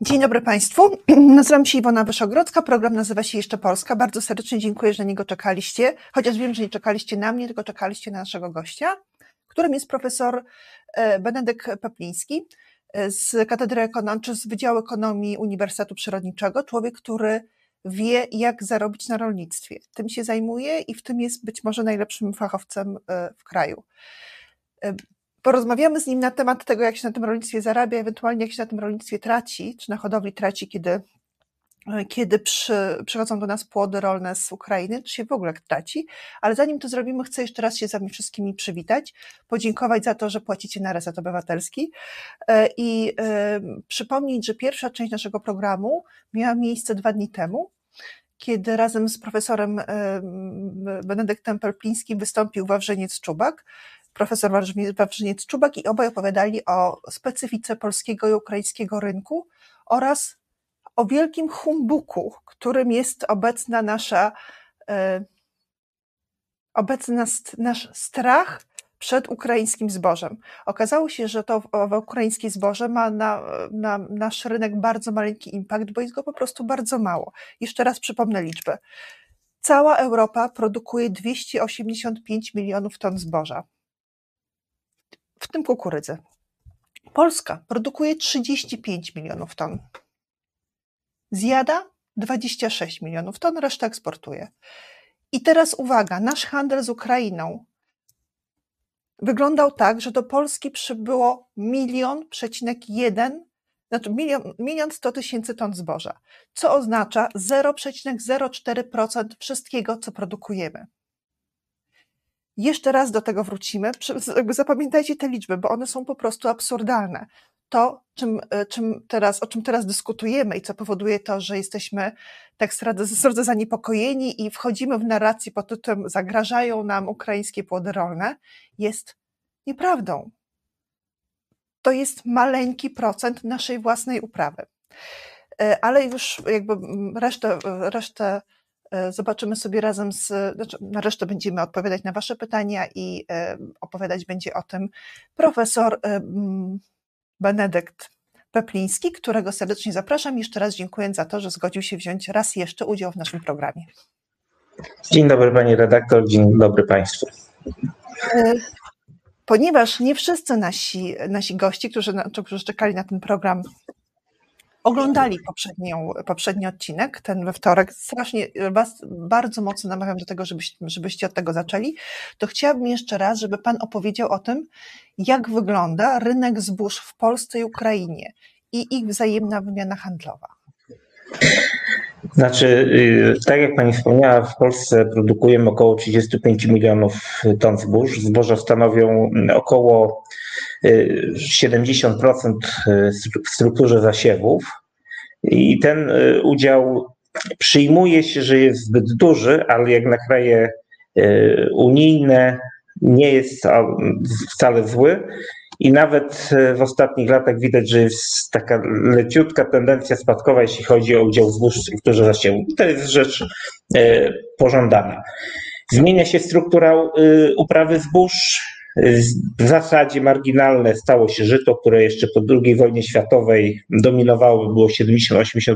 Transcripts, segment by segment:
Dzień dobry Państwu. Nazywam się Iwona Wyszogrodzka. Program nazywa się Jeszcze Polska. Bardzo serdecznie dziękuję, że na niego czekaliście. Chociaż wiem, że nie czekaliście na mnie, tylko czekaliście na naszego gościa, którym jest profesor e, Benedykt Pepliński e, z Katedry Ekonomii, z Wydziału Ekonomii Uniwersytetu Przyrodniczego. Człowiek, który wie, jak zarobić na rolnictwie. Tym się zajmuje i w tym jest być może najlepszym fachowcem e, w kraju porozmawiamy z nim na temat tego, jak się na tym rolnictwie zarabia, ewentualnie jak się na tym rolnictwie traci, czy na hodowli traci, kiedy, kiedy przy, przychodzą do nas płody rolne z Ukrainy, czy się w ogóle traci. Ale zanim to zrobimy, chcę jeszcze raz się z Wami wszystkimi przywitać, podziękować za to, że płacicie na Reset Obywatelski e, i y, przypomnieć, że pierwsza część naszego programu miała miejsce dwa dni temu, kiedy razem z profesorem Benedyktem Pelplińskim wystąpił Wawrzeniec Czubak, profesor Wawrzyniec-Czubak i obaj opowiadali o specyfice polskiego i ukraińskiego rynku oraz o wielkim humbuku, którym jest obecna nasza, e, obecny nasz strach przed ukraińskim zbożem. Okazało się, że to ukraińskie zboże ma na, na nasz rynek bardzo maleńki impact, bo jest go po prostu bardzo mało. Jeszcze raz przypomnę liczbę. Cała Europa produkuje 285 milionów ton zboża w tym kukurydzy. Polska produkuje 35 milionów ton. Zjada 26 milionów ton, resztę eksportuje. I teraz uwaga, nasz handel z Ukrainą wyglądał tak, że do Polski przybyło milion przecinek jeden, znaczy milion, milion 100 tysięcy ton zboża, co oznacza 0,04% wszystkiego, co produkujemy. Jeszcze raz do tego wrócimy. Zapamiętajcie te liczby, bo one są po prostu absurdalne. To, czym, e, czym teraz, o czym teraz dyskutujemy i co powoduje to, że jesteśmy tak bardzo zaniepokojeni i wchodzimy w narrację pod tytułem zagrażają nam ukraińskie płody rolne, jest nieprawdą. To jest maleńki procent naszej własnej uprawy. E, ale już jakby resztę, resztę E, zobaczymy sobie razem z, znaczy na resztę będziemy odpowiadać na Wasze pytania i e, opowiadać będzie o tym profesor e, Benedykt Pepliński, którego serdecznie zapraszam. Jeszcze raz dziękuję za to, że zgodził się wziąć raz jeszcze udział w naszym programie. Dzień dobry Pani redaktor, dzień dobry Państwu. Ponieważ nie wszyscy nasi, nasi gości, którzy, którzy czekali na ten program, oglądali poprzednią, poprzedni odcinek, ten we wtorek, strasznie Was bardzo mocno namawiam do tego, żebyście, żebyście od tego zaczęli, to chciałabym jeszcze raz, żeby Pan opowiedział o tym, jak wygląda rynek zbóż w Polsce i Ukrainie i ich wzajemna wymiana handlowa. Znaczy, y, tak jak Pani wspomniała, w Polsce produkujemy około 35 milionów ton zbóż. Zboża stanowią około 70% y, w strukturze zasiewów. I ten y, udział przyjmuje się, że jest zbyt duży, ale jak na kraje unijne nie jest wcale zły. I nawet e, w ostatnich latach widać, że jest taka leciutka tendencja spadkowa, jeśli chodzi o udział zbóż w strukturze zasiewu. To jest rzecz e, pożądana. Zmienia się struktura e, uprawy zbóż. W zasadzie marginalne stało się żyto, które jeszcze po II wojnie światowej dominowało, było 70-80%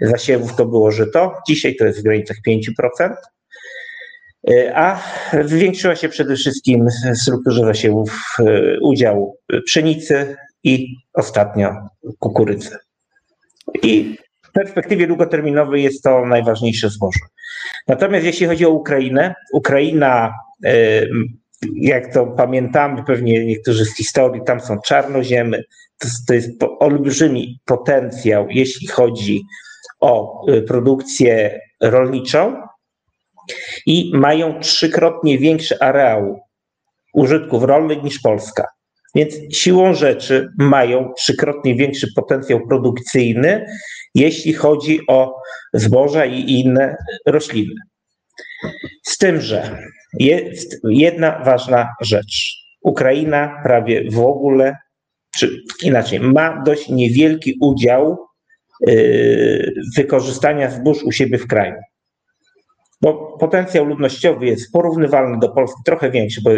zasiewów to było żyto. Dzisiaj to jest w granicach 5%. E, a zwiększyła się przede wszystkim w strukturze zasiewów e, udział pszenicy i ostatnio kukurydzy. I w perspektywie długoterminowej jest to najważniejsze zboże. Natomiast jeśli chodzi o Ukrainę, Ukraina, e, jak to pamiętamy pewnie niektórzy z historii, tam są czarnoziemy, to, to jest olbrzymi potencjał, jeśli chodzi o produkcję rolniczą, i mają trzykrotnie większy areał użytków rolnych niż Polska. Więc siłą rzeczy mają trzykrotnie większy potencjał produkcyjny, jeśli chodzi o zboża i inne rośliny. Z tym, że jest jedna ważna rzecz. Ukraina prawie w ogóle, czy inaczej, ma dość niewielki udział yy, wykorzystania zbóż u siebie w kraju bo potencjał ludnościowy jest porównywalny do Polski, trochę większy, bo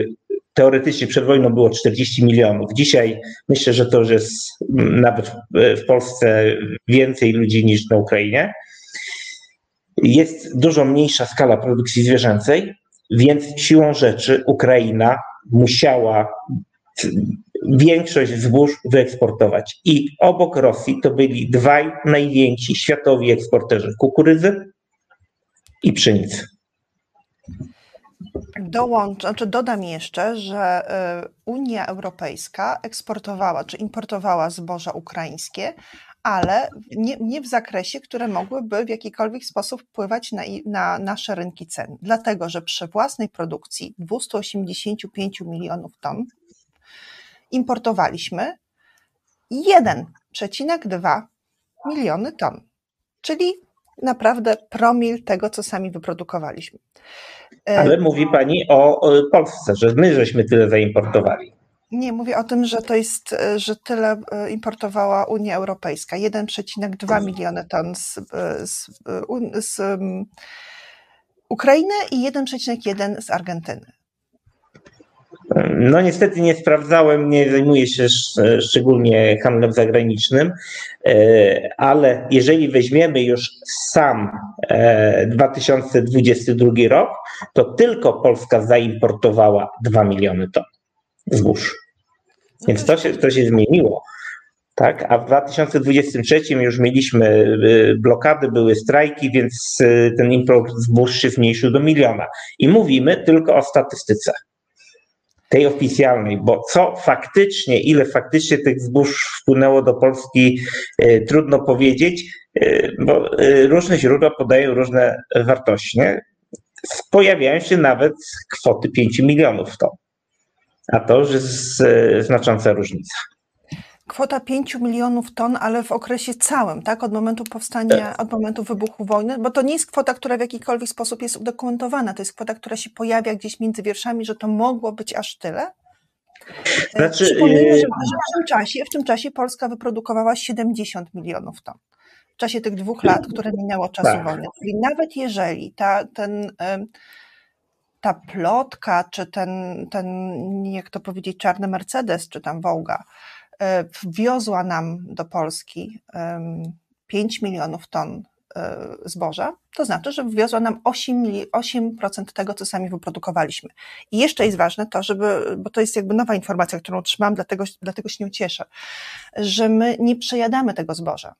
teoretycznie przed wojną było 40 milionów. Dzisiaj myślę, że to już jest nawet w Polsce więcej ludzi niż na Ukrainie. Jest dużo mniejsza skala produkcji zwierzęcej, więc siłą rzeczy Ukraina musiała większość zbóż wyeksportować. I obok Rosji to byli dwaj najwięksi światowi eksporterzy kukurydzy i pszenicy. Dołącz, znaczy dodam jeszcze, że y, Unia Europejska eksportowała czy importowała zboża ukraińskie, ale nie, nie, w zakresie, które mogłyby w jakikolwiek sposób wpływać na, na, nasze rynki cen. Dlatego, że przy własnej produkcji 285 milionów ton importowaliśmy 1,2 miliony ton, czyli naprawdę promil tego, co sami wyprodukowaliśmy. E, ale mówi Pani o Polsce, że my żeśmy tyle zaimportowali. Nie, mówię o tym, że to jest, e, że tyle e, importowała Unia Europejska. 1,2 miliony ton z, z, z Ukrainy i 1,1 z Argentyny. No niestety nie sprawdzałem, nie zajmuję się szczególnie handlem zagranicznym, e, ale jeżeli weźmiemy już sam 2022 e, rok, to tylko Polska zaimportowała 2 miliony ton zbóż. Więc to się, to się zmieniło. Tak, a w 2023 już mieliśmy e, blokady, były strajki, więc ten import zbóż się zmniejszył do miliona. I mówimy tylko o statystyce tej oficjalnej, bo co faktycznie, ile faktycznie tych zbóż wpłynęło do Polski, e, trudno powiedzieć, bo różne źródła podają różne wartości. Nie? Pojawiają się nawet kwoty 5 milionów ton, a to już jest znacząca różnica kwota 5 milionów ton, ale w okresie całym, tak? Od momentu powstania, tak. od momentu wybuchu wojny, bo to nie jest kwota, która w jakikolwiek sposób jest udokumentowana. To jest kwota, która się pojawia gdzieś między wierszami, że to mogło być aż tyle. E, znaczy, Przypomnijmy, że, że w, tym czasie, w tym czasie Polska wyprodukowała 70 milionów ton. W czasie tych dwóch lat, które minęło czasu tak. wojny. Czyli nawet jeżeli ta, ten, ta plotka, czy ten, ten, jak to powiedzieć, czarny Mercedes, czy tam Wołga, E, wwiozła nam do Polski 5 milionów ton e, zboża, to znaczy, że wwiozła nam 8%, 8% tego, co sami wyprodukowaliśmy. I jeszcze jest ważne to, żeby, bo to jest jakby nowa informacja, którą otrzymałam, dlatego, dlatego się nie cieszę, że my nie przejadamy tego zboża.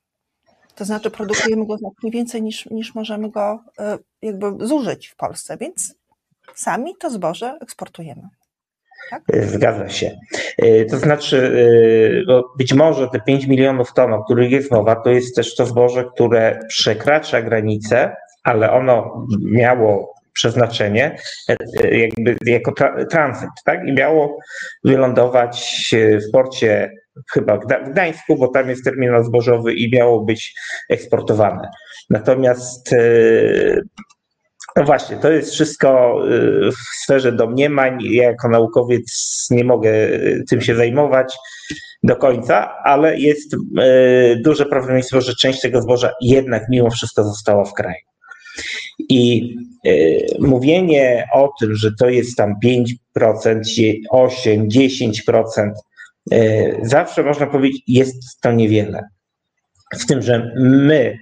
To znaczy produkujemy go znacznie więcej niż, niż możemy go e, jakby zużyć w Polsce, więc sami to zboże eksportujemy. Tak? E, zgadza się. E, to znaczy, e, być może te 5 milionów ton, o których jest mowa, to jest też to zboże, które przekracza granicę, ale ono miało przeznaczenie jakby jako tra tranzyt, tak? I miało wylądować w porcie chyba w Gdańsku, bo tam jest terminal zbożowy i miało być eksportowane. Natomiast no właśnie, to jest wszystko y, w sferze domniemań. Ja jako naukowiec nie mogę y, tym się zajmować do końca, ale jest y, duże prawdopodobieństwo, że część tego zboża jednak mimo wszystko została w kraju. I mówienie o tym, że to jest tam 5%, 8%, 10%, zawsze można powiedzieć, jest to niewiele. Z tym, że my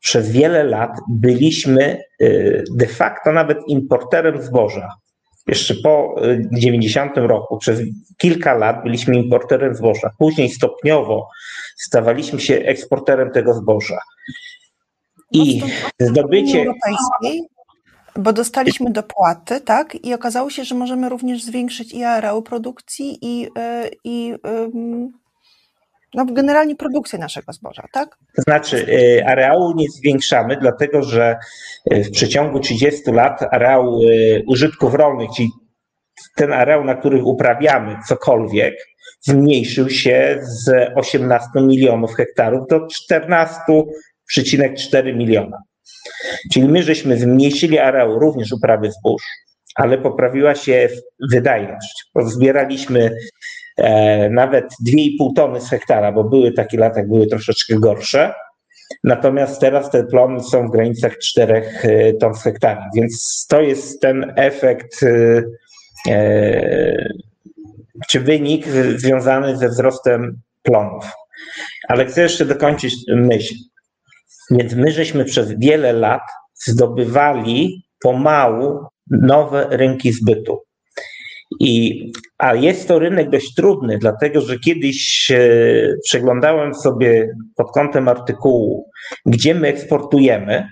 przez wiele lat byliśmy y, de facto nawet importerem zboża. Jeszcze po 90 y, roku, przez kilka lat byliśmy importerem zboża. Później stopniowo stawaliśmy się eksporterem tego zboża. I zdobycie. Europejskiej, bo dostaliśmy dopłaty, tak? I okazało się, że możemy również zwiększyć i areał produkcji, i, y, i, i no, generalnie produkcję naszego zboża, tak? To znaczy, y, areału nie zwiększamy, dlatego że y, w przeciągu 30 lat areał y, użytków rolnych, czyli ten areał, na których uprawiamy cokolwiek, zmniejszył się z 18 milionów hektarów do 14,4 miliona. Czyli my żeśmy zmniejszyli areał również uprawy zbóż, ale poprawiła się wydajność. Pozbieraliśmy E, nawet 2,5 tony z hektara, bo były takie lata, były troszeczkę gorsze. Natomiast teraz te plony są w granicach 4 e, ton z hektara, więc to jest ten efekt e, czy wynik związany ze wzrostem plonów. Ale chcę jeszcze dokończyć myśl. Więc my żeśmy przez wiele lat zdobywali pomału nowe rynki zbytu. I, a jest to rynek dość trudny, dlatego że kiedyś e, przeglądałem sobie pod kątem artykułu, gdzie my eksportujemy.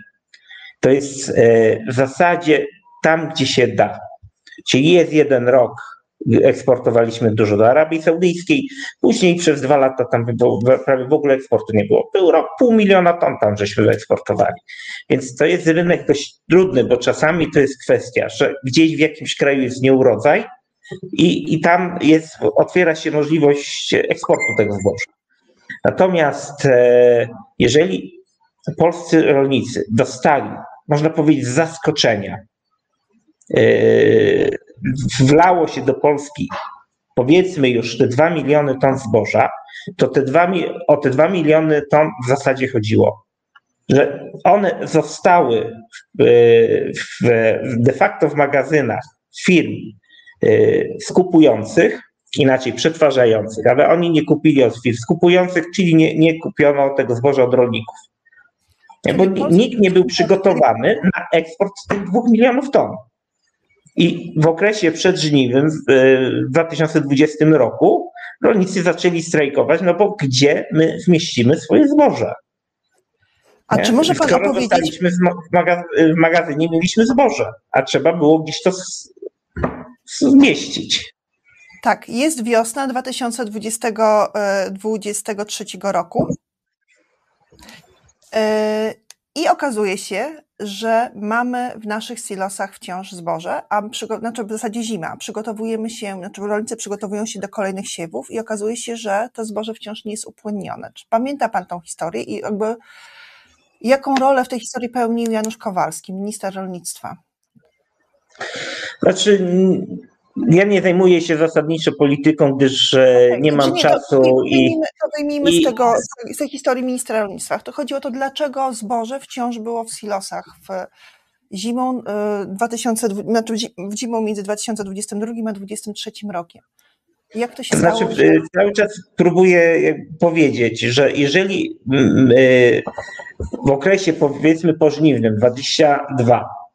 To jest e, w zasadzie tam, gdzie się da. Czyli jest jeden rok, eksportowaliśmy dużo do Arabii Saudyjskiej, później przez dwa lata tam prawie w ogóle eksportu nie było. Był rok, pół miliona ton tam żeśmy wyeksportowali. Więc to jest rynek dość trudny, bo czasami to jest kwestia, że gdzieś w jakimś kraju jest nieurodzaj i, i tam jest, otwiera się możliwość eksportu tego zboża. Natomiast e, jeżeli polscy rolnicy dostali, można powiedzieć, zaskoczenia, e, wlało się do Polski powiedzmy już te 2 miliony ton zboża, to te 2, o te 2 miliony ton w zasadzie chodziło. Że one zostały w, w, de facto w magazynach firm skupujących, inaczej przetwarzających, ale oni nie kupili od firm skupujących, czyli nie, nie kupiono tego zboża od rolników. Bo nikt nie był przygotowany na eksport tych 2 milionów ton. I w okresie przedżniwym w 2020 roku rolnicy zaczęli strajkować, no bo gdzie my zmieścimy swoje zboże? A nie? czy może pan Skoro opowiedzieć... w, magazynie, mieliśmy zboże, a trzeba było gdzieś to zmieścić. Tak, jest wiosna 2023 e, roku. E, I okazuje się, że mamy w naszych silosach wciąż zboże, a znaczy w zasadzie zima. Przygotowujemy się, znaczy rolnicy przygotowują się do kolejnych siewów i okazuje się, że to zboże wciąż nie jest upłynnione. Czy pamięta Pan tą historię i jakby jaką rolę w tej historii pełnił Janusz Kowalski, minister rolnictwa? Znaczy, ja nie zajmuję się zasadniczo polityką, gdyż e, okay, nie mam nie, czasu. To, i, to wyjmijmy i, z, tego, z tej historii ministra rolnictwa. To chodzi o to, dlaczego zboże wciąż było w silosach w zimą, 2000, e, znaczy w zimą między 2022 a 2023 rokiem. Jak to się znaczy, stało? Że... Cały czas próbuję powiedzieć, że jeżeli w okresie powiedzmy pożniwnym 22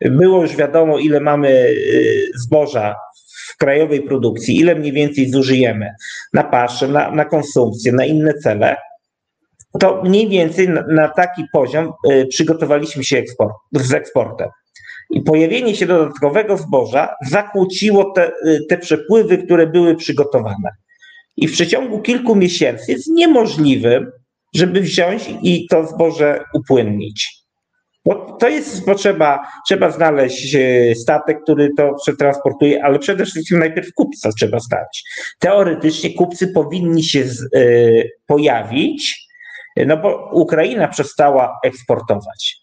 było już wiadomo, ile mamy y, zboża w krajowej produkcji, ile mniej więcej zużyjemy na paszę, na, na konsumpcję, na inne cele, to mniej więcej na, na taki poziom y, przygotowaliśmy się eksport, z eksportem. I pojawienie się dodatkowego zboża zakłóciło te, y, te przepływy, które były przygotowane. I w przeciągu kilku miesięcy jest niemożliwym, żeby wziąć i to zboże upłynnić. Bo to jest potrzeba, trzeba znaleźć e, statek, który to przetransportuje, ale przede wszystkim najpierw kupca trzeba znaleźć. Teoretycznie kupcy powinni się y, pojawić, no bo Ukraina przestała eksportować.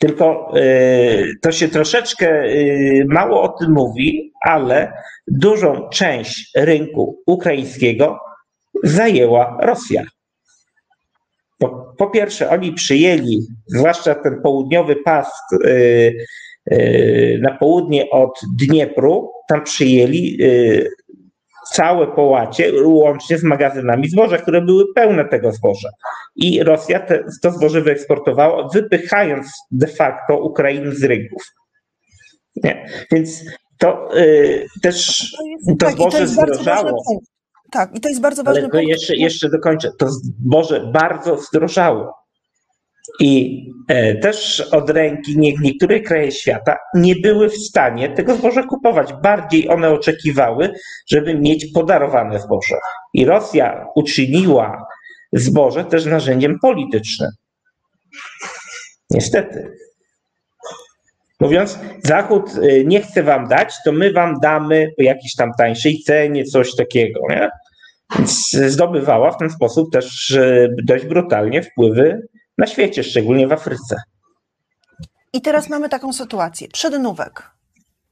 Tylko to się troszeczkę mało o tym mówi, ale dużą część rynku ukraińskiego zajęła Rosja. Po, po pierwsze, oni przyjęli, zwłaszcza ten południowy pas yy, yy, na południe od Dniepru, tam przyjęli yy, całe połacie, łącznie z magazynami zboża, które były pełne tego zboża. I Rosja te, to zboże wyeksportowała, wypychając de facto Ukrainę z rynków. Nie. Więc to yy, też to, to tak, zboże zdrożało. Tak, i to jest bardzo ważne. Ale jeszcze, jeszcze dokończę. To zboże bardzo zdrożało. I e, też od ręki nie, niektóre kraje świata nie były w stanie tego zboża kupować. Bardziej one oczekiwały, żeby mieć podarowane zboże. I Rosja uczyniła zboże też narzędziem politycznym. Niestety. Mówiąc, Zachód e, nie chce wam dać, to my wam damy po jakiejś tam tańszej cenie, coś takiego. Nie? Więc zdobywała w ten sposób też dość brutalnie wpływy na świecie, szczególnie w Afryce. I teraz mamy taką sytuację. Przednówek.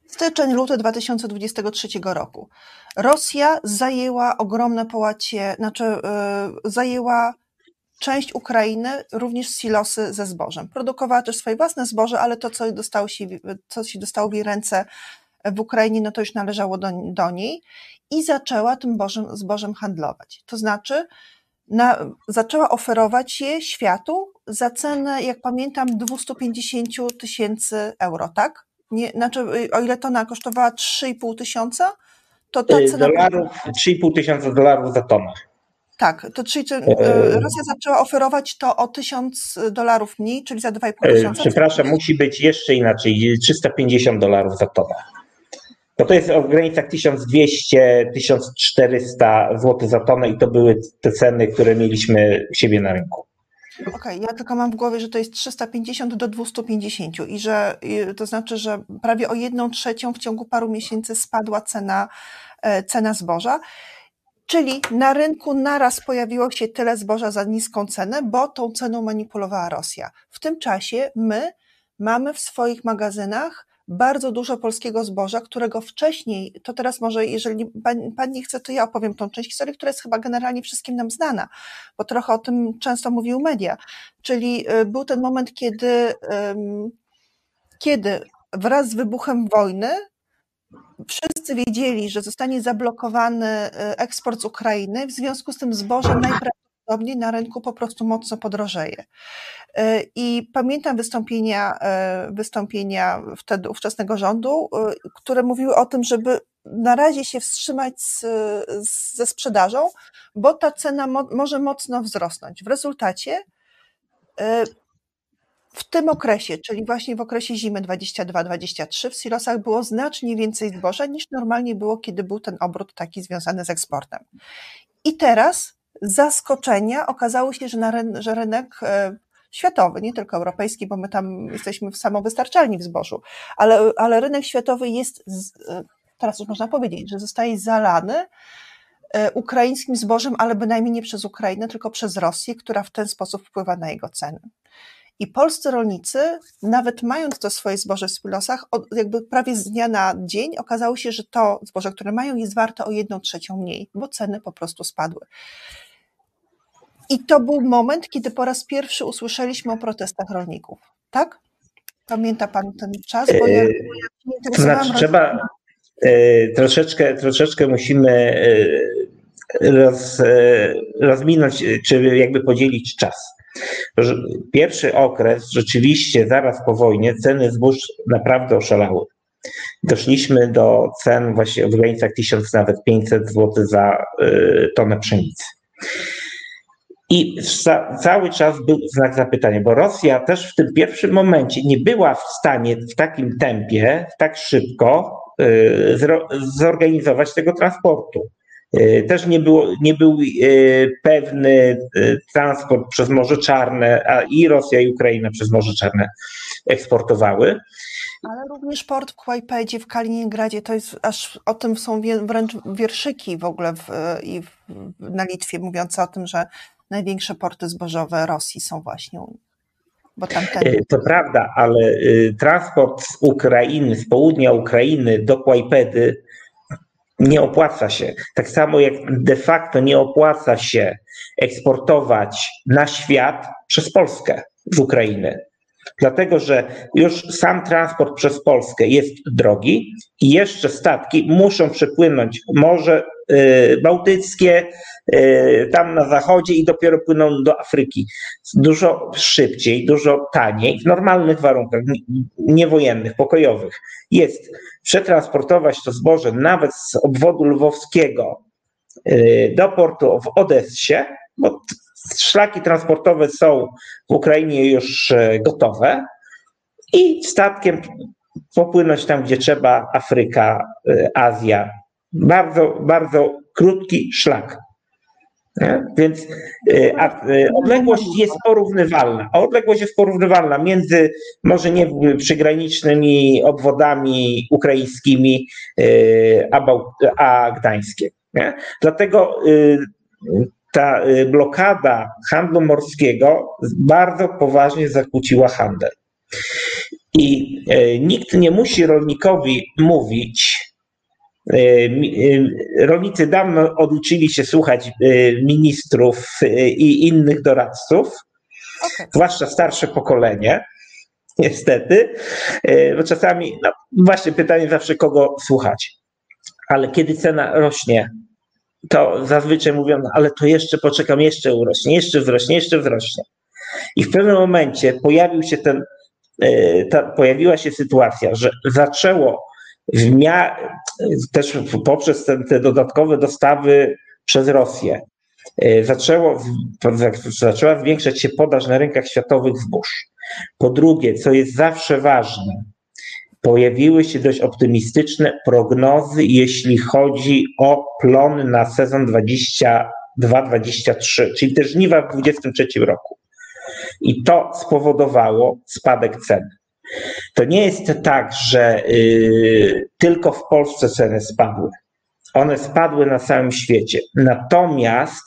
Styczeń, luty 2023 roku. Rosja zajęła ogromne połacie, znaczy yy, zajęła część Ukrainy, również silosy ze zbożem. Produkowała też swoje własne zboże, ale to, co, dostało się, co się dostało w jej ręce, w Ukrainie, no to już należało do, do niej i zaczęła tym zbożem, zbożem handlować. To znaczy, na, zaczęła oferować je światu za cenę, jak pamiętam, 250 tysięcy euro, tak? Nie, znaczy, o ile tona kosztowała 3,5 tysiąca, to ta Y, cena. Dolarów, 3,5 tysiąca dolarów za tonę. Tak, to czyli czy, E, Rosja zaczęła oferować to o 1000 dolarów mniej, czyli za 2,5 E, tysiąca. Przepraszam, musi być jeszcze inaczej. 350 dolarów za tonę. Bo to jest w granicach 1200-1400 zł za tonę i to były te ceny, które mieliśmy u siebie na rynku. Okej, ja tylko mam w głowie, że to jest 350 do 250 i że to znaczy, że prawie o jedną trzecią w ciągu paru miesięcy spadła cena, e, cena zboża. Czyli na rynku naraz pojawiło się tyle zboża za niską cenę, bo tą ceną manipulowała Rosja. W tym czasie my mamy w swoich magazynach bardzo dużo polskiego zboża, którego wcześniej, to teraz może, jeżeli pan, pan nie chce, to ja opowiem tą część historii, która jest chyba generalnie wszystkim nam znana, bo trochę o tym często mówił media. Czyli y, był ten moment, kiedy, kiedy wraz z wybuchem wojny wszyscy wiedzieli, że zostanie zablokowany y, eksport z Ukrainy, w związku z tym zboże najprawdopodobniej na rynku po prostu mocno podrożeje. Y, I pamiętam wystąpienia, y, wystąpienia wtedy ówczesnego rządu, które mówiły o tym, żeby na razie się wstrzymać z, z, ze sprzedażą, bo ta cena mo, może mocno wzrosnąć. W rezultacie w tym okresie, czyli właśnie w okresie zimy 22-23, w silosach było znacznie więcej zboża niż normalnie było, kiedy był ten obrót taki związany z eksportem. I teraz zaskoczenia okazało się, że, na ryn że rynek e, światowy, nie tylko europejski, bo my tam jesteśmy samowystarczalni w zbożu, ale, ale rynek światowy jest, e, teraz już można powiedzieć, że zostaje zalany e, ukraińskim zbożem, ale bynajmniej nie przez Ukrainę, tylko przez Rosję, która w ten sposób wpływa na jego ceny. I polscy rolnicy, nawet mając to swoje zboże w spilosach, jakby prawie z dnia na dzień okazało się, że to zboże, które mają, jest warte o jedną trzecią mniej, bo ceny po prostu spadły. I to był moment, kiedy po raz pierwszy usłyszeliśmy o protestach rolników. Tak? Pamięta Pan ten czas? Bo ja, ja to znaczy, trzeba y, troszeczkę, troszeczkę musimy y, roz, rozminąć, czy jakby podzielić czas. Pierwszy okres, rzeczywiście zaraz po wojnie, ceny zbóż naprawdę oszalały. Doszliśmy do cen właśnie w granicach 1000, nawet 500 zł za y, tonę pszenicy. I cały czas był znak zapytania, bo Rosja też w tym pierwszym momencie nie była w stanie w takim tempie, tak szybko y, zorganizować tego transportu. E, też nie, było, nie był e, pewny e, transport przez Morze Czarne, a i Rosja i Ukraina przez Morze Czarne eksportowały. Ale również port w Kłajpedzie, w Kaliningradzie, to jest aż o tym są wręcz wierszyki w ogóle w, i w, na Litwie mówiące o tym, że największe porty zbożowe Rosji są właśnie bo tamten... To prawda, ale transport z Ukrainy, z południa Ukrainy do Kłajpedy nie opłaca się. Tak samo jak de facto nie opłaca się eksportować na świat przez Polskę z Ukrainy. Dlatego, że już sam transport przez Polskę jest drogi i jeszcze statki muszą przepłynąć Morze y, Bałtyckie, tam na zachodzie i dopiero płyną do Afryki. Dużo szybciej, dużo taniej, w normalnych warunkach, niewojennych, pokojowych. Jest przetransportować to zboże nawet z obwodu lwowskiego y, do portu w Odessie, bo szlaki transportowe są w Ukrainie już e, gotowe i statkiem popłynąć tam, gdzie trzeba, Afryka, e, Azja. Bardzo, bardzo krótki szlak. Nie? Więc e, a, odległość jest porównywalna. A odległość jest porównywalna między może nie przygranicznymi obwodami ukraińskimi a, a Gdańskiem. Nie? Dlatego ta y, blokada handlu morskiego bardzo poważnie zakłóciła handel. I y, nikt nie musi rolnikowi mówić, y, rolnicy dawno oduczyli się słuchać ministrów i innych doradców, okay. zwłaszcza starsze pokolenie, niestety, e, bo czasami, no właśnie pytanie zawsze kogo słuchać, ale kiedy cena rośnie, to zazwyczaj mówią, no, ale to jeszcze poczekam, jeszcze urośnie, jeszcze wzrośnie, jeszcze wzrośnie. I w pewnym momencie pojawił się ten, e, ta, pojawiła się sytuacja, że zaczęło w mia- też poprzez te, te dodatkowe dostawy przez Rosję, e, zaczęło, zaczęła zwiększać się podaż na rynkach światowych zbóż. Po drugie, co jest zawsze ważne, pojawiły się dość optymistyczne prognozy, jeśli chodzi o plony na sezon 22-23, czyli te żniwa w 2023 roku. I to spowodowało spadek cen. To nie jest tak, że y, tylko w Polsce ceny spadły. One spadły na całym świecie. Natomiast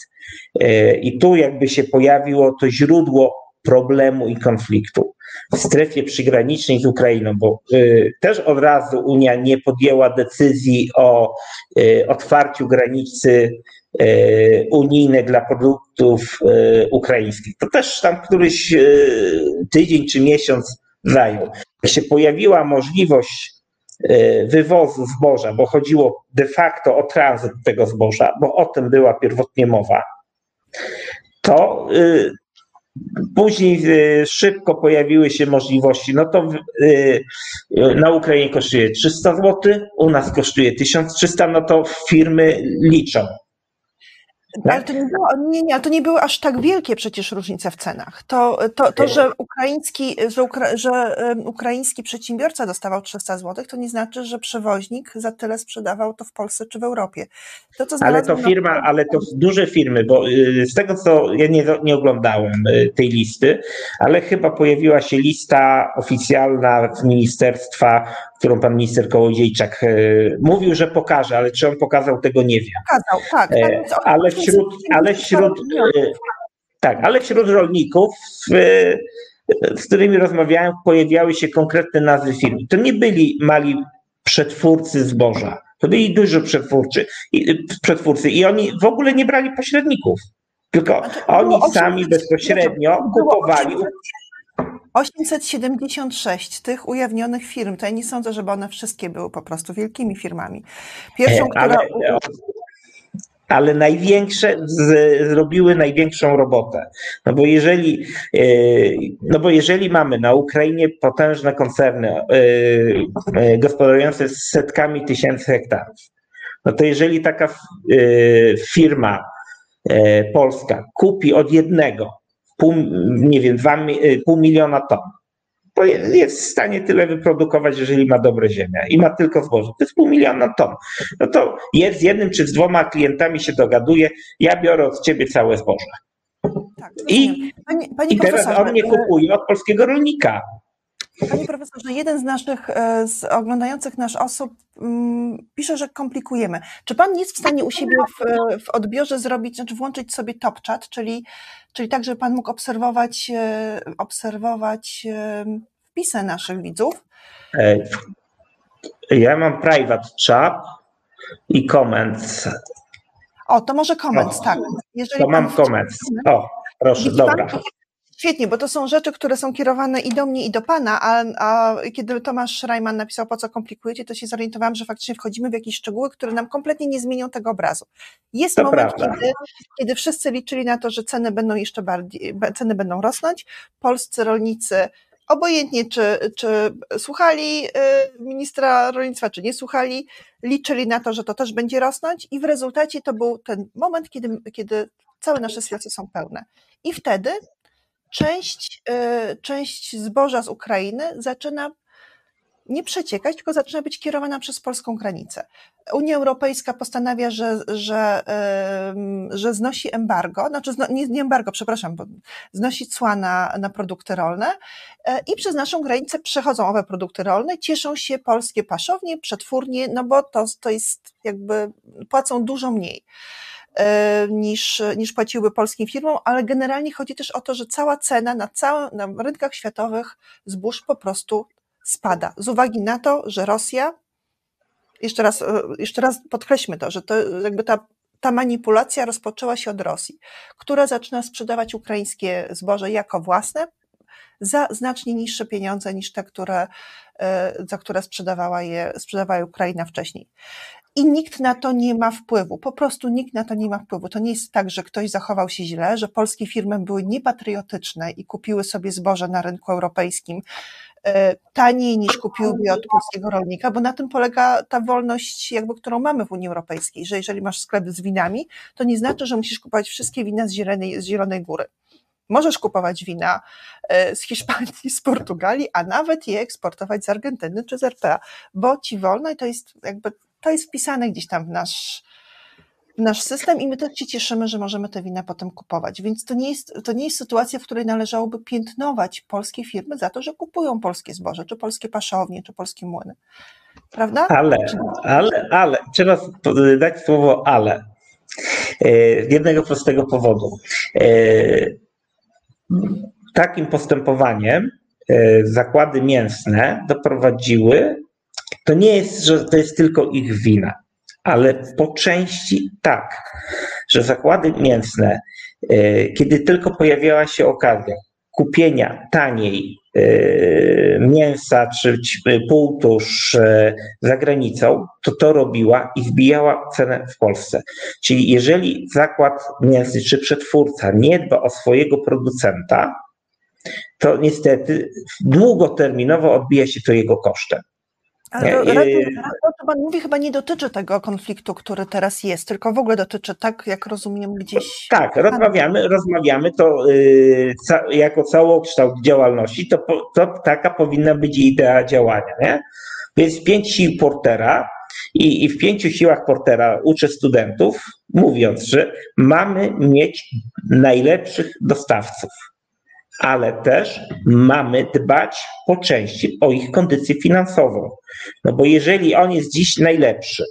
y, i tu jakby się pojawiło to źródło problemu i konfliktu w strefie przygranicznej z Ukrainą, bo y, też od razu Unia nie podjęła decyzji o otwarciu granicy unijnej dla produktów ukraińskich. To też tam któryś tydzień czy miesiąc zajął. Jak się pojawiła możliwość y, wywozu zboża, bo chodziło de facto o tranzyt tego zboża, bo o tym była pierwotnie mowa, to Później szybko pojawiły się możliwości, no to na Ukrainie kosztuje 300 zł, u nas kosztuje 1300, no to firmy liczą. Tak? Ale to nie, było, nie, nie, to nie były aż tak wielkie przecież różnice w cenach. To, to, to że, ukraiński, że, ukra, że ukraiński przedsiębiorca dostawał 300 zł, to nie znaczy, że przewoźnik za tyle sprzedawał to w Polsce czy w Europie. To, ale to firma, na... ale to duże firmy, bo y, z tego co ja nie, nie oglądałem y, tej listy, ale chyba pojawiła się lista oficjalna z ministerstwa którą pan minister Kołodziejczak e, mówił, że pokaże, ale czy on pokazał, tego nie wiem. Pokazał, tak. E, ale wśród, ale wśród, e, tak, ale wśród rolników, z którymi rozmawiałem, pojawiały się konkretne nazwy firm. To nie byli mali przetwórcy zboża. To byli duży przetwórcy, przetwórcy i oni w ogóle nie brali pośredników, tylko oni sami bezpośrednio kupowali 876 tych ujawnionych firm, to ja nie sądzę, żeby one wszystkie były po prostu wielkimi firmami. Pierwszą, e, ale, która... ale największe z, zrobiły największą robotę. No bo jeżeli, e, no bo jeżeli mamy na Ukrainie potężne koncerny e, gospodarujące setkami tysięcy hektarów, no to jeżeli taka firma polska kupi od jednego pół, nie wiem, dwa, y, pół miliona ton. To jest w stanie tyle wyprodukować, jeżeli ma dobre ziemia i ma tylko zboże. To jest pół miliona ton. No to jest z jednym czy z dwoma klientami się dogaduje, ja biorę od ciebie całe zboże. Tak, I, i teraz on nie kupuje od polskiego rolnika. Panie profesorze, jeden z naszych, e, z oglądających nasz osób mm, pisze, że komplikujemy. Czy pan jest w stanie u siebie w, w odbiorze zrobić, znaczy włączyć sobie top chat, czyli, czyli tak, żeby pan mógł obserwować, e, obserwować e, wpisy naszych widzów? Ja mam private chat i comments. O, to może comments, o, tak. Jeżeli to mam comments. O, proszę, dobra. Pan, Świetnie, bo to są rzeczy, które są kierowane i do mnie, i do Pana, a, a kiedy Tomasz Rajman napisał, po co komplikujecie, to się zorientowałam, że faktycznie wchodzimy w jakieś szczegóły, które nam kompletnie nie zmienią tego obrazu. Jest to moment, kiedy, kiedy wszyscy liczyli na to, że ceny będą jeszcze bardziej, ceny będą rosnąć. Polscy rolnicy obojętnie czy, czy słuchali y, ministra rolnictwa, czy nie słuchali, liczyli na to, że to też będzie rosnąć i w rezultacie to był ten moment, kiedy, kiedy całe nasze serce są pełne. I wtedy część, e, część zboża z Ukrainy zaczyna nie przeciekać, tylko zaczyna być kierowana przez polską granicę. Unia Europejska postanawia, że, że, że znosi embargo, znaczy nie, nie embargo, przepraszam, bo znosi cła na, na produkty rolne e, i przez naszą granicę przechodzą owe produkty rolne, cieszą się polskie paszownie, przetwórnie, no bo to, to jest jakby, płacą dużo mniej. E, niż, niż płaciłyby polskim firmom, ale generalnie chodzi też o to, że cała cena na, całym, na rynkach światowych zbóż po prostu spada. Z uwagi na to, że Rosja, jeszcze raz, e, jeszcze raz podkreślmy to, że to jakby ta, ta manipulacja rozpoczęła się od Rosji, która zaczyna sprzedawać ukraińskie zboże jako własne, za znacznie niższe pieniądze niż te, które, e, za które sprzedawała je, sprzedawała Ukraina wcześniej. I nikt na to nie ma wpływu. Po prostu nikt na to nie ma wpływu. To nie jest tak, że ktoś zachował się źle, że polskie firmy były niepatriotyczne i kupiły sobie zboże na rynku europejskim e, taniej niż kupiłby od polskiego rolnika, bo na tym polega ta wolność, jakby, którą mamy w Unii Europejskiej, że jeżeli masz sklep z winami, to nie znaczy, że musisz kupować wszystkie wina z Zielonej, z Zielonej Góry. Możesz kupować wina e, z Hiszpanii, z Portugalii, a nawet je eksportować z Argentyny czy z RPA, bo ci wolno i to jest jakby to jest wpisane gdzieś tam w nasz, w nasz system i my też się cieszymy, że możemy te wina potem kupować. Więc to nie, jest, to nie jest sytuacja, w której należałoby piętnować polskie firmy za to, że kupują polskie zboże, czy polskie paszownie, czy polskie młyny. Prawda? Ale, ale, ale, trzeba dać słowo ale. E, z jednego prostego powodu. E, takim postępowaniem e, zakłady mięsne doprowadziły to nie jest, że to jest tylko ich wina, ale po części tak, że zakłady mięsne, e, kiedy tylko pojawiała się okazja kupienia taniej e, mięsa czy półtusz e, za granicą, to to robiła i wbijała cenę w Polsce. Czyli jeżeli zakład mięsny czy przetwórca nie dba o swojego producenta, to niestety długoterminowo odbija się to jego kosztem. Ale to, to, pan mówi, chyba nie dotyczy tego konfliktu, który teraz jest, tylko w ogóle dotyczy, tak jak rozumiem, gdzieś. Tak, rozmawiamy, rozmawiamy to yy, ca, jako całokształt działalności, to, to taka powinna być idea działania. Nie? Więc pięć sił portera i, i w pięciu siłach portera uczę studentów, mówiąc, że mamy mieć najlepszych dostawców ale też mamy dbać po części o ich kondycję finansową. No bo jeżeli on jest dziś najlepszy,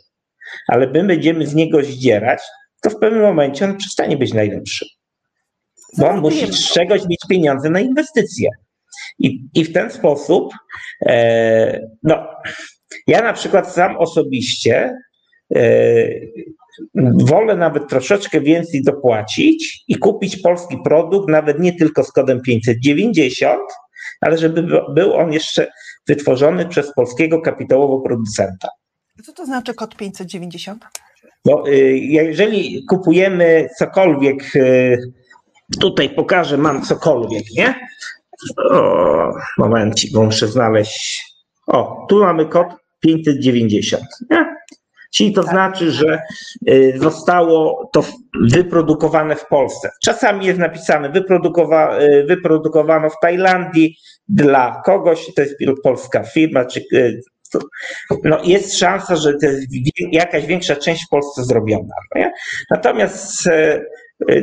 ale my będziemy z niego zdzierać, to w pewnym momencie on przestanie być najlepszy. Bo on musi z czegoś mieć pieniądze na inwestycje. I, i w ten sposób, e, no, ja na przykład sam osobiście wolę nawet troszeczkę więcej dopłacić i kupić polski produkt, nawet nie tylko z kodem 590, ale żeby był on jeszcze wytworzony przez polskiego kapitałowo producenta. Co to znaczy kod 590? Bo y, jeżeli kupujemy cokolwiek, y, tutaj pokażę, mam cokolwiek, nie? O, momencik, bo muszę znaleźć. O, tu mamy kod 590. Nie? Czyli to tak. znaczy, że y, zostało to wyprodukowane w Polsce. Czasami jest napisane wyprodukowa, y, wyprodukowano w Tajlandii dla kogoś, to jest polska firma, czy y, no jest szansa, że to jest jakaś większa część w Polsce zrobiona. Nie? Natomiast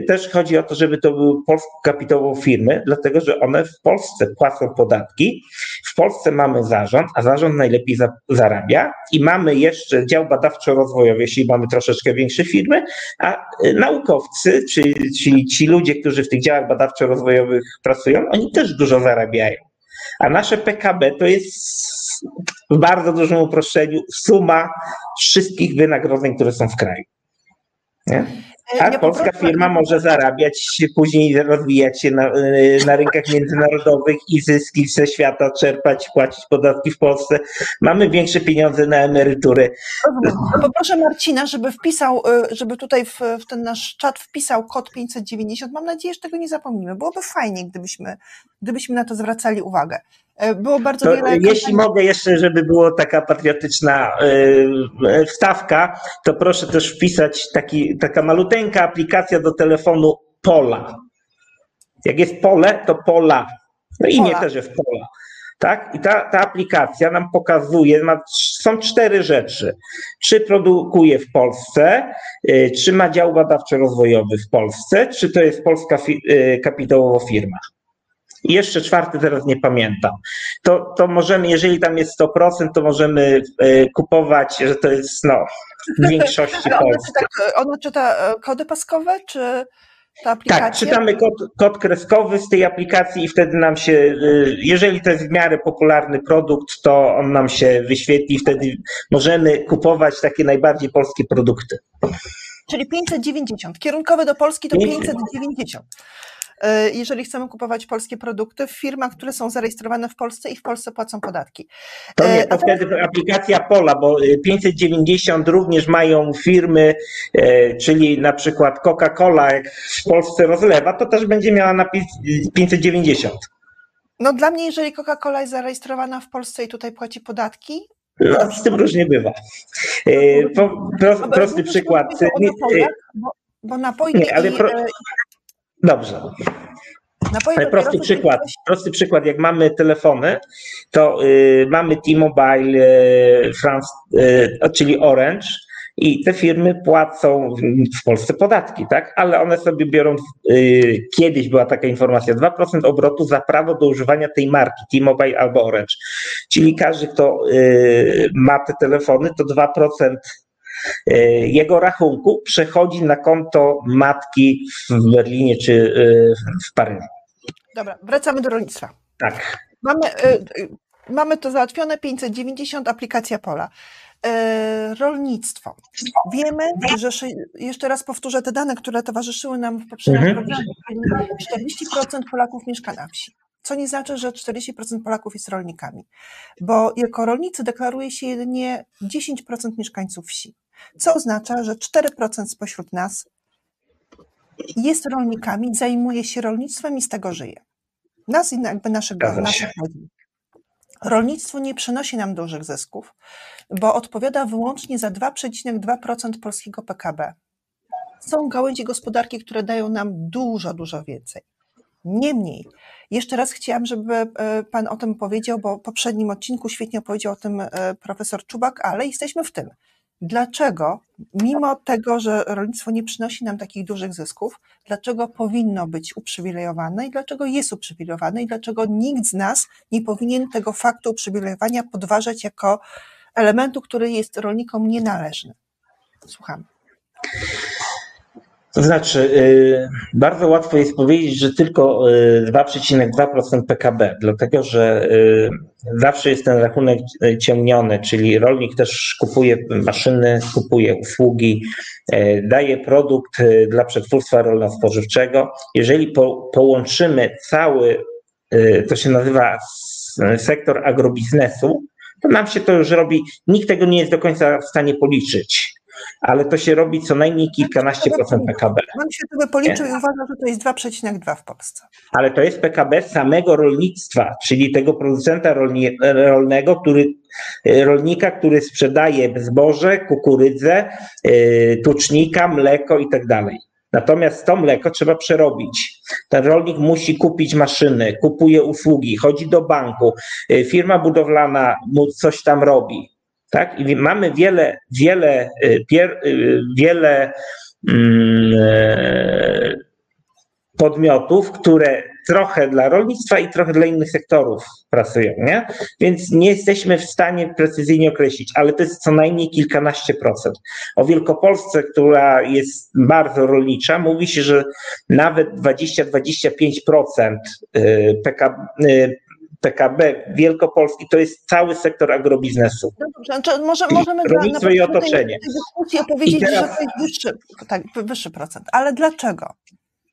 też chodzi o to, żeby to były polsko-kapitałowe firmy, dlatego że one w Polsce płacą podatki. Polsce mamy zarząd, a zarząd najlepiej za, zarabia i mamy jeszcze dział badawczo-rozwojowy, jeśli mamy troszeczkę większe firmy, a y, naukowcy, czyli, czyli ci ludzie, którzy w tych działach badawczo-rozwojowych pracują, oni też dużo zarabiają. A nasze PKB to jest w bardzo dużym uproszczeniu suma wszystkich wynagrodzeń, które są w kraju. Nie? Tak, ja polska firma może zarabiać, później rozwijać się na, y, na rynkach międzynarodowych i zyski ze świata czerpać, płacić podatki w Polsce. Mamy większe pieniądze na emerytury. Poproszę Marcina, żeby wpisał, y, żeby tutaj w, w, ten nasz czat wpisał kod 590. Mam nadzieję, że tego nie zapomnimy. Byłoby fajnie, gdybyśmy, gdybyśmy na to zwracali uwagę. E, było bardzo to wiele. Jeśli mogę jeszcze, żeby była taka patriotyczna yy, wstawka, to proszę też wpisać taki, taka maluteńka aplikacja do telefonu Pola. Jak jest pole, to Pola. No imię Pola. też jest Pola. Tak? I ta, ta aplikacja nam pokazuje, ma, są cztery rzeczy. Czy produkuje w Polsce, yy, czy ma dział badawczo-rozwojowy w Polsce, czy to jest polska fi, yy, kapitałowa firma. I jeszcze czwarty, teraz nie pamiętam. To, to możemy, jeżeli tam jest 100%, to możemy e, kupować, że to jest no, w większości ona czyta, ona czyta kody paskowe, czy ta aplikacja? Tak, czytamy kod, kod kreskowy z tej aplikacji i wtedy nam się, e, jeżeli to jest w miarę popularny produkt, to on nam się wyświetli i wtedy możemy kupować takie najbardziej polskie produkty. Czyli 590. Kierunkowe do Polski to 590. e, jeżeli chcemy kupować polskie produkty w firmach, które są zarejestrowane w Polsce i w Polsce płacą podatki. To nie, to wtedy aplikacja Pola, bo 590 również mają firmy, czyli na przykład Coca-Cola, jak w Polsce rozlewa, to też będzie miała napis 590. No dla mnie, jeżeli Coca-Cola jest zarejestrowana w Polsce i tutaj płaci podatki, no, z tym różnie bywa. E, po, pro, prosty przykład. Bo, bo napojki nie, ale pro... Dobrze. Prosty przykład, prosty przykład, jak mamy telefony, to y, mamy T-Mobile, y, France, y, czyli Orange, i te firmy płacą w Polsce podatki, tak? Ale one sobie biorą, yy, kiedyś była taka informacja, 2% obrotu za prawo do używania tej marki, T-Mobile albo Orange. Czyli każdy, kto yy, ma te telefony, to 2% yy, jego rachunku przechodzi na konto matki w Berlinie czy yy, w Paryżu. Dobra, wracamy do rolnictwa. Tak. Mamy, yy, mamy to załatwione, 590, aplikacja Pola. E, rolnictwo. Wiemy, że jeszcze raz powtórzę te dane, które towarzyszyły nam w poprzednim mhm. programie. 40% Polaków mieszka na wsi. Co nie znaczy, że 40% Polaków jest rolnikami, bo jako rolnicy deklaruje się jedynie 10% mieszkańców wsi. Co oznacza, że 4% spośród nas jest rolnikami, zajmuje się rolnictwem i z tego żyje. Nas i jakby naszego, naszych rodzin. Rolnictwo nie przynosi nam dużych zysków, bo odpowiada wyłącznie za 2,2% polskiego PKB. Są gałęzie gospodarki, które dają nam dużo, dużo więcej. Niemniej, jeszcze raz chciałam, żeby e, Pan o tym powiedział, bo w poprzednim odcinku świetnie opowiedział o tym e, profesor Czubak, ale jesteśmy w tym. Dlaczego, mimo tego, że rolnictwo nie przynosi nam takich dużych zysków, dlaczego powinno być uprzywilejowane i dlaczego jest uprzywilejowane i dlaczego nikt z nas nie powinien tego faktu uprzywilejowania podważać jako elementu, który jest rolnikom nienależny? Słucham. To znaczy, y, bardzo łatwo jest powiedzieć, że tylko 2,2% y, PKB, dlatego że y, zawsze jest ten rachunek ciemniony, czyli rolnik też kupuje maszyny, kupuje usługi, daje produkt dla przetwórstwa rolno-spożywczego. Jeżeli po, połączymy cały, to się nazywa sektor agrobiznesu, to nam się to już robi, nikt tego nie jest do końca w stanie policzyć ale to się robi co najmniej kilkanaście procent PKB. Mam się tego policzył i uważa, że to jest 2,2 w Polsce. Ale to jest PKB samego rolnictwa, czyli tego producenta rolni, rolnego, który, rolnika, który sprzedaje zboże, kukurydzę, yy, tucznika, mleko i tak dalej. Natomiast to mleko trzeba przerobić. Ten rolnik musi kupić maszyny, kupuje usługi, chodzi do banku, yy, firma budowlana mu coś tam robi tak? I mamy wiele, wiele, y, pier, y, wiele mm, e, podmiotów, które trochę dla rolnictwa i trochę dla innych sektorów pracują, nie? Więc nie jesteśmy w stanie precyzyjnie określić, ale to jest co najmniej kilkanaście procent. O Wielkopolsce, która jest bardzo rolnicza, mówi się, że nawet 20-25% PKB, PKB Wielkopolski to jest cały sektor agrobiznesu. No dobrze, może, możemy rolnictwo i otoczenie. Tej dyskusji opowiedzieć, teraz... że to jest wyższy, tak, wyższy procent. Ale dlaczego?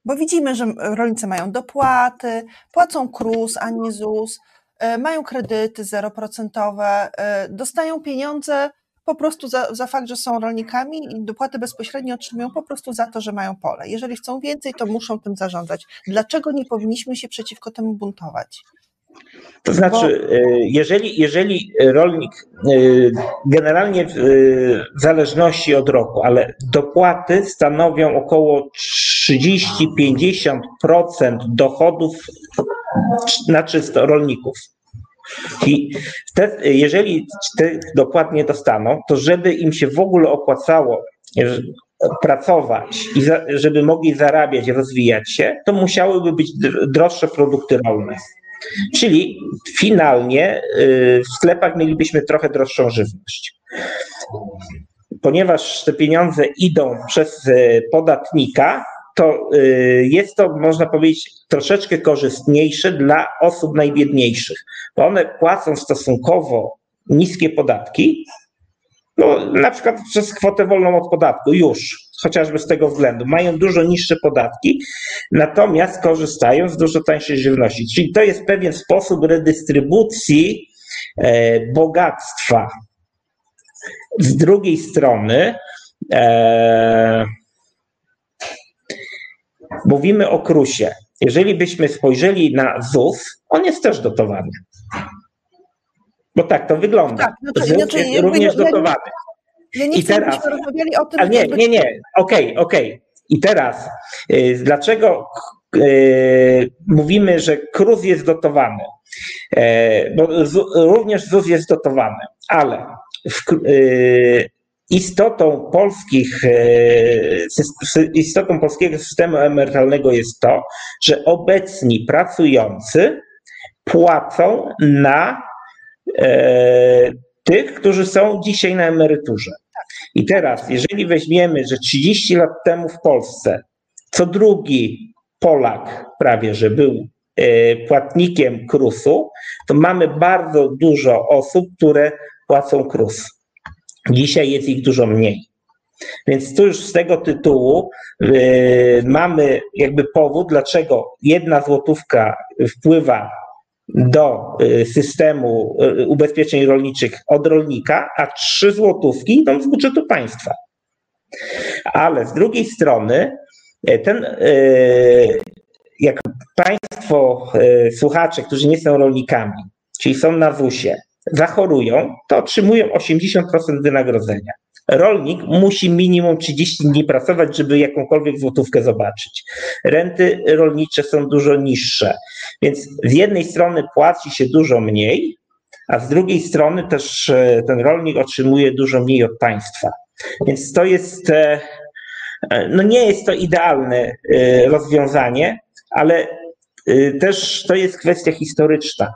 Bo widzimy, że rolnicy mają dopłaty, płacą KRUS, a nie ZUS, e, mają kredyty zeroprocentowe, e, dostają pieniądze po prostu za, za fakt, że są rolnikami i dopłaty bezpośrednio otrzymują po prostu za to, że mają pole. Jeżeli chcą więcej, to muszą tym zarządzać. Dlaczego nie powinniśmy się przeciwko temu buntować? To znaczy, e, jeżeli, jeżeli rolnik e, generalnie w zależności od roku, ale dopłaty stanowią około 30-50% dochodów na czysto rolników. I te, jeżeli tych dopłat nie dostaną, to żeby im się w ogóle opłacało pracować i za, żeby mogli zarabiać, rozwijać się, to musiałyby być droższe produkty rolne. Czyli finalnie y, w sklepach mielibyśmy trochę droższą żywność. Ponieważ te pieniądze idą przez y, podatnika, to y, jest to, można powiedzieć, troszeczkę korzystniejsze dla osób najbiedniejszych, bo one płacą stosunkowo niskie podatki, no, na przykład przez kwotę wolną od podatku już chociażby z tego względu. Mają dużo niższe podatki, natomiast korzystają z dużo tańszej żywności. Czyli to jest pewien sposób redystrybucji e, bogactwa. Z drugiej strony, e, mówimy o krusie. Jeżeli byśmy spojrzeli na ZUS, on jest też dotowany. Bo tak to wygląda. Tak, znaczy, ZUS znaczy, jest również ja, dotowany. Ja nie I chcę, teraz, rozmawiali o tym. Ale nie, nie, nie. Okej, okay, okej. Okay. I teraz, y, dlaczego y, mówimy, że KRUS jest dotowany? Y, bo z, również ZUS jest dotowany, ale w, istotą polskich, istotą polskiego systemu emerytalnego jest to, że obecni pracujący płacą na tych, którzy są dzisiaj na emeryturze. I teraz, jeżeli weźmiemy, że 30 lat temu w Polsce co drugi Polak prawie, że był e, płatnikiem KRUS-u, to mamy bardzo dużo osób, które płacą KRUS. Dzisiaj jest ich dużo mniej. Więc tu już z tego tytułu yy, mamy jakby powód, dlaczego jedna złotówka wpływa do y, systemu y, ubezpieczeń rolniczych od rolnika, a trzy złotówki idą z budżetu państwa. Ale z drugiej strony y, ten, jak Państwo słuchacze, którzy nie są rolnikami, czyli są na WUS-ie, zachorują, to otrzymują 80% wynagrodzenia. Rolnik musi minimum 30 dni pracować, żeby jakąkolwiek złotówkę zobaczyć. Renty rolnicze są dużo niższe, więc z jednej strony płaci się dużo mniej, a z drugiej strony też e, ten rolnik otrzymuje dużo mniej od państwa. Więc to jest, e, e, no nie jest to idealne rozwiązanie, ale też to jest kwestia historyczna.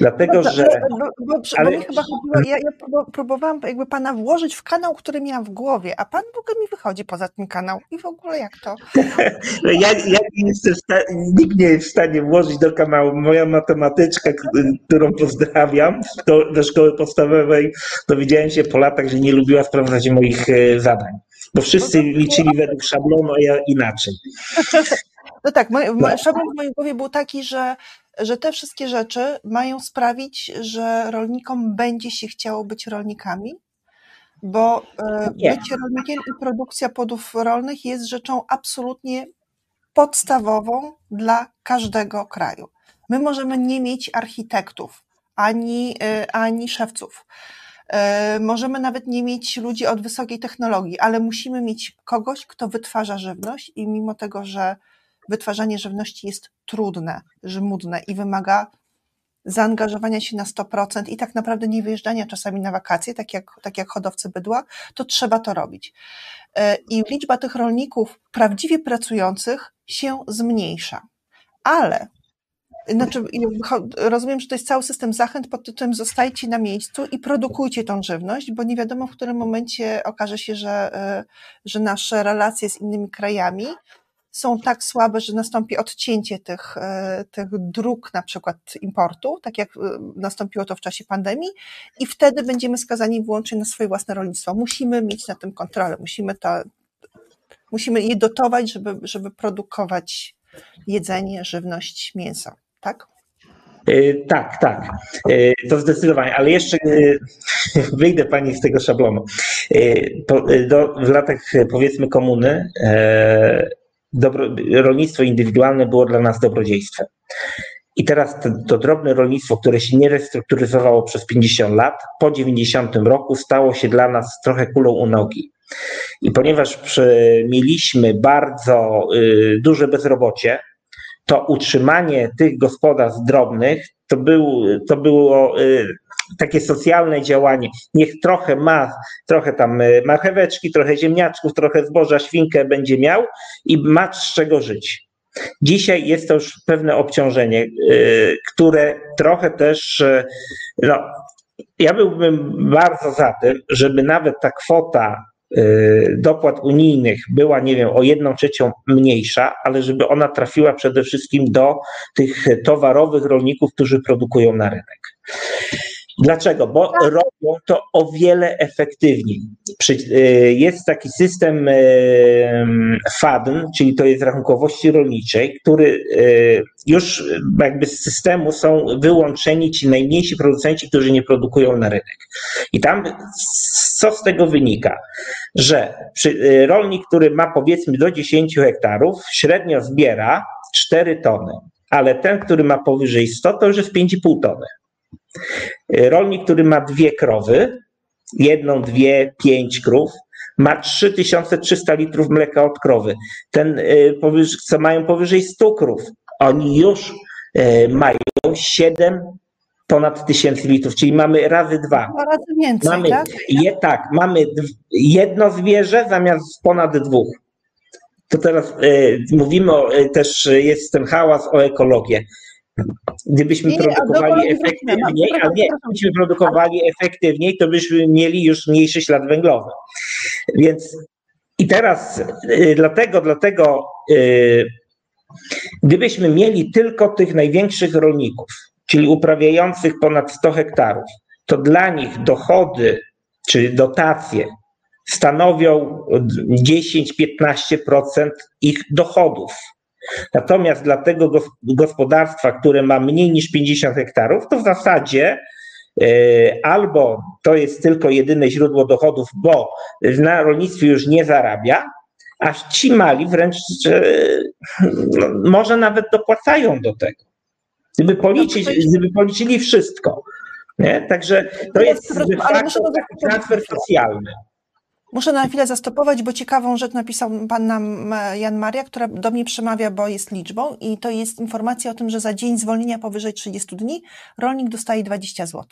Dlatego, no, że. Bo, bo, ale... bo chyba chodziło, ja, ja próbowałam jakby pana włożyć w kanał, który miałam w głowie, a pan ogóle mi wychodzi poza ten kanał. I w ogóle jak to? ja, ja nie jestem nikt nie jest w stanie włożyć do kanału. Moja matematyczka, którą pozdrawiam do, do szkoły podstawowej, dowiedziałem się po latach, że nie lubiła sprawdzać moich e, zadań. Bo wszyscy no liczyli według szablonu, a ja inaczej. No tak, moj, no. szablon w mojej głowie był taki, że że te wszystkie rzeczy mają sprawić, że rolnikom będzie się chciało być rolnikami, bo e, Nie. bycie rolnikiem i produkcja płodów rolnych jest rzeczą absolutnie podstawową dla każdego kraju. My możemy nie mieć architektów ani, e, ani szewców. E, możemy nawet nie mieć ludzi od wysokiej technologii, ale musimy mieć kogoś, kto wytwarza żywność i mimo tego, że wytwarzanie żywności jest trudne, żmudne i wymaga zaangażowania się na 100% i tak naprawdę nie wyjeżdżania czasami na wakacje, tak jak, tak jak hodowcy bydła, to trzeba to robić. E, I liczba tych rolników prawdziwie pracujących się zmniejsza. Ale znaczy, rozumiem, że to jest cały system zachęt pod tytułem zostajcie na miejscu i produkujcie tą żywność, bo nie wiadomo, w którym momencie okaże się, że, e, że nasze relacje z innymi krajami są tak słabe, że nastąpi odcięcie tych, e, tych dróg, na przykład importu, tak jak e, nastąpiło to w czasie pandemii, i wtedy będziemy skazani wyłącznie na swoje własne rolnictwo. Musimy mieć na tym kontrolę, musimy, to, musimy je dotować, żeby, żeby produkować jedzenie, żywność, mięso. Tak? E, tak, tak, to zdecydowanie, ale jeszcze wyjdę Pani z tego szablonu. Do, w latach powiedzmy komuny dobro, rolnictwo indywidualne było dla nas dobrodziejstwem. I teraz to, to, drobne rolnictwo, które się nie restrukturyzowało przez 50 lat, po 90 roku stało się dla nas trochę kulą u nogi. I ponieważ mieliśmy bardzo y, duże bezrobocie, to utrzymanie tych gospodarstw drobnych to, był, to było y, takie socjalne działanie. Niech trochę ma, trochę tam y, marcheweczki, trochę ziemniaczków, trochę zboża, świnkę będzie miał i ma z czego żyć. Dzisiaj jest to już pewne obciążenie, y, które trochę też, no, ja byłbym bardzo za tym, żeby nawet ta kwota dopłat unijnych była, nie wiem, o jedną trzecią mniejsza, ale żeby ona trafiła przede wszystkim do tych towarowych rolników, którzy produkują na rynek. Dlaczego? Bo Tak. robią to o wiele efektywniej. Y, Jest taki system FADN, czyli to jest rachunkowości rolniczej, który y, już jakby z systemu są wyłączeni ci najmniejsi producenci, którzy nie produkują na rynek. I tam co z tego wynika? Że y, rolnik, który ma powiedzmy do 10 hektarów, średnio zbiera 4 tony, ale ten, który ma powyżej 100, to już jest 5,5 tony. Rolnik, który ma dwie krowy, jedną, dwie, pięć krów, ma 3300 litrów mleka od krowy. Ten, y, co mają powyżej 100 krów, oni już y, mają 7 ponad tysięcy litrów, czyli mamy razy dwa. Dwa razy więcej, Mamy, tak? je, tak, mamy jedno zwierzę zamiast ponad dwóch. To teraz y, mówimy o, y, też jest ten hałas o ekologię. Gdybyśmy Nie, produkowali dokładnie efektywniej, a nie, gdybyśmy produkowali efektywniej, to byśmy mieli już mniejszy ślad węglowy. Więc i teraz y, dlatego, dlatego y, gdybyśmy mieli tylko tych największych rolników, czyli uprawiających ponad 100 hektarów, to dla nich dochody czy dotacje stanowią 10-15% ich dochodów. Natomiast dla tego gos- gospodarstwa, które ma mniej niż 50 hektarów, to w zasadzie e, albo to jest tylko jedyne źródło dochodów, bo na rolnictwie już nie zarabia, a ci mali wręcz no, może nawet dopłacają do tego. Gdyby, policzyć, No jest- gdyby policzyli wszystko. Nie? Także to No, jest de ale muszę to transfer socjalny. Muszę na chwilę zastopować, bo ciekawą rzecz napisał pan nam e, Jan Maria, która do mnie przemawia, bo jest liczbą i to jest informacja o tym, że za dzień zwolnienia powyżej 30 dni rolnik dostaje 20 zł.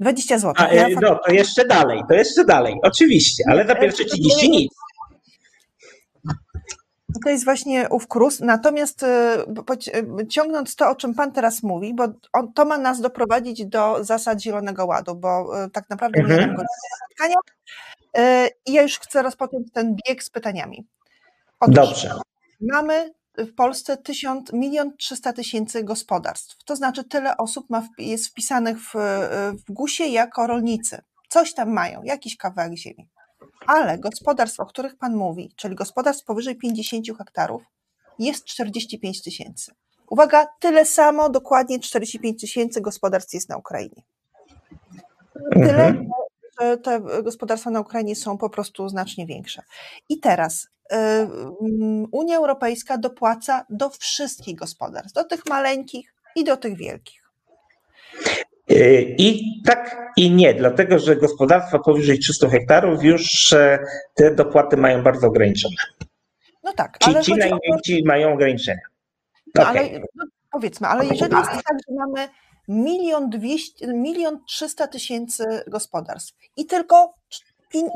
20 zł. A, e, no, to jeszcze dalej, to jeszcze dalej, oczywiście, ale za pierwsze 30 nic. To jest właśnie ów KRUS. Natomiast e, e, ciągnąc to, o czym Pan teraz mówi, bo on, to ma nas doprowadzić do zasad Zielonego Ładu, bo e, tak naprawdę Mhm. nie nam spotkania. I ja już chcę rozpocząć ten bieg z pytaniami. Otóż Dobrze. Mamy w Polsce tysiąc, milion trzysta tysięcy gospodarstw. To znaczy tyle osób ma, jest wpisanych w, w GUS-ie jako rolnicy. Coś tam mają, jakiś kawałek ziemi. Ale gospodarstw, o których Pan mówi, czyli gospodarstw powyżej 50 hektarów, jest 45 tysięcy. Uwaga, tyle samo, dokładnie 45 tysięcy gospodarstw jest na Ukrainie. Tyle, Mhm. że te gospodarstwa na Ukrainie są po prostu znacznie większe. I teraz y, Unia Europejska dopłaca do wszystkich gospodarstw, do tych maleńkich i do tych wielkich. I tak i nie, dlatego że gospodarstwa powyżej 300 hektarów już e, te dopłaty mają bardzo ograniczone. No tak, Ci, ale ci chodzi o mają ograniczenia. no, Okej. ale no, powiedzmy, ale jeżeli jest tak, że mamy milion dwieście, milion trzysta tysięcy gospodarstw i tylko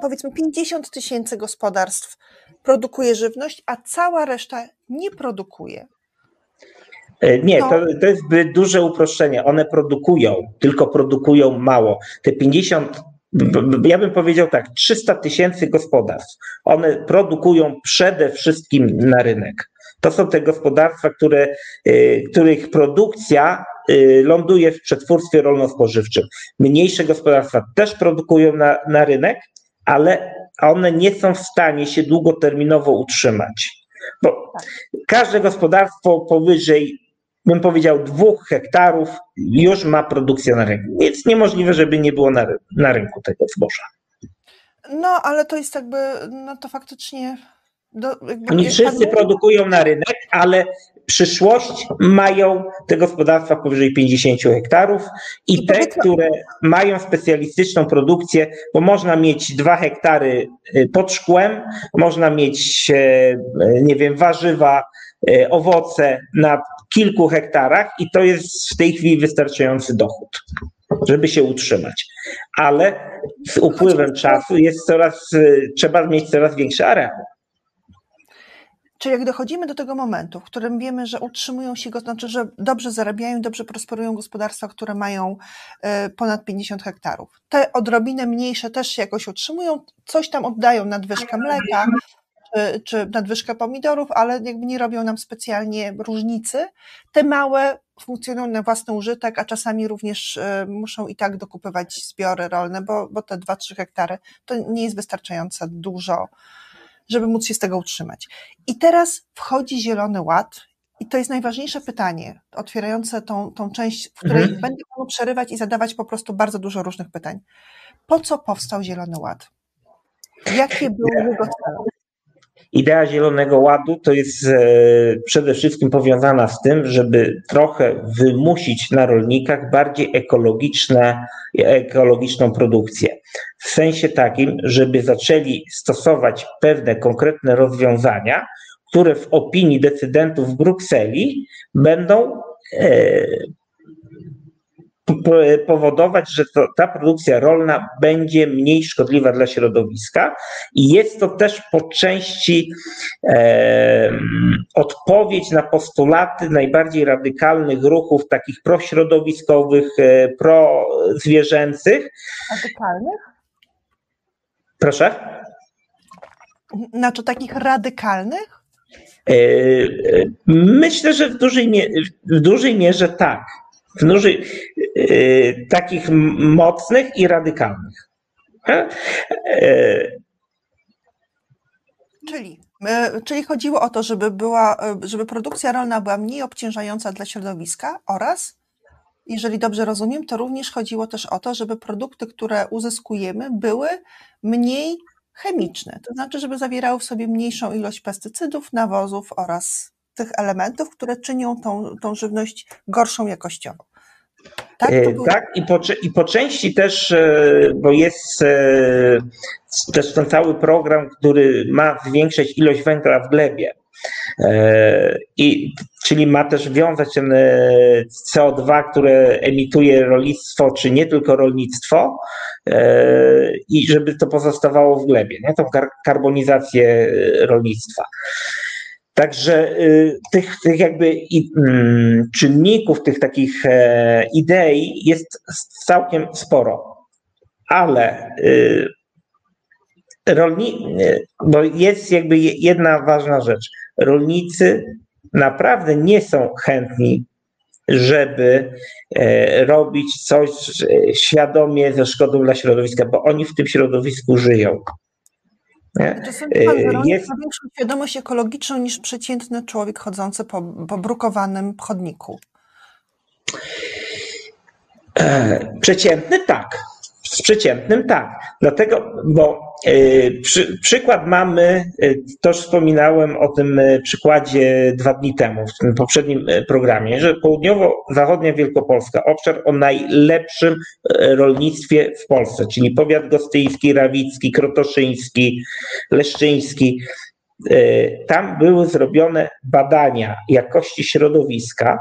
powiedzmy 50 tysięcy gospodarstw produkuje żywność, a cała reszta nie produkuje, Nie, No. to, to jest duże uproszczenie. One produkują, tylko produkują mało. Te 50, b- b- ja bym powiedział tak, 300 tysięcy gospodarstw. One produkują przede wszystkim na rynek. To są te gospodarstwa, które, e, których produkcja e, ląduje w przetwórstwie rolno-spożywczym. Mniejsze gospodarstwa też produkują na, na rynek, ale one nie są w stanie się długoterminowo utrzymać. Bo każde gospodarstwo powyżej bym powiedział, dwóch hektarów już ma produkcję na rynku. Więc niemożliwe, żeby nie było na, na rynku tego zboża. No, ale to jest jakby, no to faktycznie. Do, Oni wszyscy pan produkują na rynek, ale przyszłość mają te gospodarstwa powyżej 50 hektarów i I te, które mają specjalistyczną produkcję, bo można mieć dwa hektary y, pod szkłem, można mieć, e, nie wiem, warzywa, owoce na kilku hektarach i to jest w tej chwili wystarczający dochód, żeby się utrzymać. Ale z upływem czasu jest coraz, y, trzeba mieć coraz większy areał. Czyli jak dochodzimy do tego momentu, w którym wiemy, że utrzymują się, go- znaczy, że dobrze zarabiają, dobrze prosperują gospodarstwa, które mają e, ponad 50 hektarów. Te odrobinę mniejsze też się jakoś utrzymują, coś tam oddają nadwyżkę mleka, czy, czy nadwyżkę pomidorów, ale jakby nie robią nam specjalnie różnicy. Te małe funkcjonują na własny użytek, a czasami również e, muszą i tak dokupywać zbiory rolne, bo, bo te 2-3 hektary to nie jest wystarczająco dużo, żeby móc się z tego utrzymać. I teraz wchodzi Zielony Ład i to jest najważniejsze pytanie, otwierające tą, tą część, w której mhm. będę mógł przerywać i zadawać po prostu bardzo dużo różnych pytań. Po co powstał Zielony Ład? Jakie były jego cele? Idea Zielonego Ładu to jest e, przede wszystkim powiązana z tym, żeby trochę wymusić na rolnikach bardziej ekologiczne, ekologiczną produkcję. W sensie takim, żeby zaczęli stosować pewne konkretne rozwiązania, które w opinii decydentów w Brukseli będą e, powodować, że to, ta produkcja rolna będzie mniej szkodliwa dla środowiska i jest to też po części e, odpowiedź na postulaty najbardziej radykalnych ruchów takich prośrodowiskowych, e, prozwierzęcych. Radykalnych? Proszę? Znaczy takich radykalnych? E, e, myślę, że w dużej, w dużej mierze tak. W dużej, e, takich mocnych i radykalnych. Czyli, czyli chodziło o to, żeby, była, żeby produkcja rolna była mniej obciążająca dla środowiska oraz, jeżeli dobrze rozumiem, to również chodziło też o to, żeby produkty, które uzyskujemy, były mniej chemiczne, to znaczy, żeby zawierały w sobie mniejszą ilość pestycydów, nawozów oraz tych elementów, które czynią tą, tą żywność gorszą jakościowo. Tak, było... tak i, po, i po części też, e, bo jest e, też ten cały program, który ma zwiększać ilość węgla w glebie. E, I, czyli ma też wiązać ten CO2, które emituje rolnictwo, czy nie tylko rolnictwo, i żeby to pozostawało w glebie, nie? tą karbonizację rolnictwa. Także y, tych, tych jakby mm, czynników, tych takich e, idei jest całkiem sporo. Ale y, rolni, y, bo jest jakby jedna ważna rzecz. Rolnicy naprawdę nie są chętni, żeby e, robić coś świadomie ze szkodą dla środowiska, bo oni w tym środowisku żyją. Czasami pan jest... ma większą świadomość ekologiczną niż przeciętny człowiek chodzący po, po brukowanym chodniku. E, przeciętny tak. Z przeciętnym tak. Dlatego, bo y, przy, przykład mamy, y, to już wspominałem o tym y, przykładzie dwa dni temu w tym poprzednim programie, że południowo-zachodnia Wielkopolska, obszar o najlepszym rolnictwie w Polsce, czyli powiat gostyński, rawicki, krotoszyński, leszczyński. Tam były zrobione badania jakości środowiska,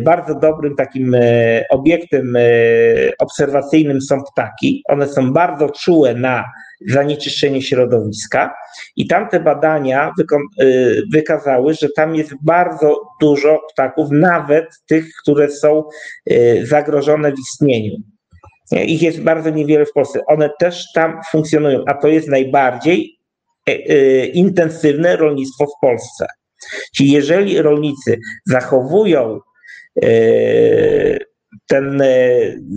bardzo dobrym takim y, obiektem y, obserwacyjnym są ptaki. One są bardzo czułe na zanieczyszczenie środowiska i tamte badania wykazały, że tam jest bardzo dużo ptaków, nawet tych, które są zagrożone w istnieniu. Ich jest bardzo niewiele w Polsce. One też tam funkcjonują, a to jest najbardziej intensywne rolnictwo w Polsce. Czyli jeżeli rolnicy zachowują E, ten e,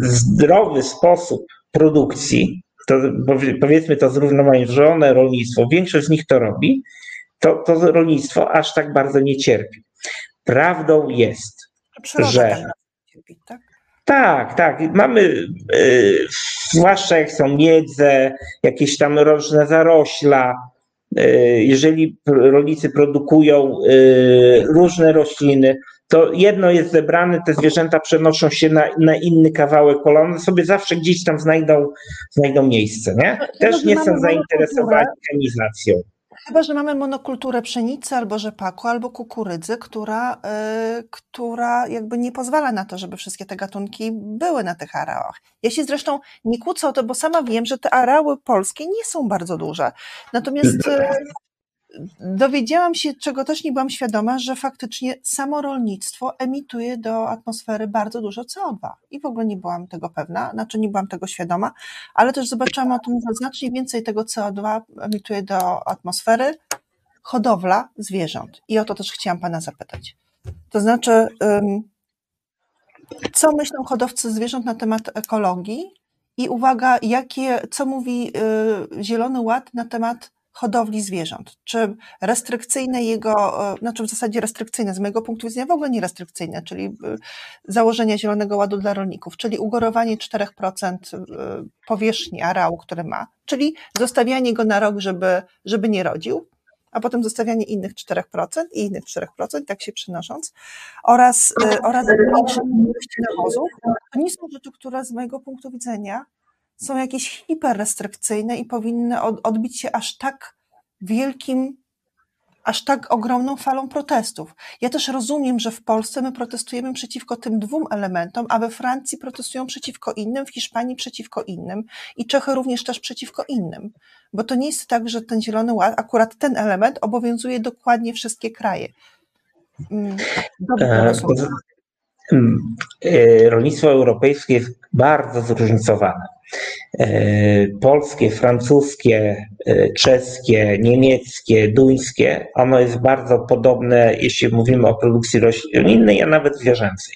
zdrowy sposób produkcji, to powiedzmy to zrównoważone rolnictwo, większość z nich to robi, to, to rolnictwo aż tak bardzo nie cierpi. Prawdą jest, że. Cierpi, tak? Tak, tak. Mamy, y, zwłaszcza jak są miedze, jakieś tam różne zarośla, jeżeli rolnicy produkują różne rośliny, to jedno jest zebrane, te zwierzęta przenoszą się na, na inny kawałek pola, one sobie zawsze gdzieś tam znajdą, znajdą miejsce, nie? Też nie są zainteresowani chemizacją. Chyba, że mamy monokulturę pszenicy albo rzepaku, albo kukurydzy, która, yy, która jakby nie pozwala na to, żeby wszystkie te gatunki były na tych areałach. Ja się zresztą nie kłócę o to, bo sama wiem, że te areały polskie nie są bardzo duże. Natomiast yy, dowiedziałam się, czego też nie byłam świadoma, że faktycznie samo rolnictwo emituje do atmosfery bardzo dużo CO2. I w ogóle nie byłam tego pewna, znaczy nie byłam tego świadoma, ale też zobaczyłam o tym, że znacznie więcej tego CO2 emituje do atmosfery hodowla zwierząt. I o to też chciałam Pana zapytać. To znaczy, co myślą hodowcy zwierząt na temat ekologii i uwaga, jakie, co mówi y, Zielony Ład na temat hodowli zwierząt. Czy restrykcyjne jego, y, znaczy w zasadzie restrykcyjne, z mojego punktu widzenia w ogóle nie restrykcyjne, czyli y, założenia Zielonego Ładu dla rolników, czyli ugorowanie 4% powierzchni areału, który ma, czyli zostawianie go na rok, żeby, żeby nie rodził, a potem zostawianie innych 4% i innych 4%, tak się przenosząc, oraz, oraz zmniejszenie ilości nawozów, to nie są rzeczy, które z mojego punktu widzenia są jakieś hiperrestrykcyjne i powinny odbić się aż tak wielkim aż tak ogromną falą protestów. Ja też rozumiem, że w Polsce my protestujemy przeciwko tym dwóm elementom, a we Francji protestują przeciwko innym, w Hiszpanii przeciwko innym i Czechy również też przeciwko innym. Bo to nie jest tak, że ten Zielony Ład, akurat ten element obowiązuje dokładnie wszystkie kraje. Mm, e, mm, e, rolnictwo europejskie jest bardzo zróżnicowane. E, polskie, francuskie, e, czeskie, niemieckie, duńskie, ono jest bardzo podobne, jeśli mówimy o produkcji roślinnej, a nawet zwierzęcej.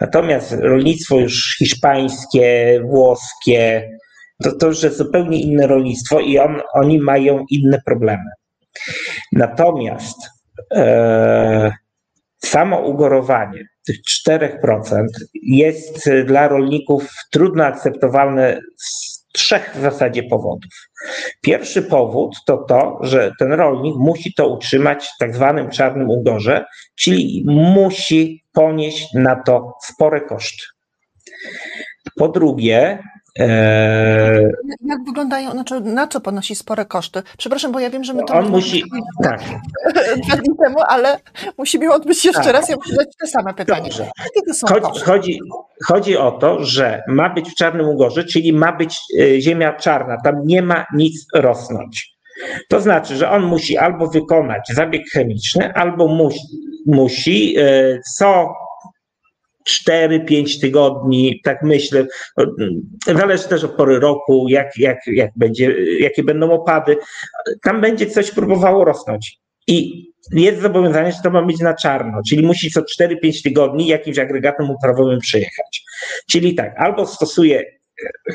Natomiast rolnictwo już hiszpańskie, włoskie, to, to już jest zupełnie inne rolnictwo i on, oni mają inne problemy. Natomiast e, samo ugorowanie tych 4% jest dla rolników trudno akceptowalne z trzech w zasadzie powodów. Pierwszy powód to to, że ten rolnik musi to utrzymać w tak zwanym czarnym ugorze, czyli musi ponieść na to spore koszty. Po drugie, Eee, Jak wyglądają, znaczy na co ponosi spore koszty? Przepraszam, bo ja wiem, że my to On musi, tak. dwa dni temu, ale musimy odbyć jeszcze tak. raz. Ja muszę zadać te same pytanie. Chodzi, chodzi, chodzi, o to, że ma być w Czarnym Ugorze, czyli ma być e, ziemia czarna. Tam nie ma nic rosnąć. To znaczy, że on musi albo wykonać zabieg chemiczny, albo musi, musi e, co 4-5 tygodni, tak myślę. Zależy też od pory roku, jak, jak, jak będzie, jakie będą opady. Tam będzie coś próbowało rosnąć. I jest zobowiązanie, że to ma być na czarno, czyli musi co 4-5 tygodni jakimś agregatem uprawowym przyjechać. Czyli tak, albo stosuje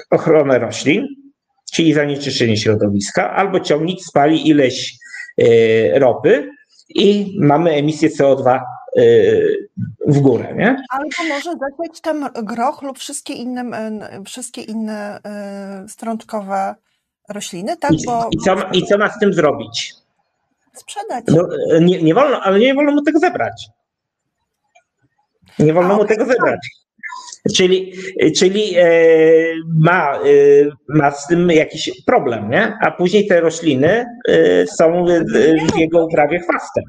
ochronę roślin, czyli zanieczyszczenie środowiska, albo ciągnik spali ileś e, ropy i mamy emisję CO2 Y, w górę, nie? Albo może zasiać tam groch lub wszystkie inne, wszystkie inne y, strączkowe rośliny, tak? I, Bo... i, co, I co ma z tym zrobić? Sprzedać. No, nie, nie wolno, ale nie wolno mu tego zebrać. Nie wolno A, mu tego zebrać. Czyli, czyli e, ma, e, ma z tym jakiś problem, nie? a później te rośliny e, są w jego uprawie chwastem.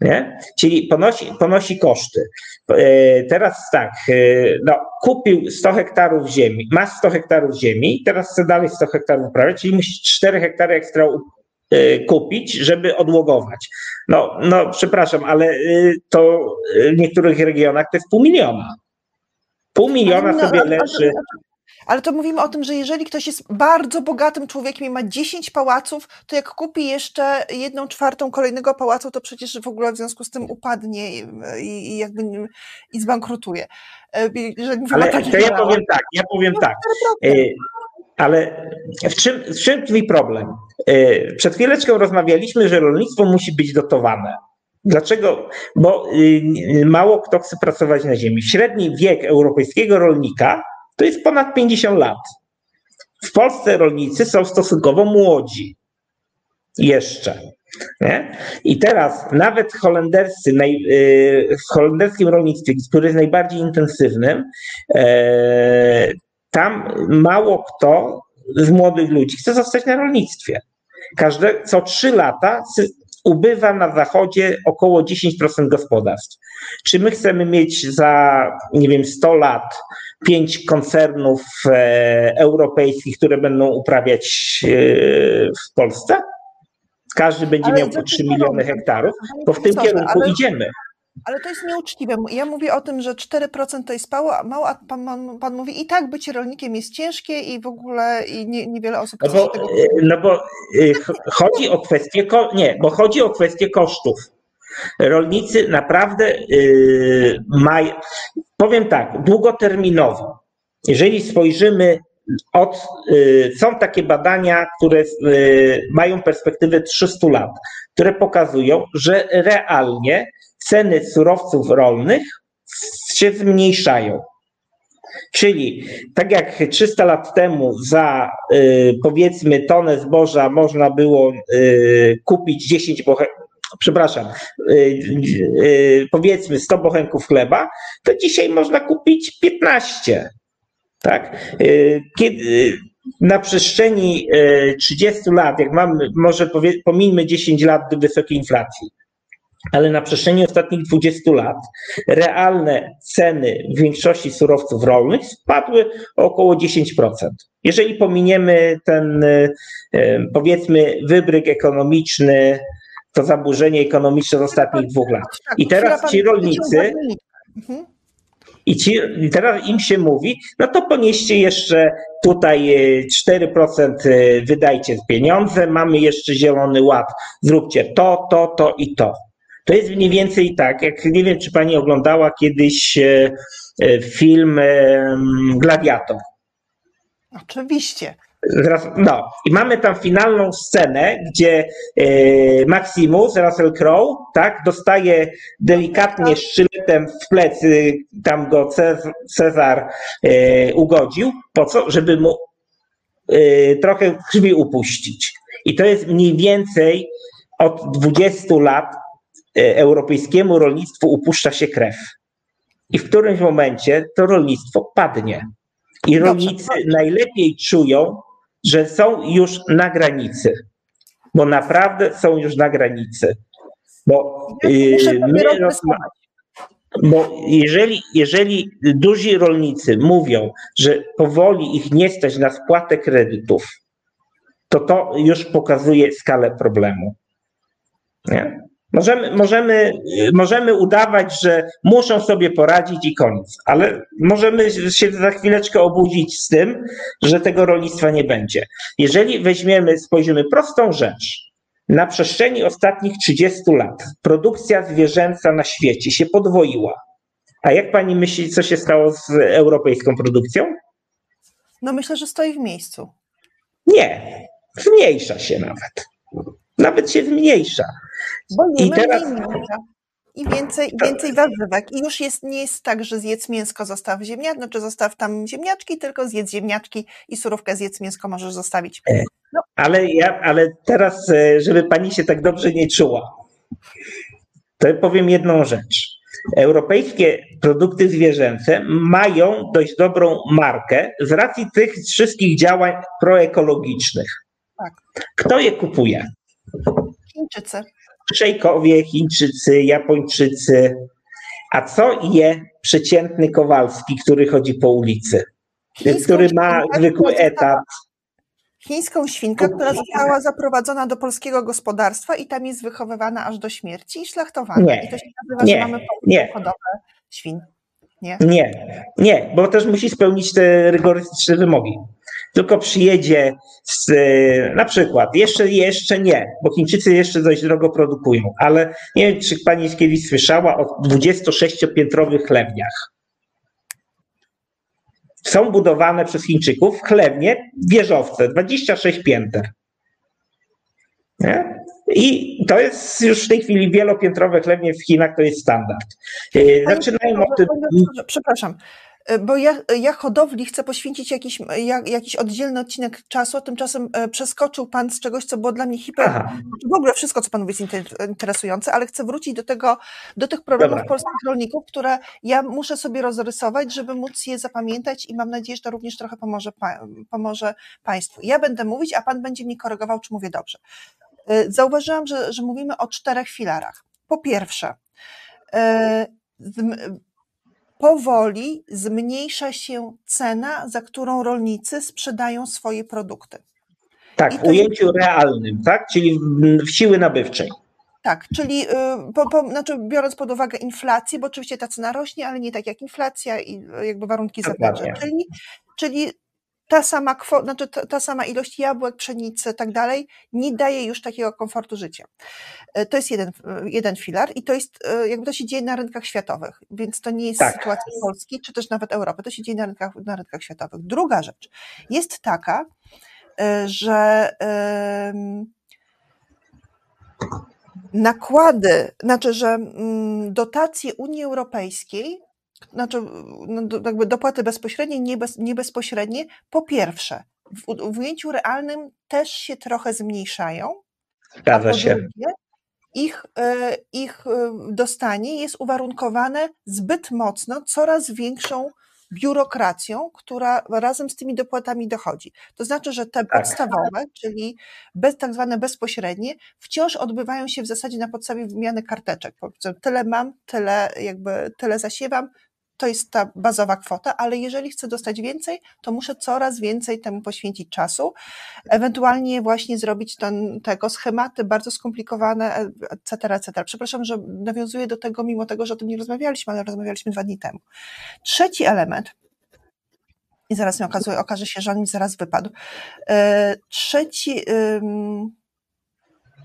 Nie? Czyli ponosi, ponosi koszty. Teraz tak, no, kupił 100 hektarów ziemi, ma 100 hektarów ziemi, teraz chce dalej 100 hektarów uprawiać, czyli musi 4 hektary ekstra kupić, żeby odłogować. No, no przepraszam, ale to w niektórych regionach to jest pół miliona. Pół miliona no, sobie leży. Ale to mówimy o tym, że jeżeli ktoś jest bardzo bogatym człowiekiem i ma 10 pałaców, to jak kupi jeszcze jedną czwartą kolejnego pałacu, to przecież w ogóle w związku z tym upadnie i, i jakby i zbankrutuje. E, ale to ja powiem tak, ja powiem no, tak. E, ale w czym, w czym tkwi problem? E, przed chwileczką rozmawialiśmy, że rolnictwo musi być dotowane. Dlaczego? Bo y, mało kto chce pracować na ziemi. Średni wiek europejskiego rolnika to jest ponad 50 lat. W Polsce rolnicy są stosunkowo młodzi. Jeszcze. Nie? I teraz nawet holenderscy, y, w holenderskim rolnictwie, które jest najbardziej intensywnym, e, tam mało kto z młodych ludzi chce zostać na rolnictwie. Każde, co trzy lata ubywa na zachodzie około 10% gospodarstw. Czy my chcemy mieć za, nie wiem, 100 lat pięć koncernów e, europejskich, które będą uprawiać e, w Polsce? Każdy będzie ale miał po 3 miliony hektarów, to w tym kierunku ale... idziemy. Ale to jest nieuczciwe. Ja mówię o tym, że 4% to jest mało, a pan, pan, pan, mówi i tak bycie rolnikiem jest ciężkie i w ogóle i nie, niewiele osób... No bo, tego... E, no bo e, chodzi o kwestię, nie, bo chodzi o kwestię kosztów. Rolnicy naprawdę yy, mają, powiem tak, długoterminowo. Jeżeli spojrzymy od, y, są takie badania, które y, mają perspektywę 300 lat, które pokazują, że realnie ceny surowców rolnych się zmniejszają. Czyli tak jak 300 lat temu za y, powiedzmy tonę zboża można było kupić 10 bochenków, przepraszam, powiedzmy 100 bochenków chleba, to dzisiaj można kupić 15. Tak? Y, kiedy, y, na przestrzeni 30 y, lat, jak mamy, może powie, pomińmy 10 lat do wysokiej inflacji, ale na przestrzeni ostatnich 20 lat realne ceny w większości surowców rolnych spadły o około 10%. Jeżeli pominiemy ten, powiedzmy, wybryk ekonomiczny, to zaburzenie ekonomiczne z ostatnich dwóch lat. Tak, I teraz ci rolnicy. Mhm. I, ci, I teraz im się mówi, no to ponieście jeszcze tutaj 4% e, e, wydajcie pieniądze, mamy jeszcze zielony ład, zróbcie to, to, to i to. To jest mniej więcej tak, jak nie wiem, czy pani oglądała kiedyś e, film Gladiator. Oczywiście. No, i mamy tam finalną scenę, gdzie e, Maximus, Russell Crowe, tak, dostaje delikatnie szczyletem w plecy, tam go Cezar e, ugodził. Po co? Żeby mu e, trochę krwi upuścić. I to jest mniej więcej od 20 lat europejskiemu rolnictwu upuszcza się krew. I w którymś momencie to rolnictwo padnie. I rolnicy najlepiej czują, że są już na granicy, bo naprawdę są już na granicy. Bo, yy, bo jeżeli, jeżeli duzi rolnicy mówią, że powoli ich nie stać na spłatę kredytów, to to już pokazuje skalę problemu. Nie? Możemy, możemy, możemy udawać, że muszą sobie poradzić i koniec, ale możemy się za chwileczkę obudzić z tym, że tego rolnictwa nie będzie. Jeżeli weźmiemy, spojrzymy prostą rzecz, na przestrzeni ostatnich 30 lat produkcja zwierzęca na świecie się podwoiła. A jak pani myśli, co się stało z europejską produkcją? No myślę, że stoi w miejscu. Nie, zmniejsza się nawet. Nawet się zmniejsza. Bo I teraz... I więcej, więcej warzywek. I już jest, nie jest tak, że zjedz mięsko, zostaw ziemniaczki, czy znaczy zostaw tam ziemniaczki, tylko zjedz ziemniaczki i surówkę zjedz mięsko możesz zostawić. E, no. Ale, ja, ale teraz, e, żeby pani się tak dobrze nie czuła, to powiem jedną rzecz. Europejskie produkty zwierzęce mają dość dobrą markę z racji tych wszystkich działań proekologicznych. Tak. Kto je kupuje? Chińczycy. Szejkowie, Chińczycy, Japończycy. A co je przeciętny Kowalski, który chodzi po ulicy? Chińską który ma zwykły etat. Chińską świnkę, która została zaprowadzona do polskiego gospodarstwa i tam jest wychowywana aż do śmierci i szlachtowana. Nie, I to się nazywa, nie, że mamy nie. hodowlę świn. Nie? nie, nie, bo też musi spełnić te rygorystyczne wymogi tylko przyjedzie z, na przykład, jeszcze, jeszcze nie, bo Chińczycy jeszcze dość drogo produkują, ale nie wiem, czy pani kiedyś słyszała o 26-piętrowych chlewniach. Są budowane przez Chińczyków chlewnie, wieżowce, 26 pięter. Nie? I to jest już w tej chwili wielopiętrowe chlewnie w Chinach, to jest standard. Zaczynają od tym. Przepraszam, E, bo ja, ja hodowli chcę poświęcić jakiś, jakiś oddzielny odcinek czasu, a tymczasem e, przeskoczył Pan z czegoś, co było dla mnie hiper... Aha. W ogóle wszystko, co Pan mówi jest interesujące, ale chcę wrócić do tego, do tych problemów Dobra. polskich rolników, które ja muszę sobie rozrysować, żeby móc je zapamiętać i mam nadzieję, że to również trochę pomoże, pomoże Państwu. Ja będę mówić, a Pan będzie mnie korygował, czy mówię dobrze. E, zauważyłam, że, że mówimy o czterech filarach. Po pierwsze, powoli zmniejsza się cena, za którą rolnicy sprzedają swoje produkty. Tak, w ujęciu jest... realnym, tak? Czyli w siły nabywczej. Tak, czyli y, po, po, znaczy biorąc pod uwagę inflację, bo oczywiście ta cena rośnie, ale nie tak jak inflacja i jakby warunki zewnętrzne. Czyli, czyli ta sama, znaczy ta, ta, sama ilość jabłek, pszenicy, tak dalej, nie daje już takiego komfortu życia. E, to jest jeden, e, jeden filar i to jest, e, jakby to się dzieje na rynkach światowych, więc to nie jest tak. sytuacja Polski, czy też nawet Europy, to się dzieje na rynkach, na rynkach światowych. Druga rzecz jest taka, że nakłady, znaczy, że mm, dotacje Unii Europejskiej znaczy no, jakby dopłaty bezpośrednie, nie, bez, nie bezpośrednie, po pierwsze, w, w ujęciu realnym też się trochę zmniejszają, Zgadza się. drugie, ich, e, ich e, dostanie jest uwarunkowane zbyt mocno coraz większą biurokracją, która razem z tymi dopłatami dochodzi. To znaczy, że te tak. podstawowe, czyli bez, tak zwane bezpośrednie, wciąż odbywają się w zasadzie na podstawie wymiany karteczek. Tyle mam, tyle jakby tyle zasiewam, to jest ta bazowa kwota, ale jeżeli chcę dostać więcej, to muszę coraz więcej temu poświęcić czasu, ewentualnie właśnie zrobić ten, tego schematy bardzo skomplikowane, etc., etc. Przepraszam, że nawiązuję do tego, mimo tego, że o tym nie rozmawialiśmy, ale rozmawialiśmy dwa dni temu. Trzeci element, i zaraz mi okazuje, okaże się, że on mi zaraz wypadł. E, trzeci,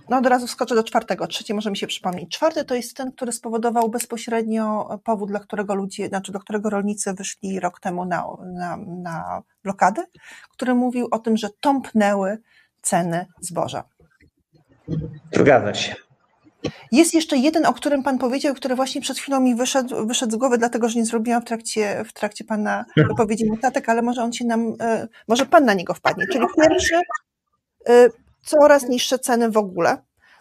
no od razu skoczę do czwartego. Trzeci może mi się przypomnieć. Czwarty to jest ten, który spowodował bezpośrednio powód, dla którego ludzie, znaczy do którego rolnicy wyszli rok temu na, na, na blokadę, który mówił o tym, że tąpnęły ceny zboża. Zgadza się. Jest jeszcze jeden, o którym Pan powiedział, który właśnie przed chwilą mi wyszedł, wyszedł z głowy, dlatego że nie zrobiłam w trakcie, w trakcie Pana wypowiedzi mutatek, ale może on się nam, e, może Pan na niego wpadnie. Czyli pierwszy, e, coraz niższe ceny w ogóle.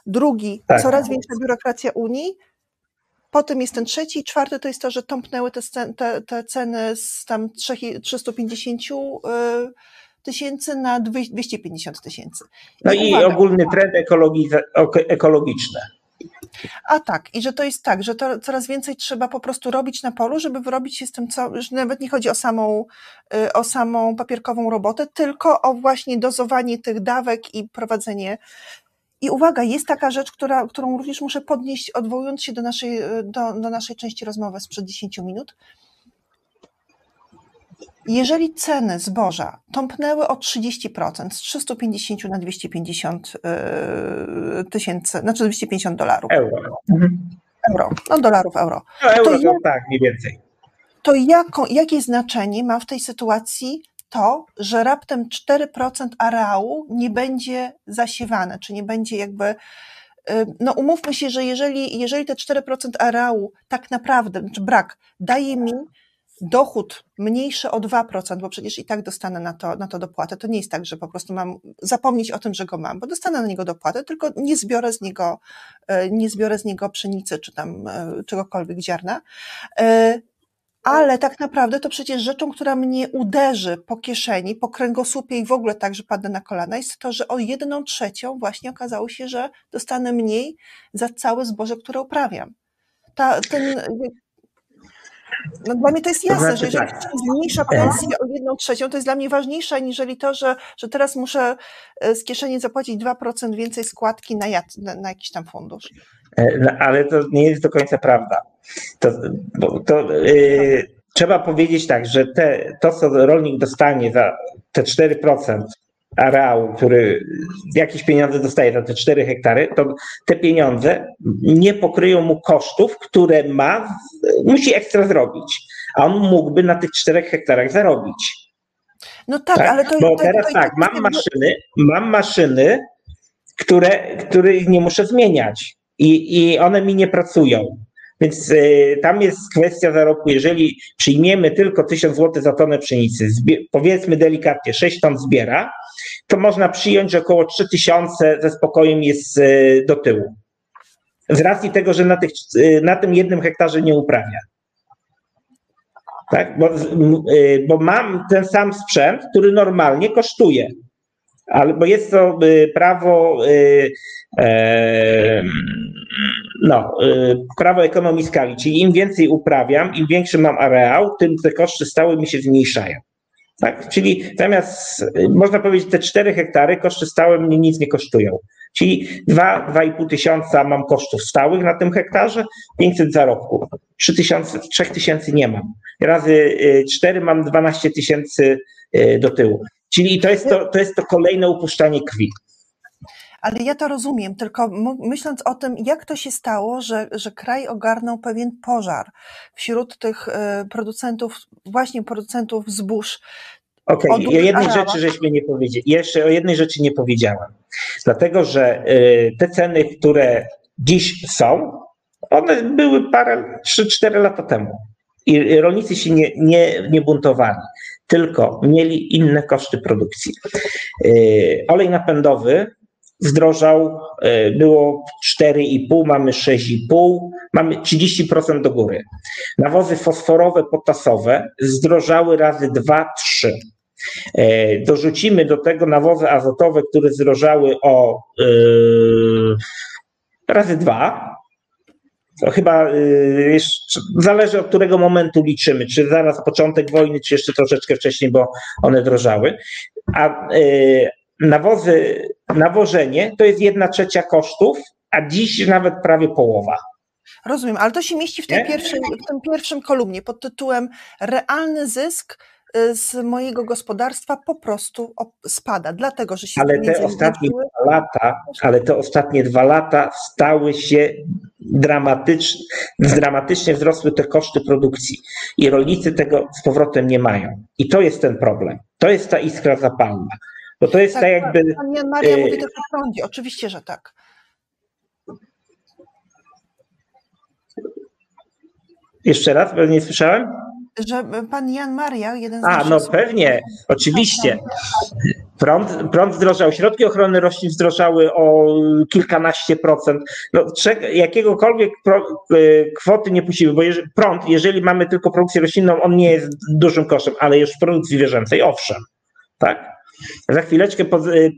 Drugi, tak. coraz większa biurokracja Unii. Potem jest ten trzeci i czwarty to jest to, że tąpnęły te, te, te ceny z tam 350 y, tysięcy na 250 tysięcy. No i, i ogólny trend ekologiczny. A tak, i że to jest tak, że to coraz więcej trzeba po prostu robić na polu, żeby wyrobić się z tym, co, że nawet nie chodzi o samą, y, o samą papierkową robotę, tylko o właśnie dozowanie tych dawek i prowadzenie. I uwaga, jest taka rzecz, która, którą również muszę podnieść, odwołując się do naszej, y, do, do naszej części rozmowy sprzed 10 minut. Jeżeli ceny zboża tąpnęły o 30%, z 350 na 250 y, tysięcy, znaczy 250 dolarów. Euro. Mhm. Euro, no dolarów, euro. No, euro to, jak, tak, mniej więcej. To jako, jakie znaczenie ma w tej sytuacji to, że raptem 4% areału nie będzie zasiewane, czy nie będzie jakby y, no umówmy się, że jeżeli, jeżeli te 4% areału tak naprawdę, czy brak, daje mi dochód mniejszy o 2%, bo przecież i tak dostanę na to, na to dopłatę. To nie jest tak, że po prostu mam zapomnieć o tym, że go mam, bo dostanę na niego dopłatę, tylko nie zbiorę z niego, e, nie zbiorę z niego pszenicy czy tam e, czegokolwiek ziarna. E, ale tak naprawdę to przecież rzeczą, która mnie uderzy po kieszeni, po kręgosłupie i w ogóle tak, że padnę na kolana, jest to, że o jedną trzecią właśnie okazało się, że dostanę mniej za całe zboże, które uprawiam. Ta, ten, no dla mnie to jest jasne, to znaczy, że jeżeli tak. zmniejsza pensję o jedną trzecią, to jest dla mnie ważniejsze, niżeli to, że, że teraz muszę e, z kieszeni zapłacić 2% więcej składki na, jad, na, na jakiś tam fundusz. E, no, ale to nie jest do końca prawda. To, to yy, trzeba powiedzieć tak, że te, to, co rolnik dostanie za te 4%, areału, który jakieś pieniądze dostaje za te 4 hektary, to te pieniądze nie pokryją mu kosztów, które ma, musi ekstra zrobić. A on mógłby na tych 4 hektarach zarobić. No tak, tak? ale to Bo teraz to, tak, mam maszyny, mam maszyny, które, których nie muszę zmieniać i, i one mi nie pracują. Więc y, tam jest kwestia zarobku. Jeżeli przyjmiemy tylko 1000 zł za tonę pszenicy, powiedzmy delikatnie 6 ton zbiera, to można przyjąć, że około 3000 ze spokojem jest y, do tyłu. Z racji tego, że na, tych, y, na tym jednym hektarze nie uprawia. Tak? Bo, y, bo mam ten sam sprzęt, który normalnie kosztuje. Ale bo jest to prawo no, prawo ekonomii skali, czyli im więcej uprawiam, im większy mam areał, tym te koszty stałe mi się zmniejszają. Tak? Czyli zamiast, można powiedzieć, te 4 hektary koszty stałe mnie nic nie kosztują. Czyli 2-2,5 tysiąca mam kosztów stałych na tym hektarze, 500 zarobków. 3 tysiące, 3 tysięcy nie mam. Razy 4 y, mam 12 tysięcy y, do tyłu. Czyli to jest to, to, jest to kolejne upuszczanie krwi. Ale ja to rozumiem, tylko myśląc o tym, jak to się stało, że, że kraj ogarnął pewien pożar wśród tych e, producentów, właśnie producentów zbóż. Okej, okay. o jednej rzeczy żeśmy nie powiedzieli. Jeszcze o jednej rzeczy nie powiedziałem. Dlatego, że e, te ceny, które dziś są, one były parę, 3-4 lata temu. I rolnicy się nie, nie, nie buntowali, tylko mieli inne koszty produkcji. E, olej napędowy zdrożał, e, było 4,5, mamy 6,5, mamy 30% do góry. Nawozy fosforowe, potasowe zdrożały razy 2, 3. E, dorzucimy do tego nawozy azotowe, które zdrożały o yy, razy 2. To chyba jeszcze, zależy od którego momentu liczymy, czy zaraz początek wojny, czy jeszcze troszeczkę wcześniej, bo one drożały. A nawozy, nawożenie to jest jedna trzecia kosztów, a dziś nawet prawie połowa. Rozumiem, ale to się mieści w, tej pierwszej, w tym pierwszym kolumnie pod tytułem Realny zysk y, z mojego gospodarstwa po prostu spada, dlatego że się ale te ostatnie dwa lata, ale te ostatnie dwa lata stały się dramatyczne, dramatycznie wzrosły te koszty produkcji i rolnicy tego z powrotem nie mają. I to jest ten problem. To jest ta iskra zapalna. Bo to jest tak, tak jakby. Pani Maria mówi też o prądzie, oczywiście, że tak. Jeszcze raz, bo nie słyszałem? Że pan Jan Maria, jeden z A, no pewnie, oczywiście. Prąd, prąd zdrożał, środki ochrony roślin zdrożały o kilkanaście procent. No, jakiegokolwiek pro, e, kwoty nie puściły, bo jeżeli, prąd, jeżeli mamy tylko produkcję roślinną, on nie jest dużym kosztem, ale już w produkcji zwierzęcej, owszem. Tak? Za chwileczkę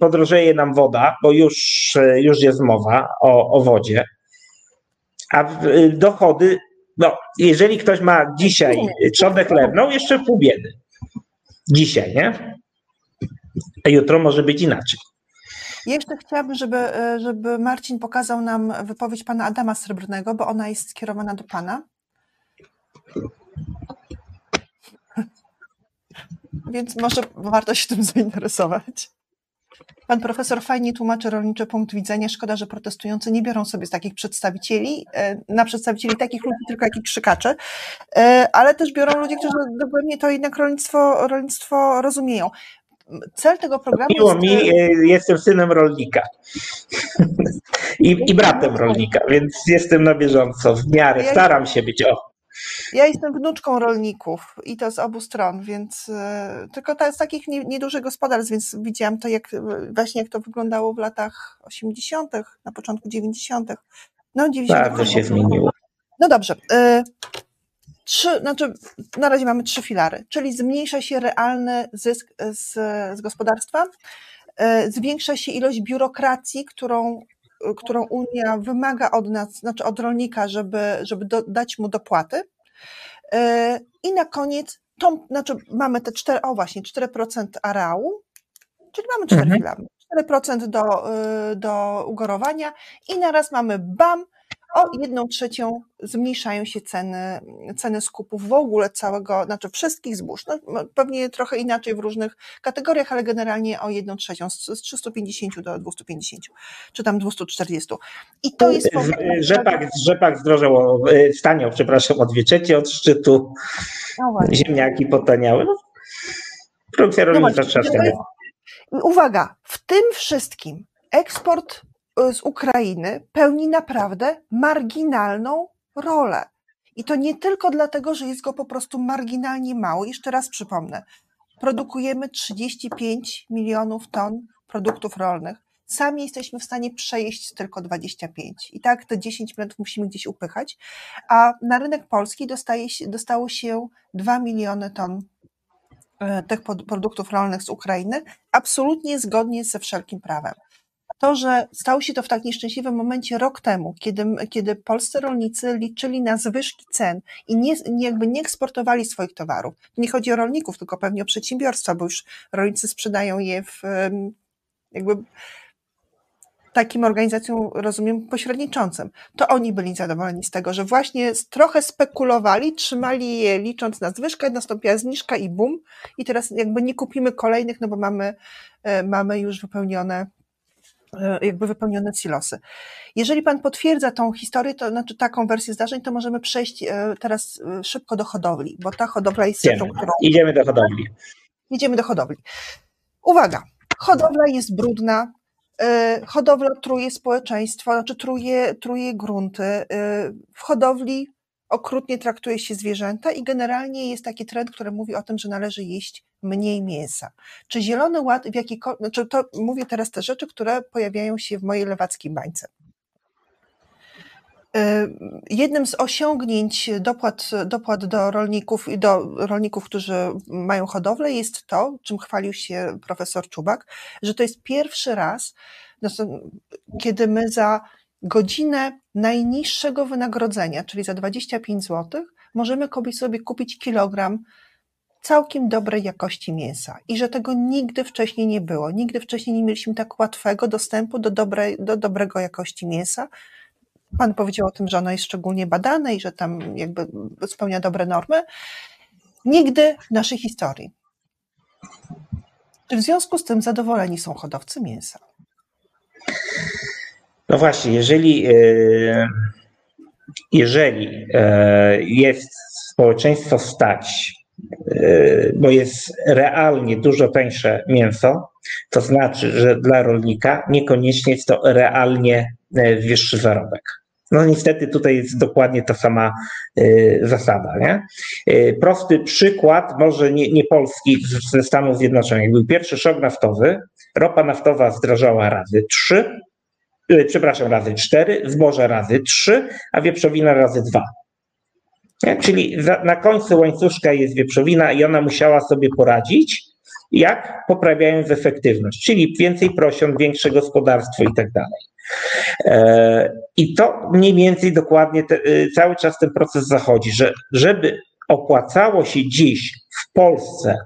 podrożeje nam woda, bo już, już jest mowa o, o wodzie. A dochody, no, jeżeli ktoś ma dzisiaj trzodę chlebną, jeszcze pół biedy. Dzisiaj, nie? A jutro może być inaczej. Jeszcze chciałabym, żeby, żeby Marcin pokazał nam wypowiedź pana Adama Srebrnego, bo ona jest skierowana do pana więc może warto się tym zainteresować. Pan profesor fajnie tłumaczy rolniczy punkt widzenia. Szkoda, że protestujący nie biorą sobie z takich przedstawicieli, e, na przedstawicieli takich ludzi, tylko jakich krzykaczy, e, ale też biorą ludzi, którzy dogłębnie to jednak rolnictwo, rolnictwo rozumieją. Cel tego programu Miło jest... mi, e, jestem synem rolnika I, i bratem rolnika, więc jestem na bieżąco, w miarę, staram się być. O. Ja jestem wnuczką rolników i to z obu stron, więc e, tylko ta, z takich niedużych gospodarstw, więc widziałam to, jak właśnie jak to wyglądało w latach 80., na początku 90. No, 90. Bardzo się zmieniło. No dobrze. E, trzy, znaczy na razie mamy trzy filary, czyli zmniejsza się realny zysk z, z gospodarstwa, e, zwiększa się ilość biurokracji, którą którą Unia wymaga od nas, znaczy od rolnika, żeby, żeby do, dać mu dopłaty. E, I na koniec, tą, znaczy mamy te 4, o właśnie, 4% areału, czyli mamy 4 mhm. filary. 4% do, y, do ugorowania i naraz mamy BAM, o jedną trzecią zmniejszają się ceny, ceny skupów w ogóle całego, znaczy wszystkich zbóż. No, pewnie trochę inaczej w różnych kategoriach, ale generalnie o jedną trzecią, z 350 do 250, czy tam 240. I to jest powód, rzepak, rzepak zdrożał, staniał, przepraszam, o dwie trzecie od szczytu, no ziemniaki potaniały. No, produkcja rolnicza no I uwaga, w tym wszystkim eksport z Ukrainy pełni naprawdę marginalną rolę. I to nie tylko dlatego, że jest go po prostu marginalnie mało. Jeszcze raz przypomnę, produkujemy 35 milionów ton produktów rolnych. Sami jesteśmy w stanie przejeść tylko 25. I tak te 10 milionów musimy gdzieś upychać, a na rynek polski dostaje dostało się 2 miliony ton e, tych produktów rolnych z Ukrainy, absolutnie zgodnie ze wszelkim prawem to, że stało się to w tak nieszczęśliwym momencie rok temu, kiedy, kiedy polscy rolnicy liczyli na zwyżki cen i nie, jakby nie eksportowali swoich towarów. Nie chodzi o rolników, tylko pewnie o przedsiębiorstwa, bo już rolnicy sprzedają je w jakby takim organizacjom, rozumiem, pośredniczącym. To oni byli zadowoleni z tego, że właśnie trochę spekulowali, trzymali je licząc na zwyżkę, nastąpiła zniżka i bum. I teraz jakby nie kupimy kolejnych, no bo mamy, e, mamy już wypełnione jakby wypełnione silosy. Jeżeli Pan potwierdza tą historię, to znaczy taką wersję zdarzeń, to możemy przejść e, teraz szybko do hodowli, bo ta hodowla jest Idziemy, którą... Idziemy do hodowli. Idziemy do hodowli. Uwaga, hodowla jest brudna, E, hodowla truje społeczeństwo, znaczy truje, truje grunty. E, w hodowli okrutnie traktuje się zwierzęta i generalnie jest taki trend, który mówi o tym, że należy jeść mniej mięsa. Czy Zielony Ład w jakikolwiek, znaczy to mówię teraz te rzeczy, które pojawiają się w mojej lewackiej bańce. E, jednym z osiągnięć dopłat, dopłat do rolników i do rolników, którzy mają hodowlę, jest to, czym chwalił się profesor Czubak, że to jest pierwszy raz, no kiedy my za godzinę najniższego wynagrodzenia, czyli za 25 zł, możemy sobie kupić kilogram całkiem dobrej jakości mięsa i że tego nigdy wcześniej nie było. Nigdy wcześniej nie mieliśmy tak łatwego dostępu do, dobrej, do dobrego jakości mięsa, Pan powiedział o tym, że ono jest szczególnie badane i że tam jakby spełnia dobre normy. Nigdy w naszej historii. Czy w związku z tym zadowoleni są hodowcy mięsa? No właśnie, jeżeli, e, jeżeli e, jest społeczeństwo stać, e, bo jest realnie dużo tańsze mięso, to znaczy, że dla rolnika niekoniecznie jest to realnie wyższy zarobek. No niestety tutaj jest dokładnie ta sama zasada. Nie? Prosty przykład, może nie, nie Polski, ze Stanów Zjednoczonych. Był pierwszy szok naftowy, ropa naftowa zdrażała razy trzy, przepraszam, razy cztery, zboże razy trzy, a wieprzowina razy dwa. Nie? Czyli za, na końcu łańcuszka jest wieprzowina i ona musiała sobie poradzić, jak poprawiając efektywność, czyli więcej prosiąt, większe gospodarstwo i tak dalej. E, I to mniej więcej dokładnie te, y, cały czas ten proces zachodzi, że żeby opłacało się dziś w Polsce,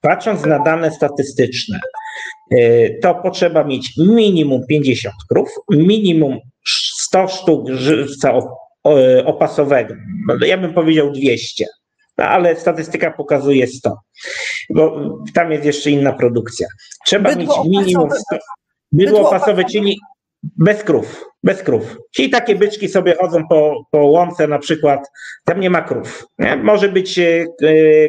patrząc na dane statystyczne, y, to potrzeba mieć minimum 50 krów, minimum 100 sztuk żywca opasowego. Ja bym powiedział 200. No, ale statystyka pokazuje 100, bo tam jest jeszcze inna produkcja. Trzeba bydło mieć minimum 100. Bydło opasowe, czyli bez krów, bez krów. Czyli takie byczki sobie chodzą po, po łące na przykład, tam nie ma krów. Nie? Może być e,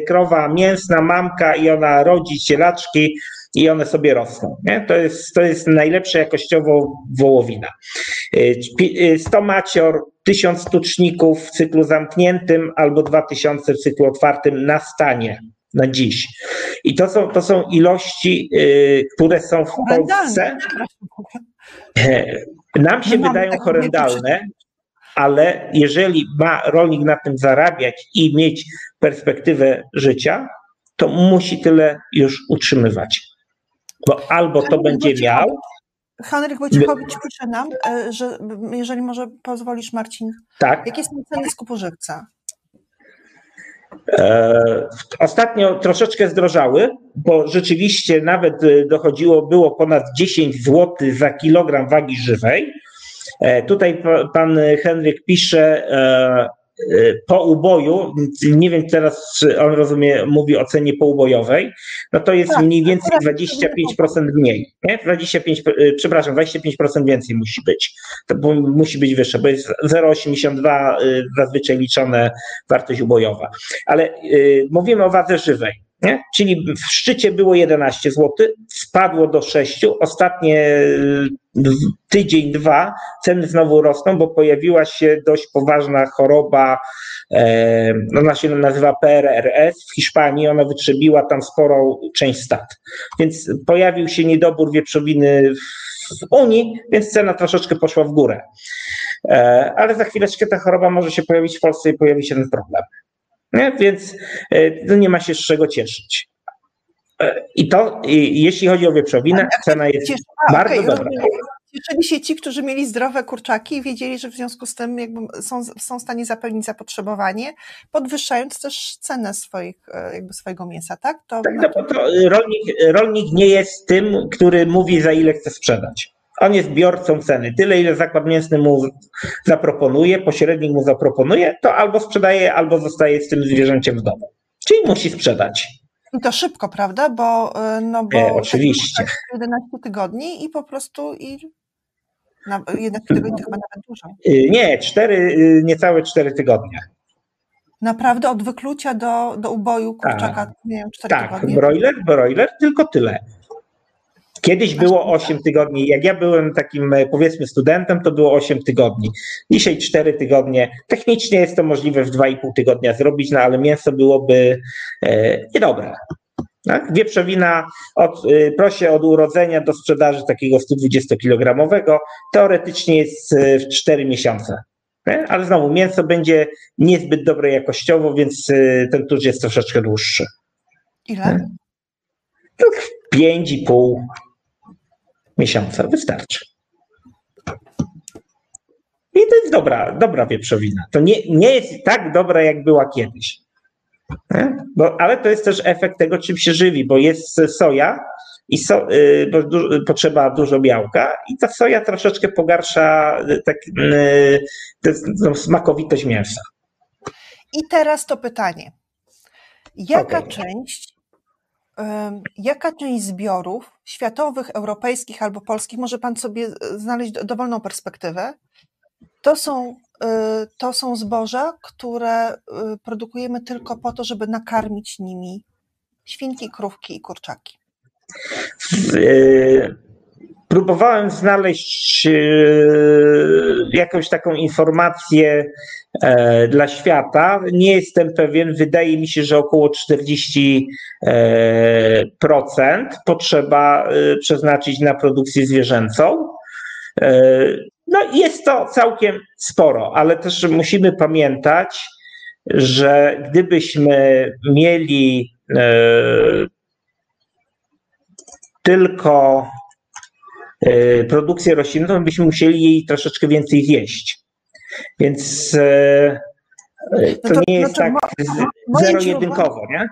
krowa mięsna, mamka i ona rodzi cielaczki i one sobie rosną. Nie? To, jest, to jest najlepsza jakościowo wołowina. 100 e, e, macior, 1000 tuczników w cyklu zamkniętym albo 2000 w cyklu otwartym na stanie na dziś. I to są, to są ilości, y, które są w Polsce. Nam się wydają horrendalne, ale jeżeli ma rolnik na tym zarabiać i mieć perspektywę życia, to musi tyle już utrzymywać. Bo albo to będzie miał. Henryk Wojciechowicz pisze nam, e, że jeżeli może pozwolisz, Marcin, tak? jakie są ceny skupu żywca? E, ostatnio troszeczkę zdrożały, bo rzeczywiście nawet e, dochodziło, było ponad 10 zł za kilogram wagi żywej. Tutaj pan Henryk pisze, po uboju, nie wiem teraz, czy on rozumie, mówi o cenie poubojowej, no to jest tak, mniej więcej 25% mniej. Nie? 25, y, przepraszam, 25% więcej musi być. To musi być wyższe, bo jest 0,82 y, zazwyczaj liczone wartość ubojowa. Ale y, mówimy o wadze żywej. Nie? Czyli w szczycie było 11 zł, spadło do 6, ostatnie tydzień, dwa, ceny znowu rosną, bo pojawiła się dość poważna choroba, e, ona się nazywa PRRS w Hiszpanii, ona wytrzebiła tam sporą część stad. Więc pojawił się niedobór wieprzowiny w Unii, więc cena troszeczkę poszła w górę. E, ale za chwileczkę ta choroba może się pojawić w Polsce i pojawi się ten problem. Nie? Więc e, nie ma się z czego cieszyć. I to, jeśli chodzi o wieprzowinę, cena jest a, bardzo okay, dobra. Cieszyli się ci, którzy mieli zdrowe kurczaki i wiedzieli, że w związku z tym jakby są, są w stanie zapełnić zapotrzebowanie, podwyższając też cenę swoich, e, jakby swojego mięsa, tak? To, tak, no, to rolnik, rolnik nie jest tym, który mówi, za ile chce sprzedać. On jest biorcą ceny. Tyle, ile zakład mięsny mu zaproponuje, pośrednik mu zaproponuje, to albo sprzedaje, albo zostaje z tym zwierzęciem w domu. Czyli musi sprzedać. I to szybko, prawda? Bo, y, no bo E, oczywiście. 11 tygodni i po prostu i na, 11 tygodni to chyba nawet dużo. Y, Nie, cztery, y, niecałe cztery tygodnie. Naprawdę od wyklucia do, do uboju kurczaka, nie wiem, 4 Tak, tygodnie. broiler, broiler, tylko tyle. Kiedyś było 8 tygodni. Jak ja byłem takim, e, powiedzmy, studentem, to było 8 tygodni. Dzisiaj 4 tygodnie. Technicznie jest to możliwe w 2,5 tygodnia zrobić, no ale mięso byłoby e, niedobre. Tak? Wieprzowina od, y, prosi od urodzenia do sprzedaży takiego 120-kilogramowego. Teoretycznie jest w 4 miesiące. Nie? Ale znowu mięso będzie niezbyt dobre jakościowo, więc y, ten tuż jest troszeczkę dłuższy. Ile? Tak 5,5 miesiąca wystarczy. I to jest dobra, dobra wieprzowina. To nie, nie jest tak dobra, jak była kiedyś. Nie? Bo, ale to jest też efekt tego, czym się żywi, bo jest soja i so, y, bo du, potrzeba dużo białka i ta soja troszeczkę pogarsza y, tak, y, tę- tą smakowitość mięsa. I teraz to pytanie. Jaka Okej. część, jaka część zbiorów światowych, europejskich albo polskich, może Pan sobie e, znaleźć do- dowolną perspektywę, to są, e, to są zboża, które e, produkujemy tylko po to, żeby nakarmić nimi świnki, krówki i kurczaki. Próbowałem znaleźć yy, jakąś taką informację e, dla świata. Nie jestem pewien. Wydaje mi się, że około 40% e, potrzeba e, przeznaczyć na produkcję zwierzęcą. E, No jest to całkiem sporo, ale też musimy pamiętać, że gdybyśmy mieli e, tylko e, produkcję roślinną, to byśmy musieli jej troszeczkę więcej zjeść. Więc e, e, to No to nie jest znaczy, tak zero-jedynkowo, nie?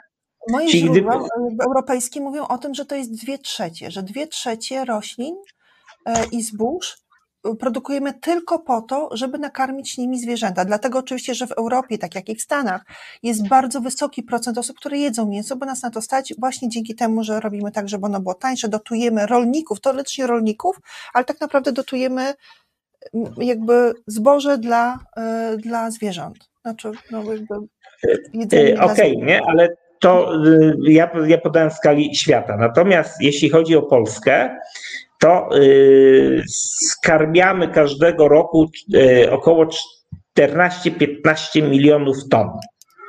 Moje Czyli źródła e, europejskie mówią o tym, że to jest dwie trzecie, że dwie trzecie roślin e, i zbóż e, produkujemy tylko po to, żeby nakarmić nimi zwierzęta. Dlatego oczywiście, że w Europie, tak jak i w Stanach, jest bardzo wysoki procent osób, które jedzą mięso, bo nas na to stać właśnie dzięki temu, że robimy tak, żeby ono było tańsze, dotujemy rolników, teoretycznie rolników, ale tak naprawdę dotujemy jakby zboże dla, e, dla zwierząt. Znaczy, no jakby jedzenie E, Okej, nie, ale to y, ja, ja podałem w skali świata. Natomiast jeśli chodzi o Polskę, to y, skarmiamy każdego roku y, około 14-15 milionów ton.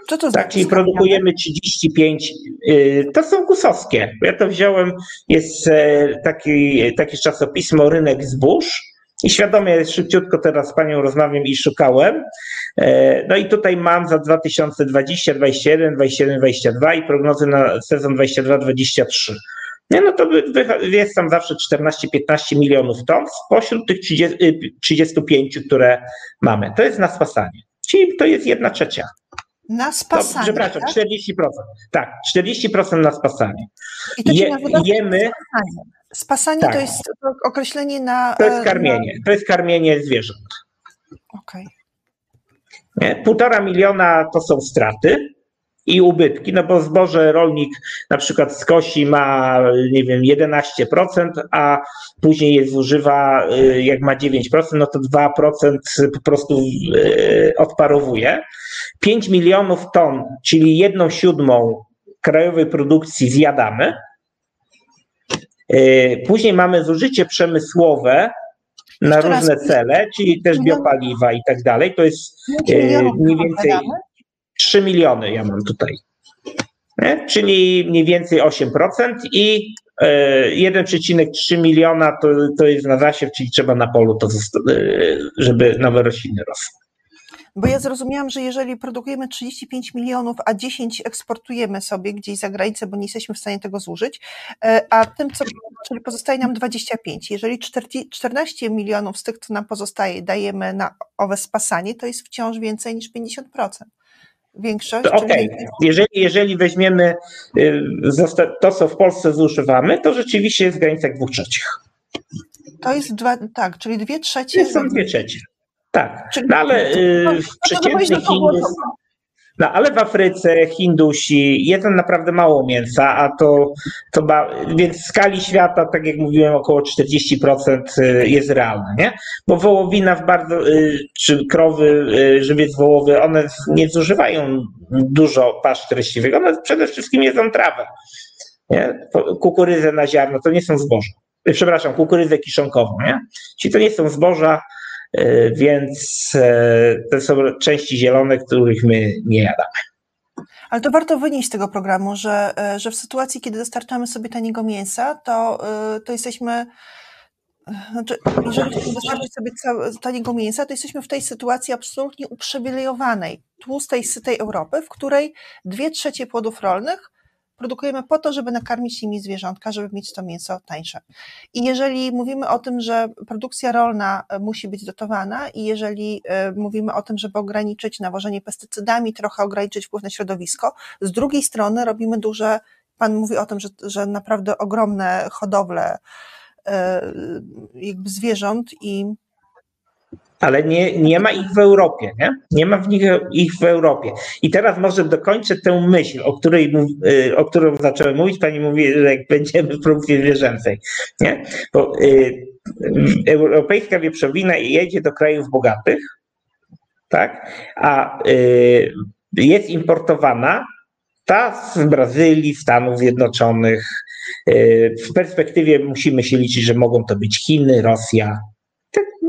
Co to Tak, znaczy? czyli produkujemy 35, y, to są gusowskie. Ja to wziąłem, jest e, taki, takie czasopismo Rynek Zbóż i świadomie szybciutko teraz z panią rozmawiam i szukałem. E, No i tutaj mam za 2020, 21, 27, 22 i prognozy na sezon 22, 23. Nie, no to jest tam zawsze 14-15 milionów ton spośród tych 30, y, 35, które mamy. To jest na spasanie. Czyli to jest jedna trzecia. Na spasanie. przepraszam, tak? 40%. Tak, 40% na spasanie. I to się Je, jemy, spasanie. Spasanie Tak. to jest określenie na. to e, jest karmienie, to jest karmienie zwierząt. Na, okej. Nie? Półtora miliona to są straty i ubytki, no bo zboże rolnik na przykład z kosi ma, nie wiem, 11%, a później je zużywa, y, jak ma 9%, no to 2% po prostu y, odparowuje. 5 milionów ton, czyli jedną siódmą krajowej produkcji zjadamy. Y, Później mamy zużycie przemysłowe na Jeszcze raz, różne cele, czyli też biopaliwa i tak dalej. To jest mniej więcej zjadamy? 3 miliony ja mam tutaj. Nie? Czyli mniej więcej 8% i e, 1,3 miliona to, to jest na zasiew, czyli trzeba na polu to, e, żeby nowe rośliny rosły. Bo ja zrozumiałam, że jeżeli produkujemy 35 milionów, a 10 eksportujemy sobie gdzieś za granicę, bo nie jesteśmy w stanie tego zużyć, e, a tym, co, czyli pozostaje nam 25. Jeżeli 40 14 milionów z tych, co nam pozostaje, dajemy na owe spasanie, to jest wciąż więcej niż 50%. Większość. Czyli Okej, więcej- jeżeli, jeżeli weźmiemy y, to, co w Polsce zużywamy, to rzeczywiście jest w granicach dwóch trzecich. To jest dwa, tak, czyli dwie trzecie. To są dwie trzecie. Tak, no ale y, w przeciętnych Hindus, no ale w Afryce Hindusi jedzą naprawdę mało mięsa, a to, to więc w skali świata, tak jak mówiłem, około 40% y, jest realne, nie? Bo wołowina w bardzo, y, czy krowy, żywiec wołowy, one nie zużywają dużo pasz treściwych, one przede wszystkim jedzą trawę. Nie? Kukurydzę na ziarno to nie są zboża. Przepraszam, kukurydzę kiszonkową, nie? Czyli to nie są zboża, więc e, to są części zielone, których my nie jadamy. Ale to warto wynieść z tego programu, że, e, że w sytuacji, kiedy dostarczamy sobie taniego mięsa, to, to jesteśmy. Znaczy, jeżeli dostarczyć sobie taniego mięsa, to jesteśmy w tej sytuacji absolutnie uprzywilejowanej, tłustej, sytej Europy, w której dwie trzecie płodów rolnych produkujemy po to, żeby nakarmić nimi zwierzątka, żeby mieć to mięso tańsze. I jeżeli mówimy o tym, że produkcja rolna e, musi być dotowana i jeżeli e, mówimy o tym, żeby ograniczyć nawożenie pestycydami, trochę ograniczyć wpływ na środowisko, z drugiej strony robimy duże, Pan mówi o tym, że, że naprawdę ogromne hodowle e, jakby zwierząt i ale nie, nie ma ich w Europie, nie? Nie ma w nich, ich w Europie. I teraz może dokończę tę myśl, o której, y, o którą zacząłem mówić. Pani mówi, że jak będziemy w produkcji zwierzęcej, nie? Bo y, europejska wieprzowina jedzie do krajów bogatych, tak? A y, jest importowana ta z Brazylii, Stanów Zjednoczonych. Y, w perspektywie musimy się liczyć, że mogą to być Chiny, Rosja,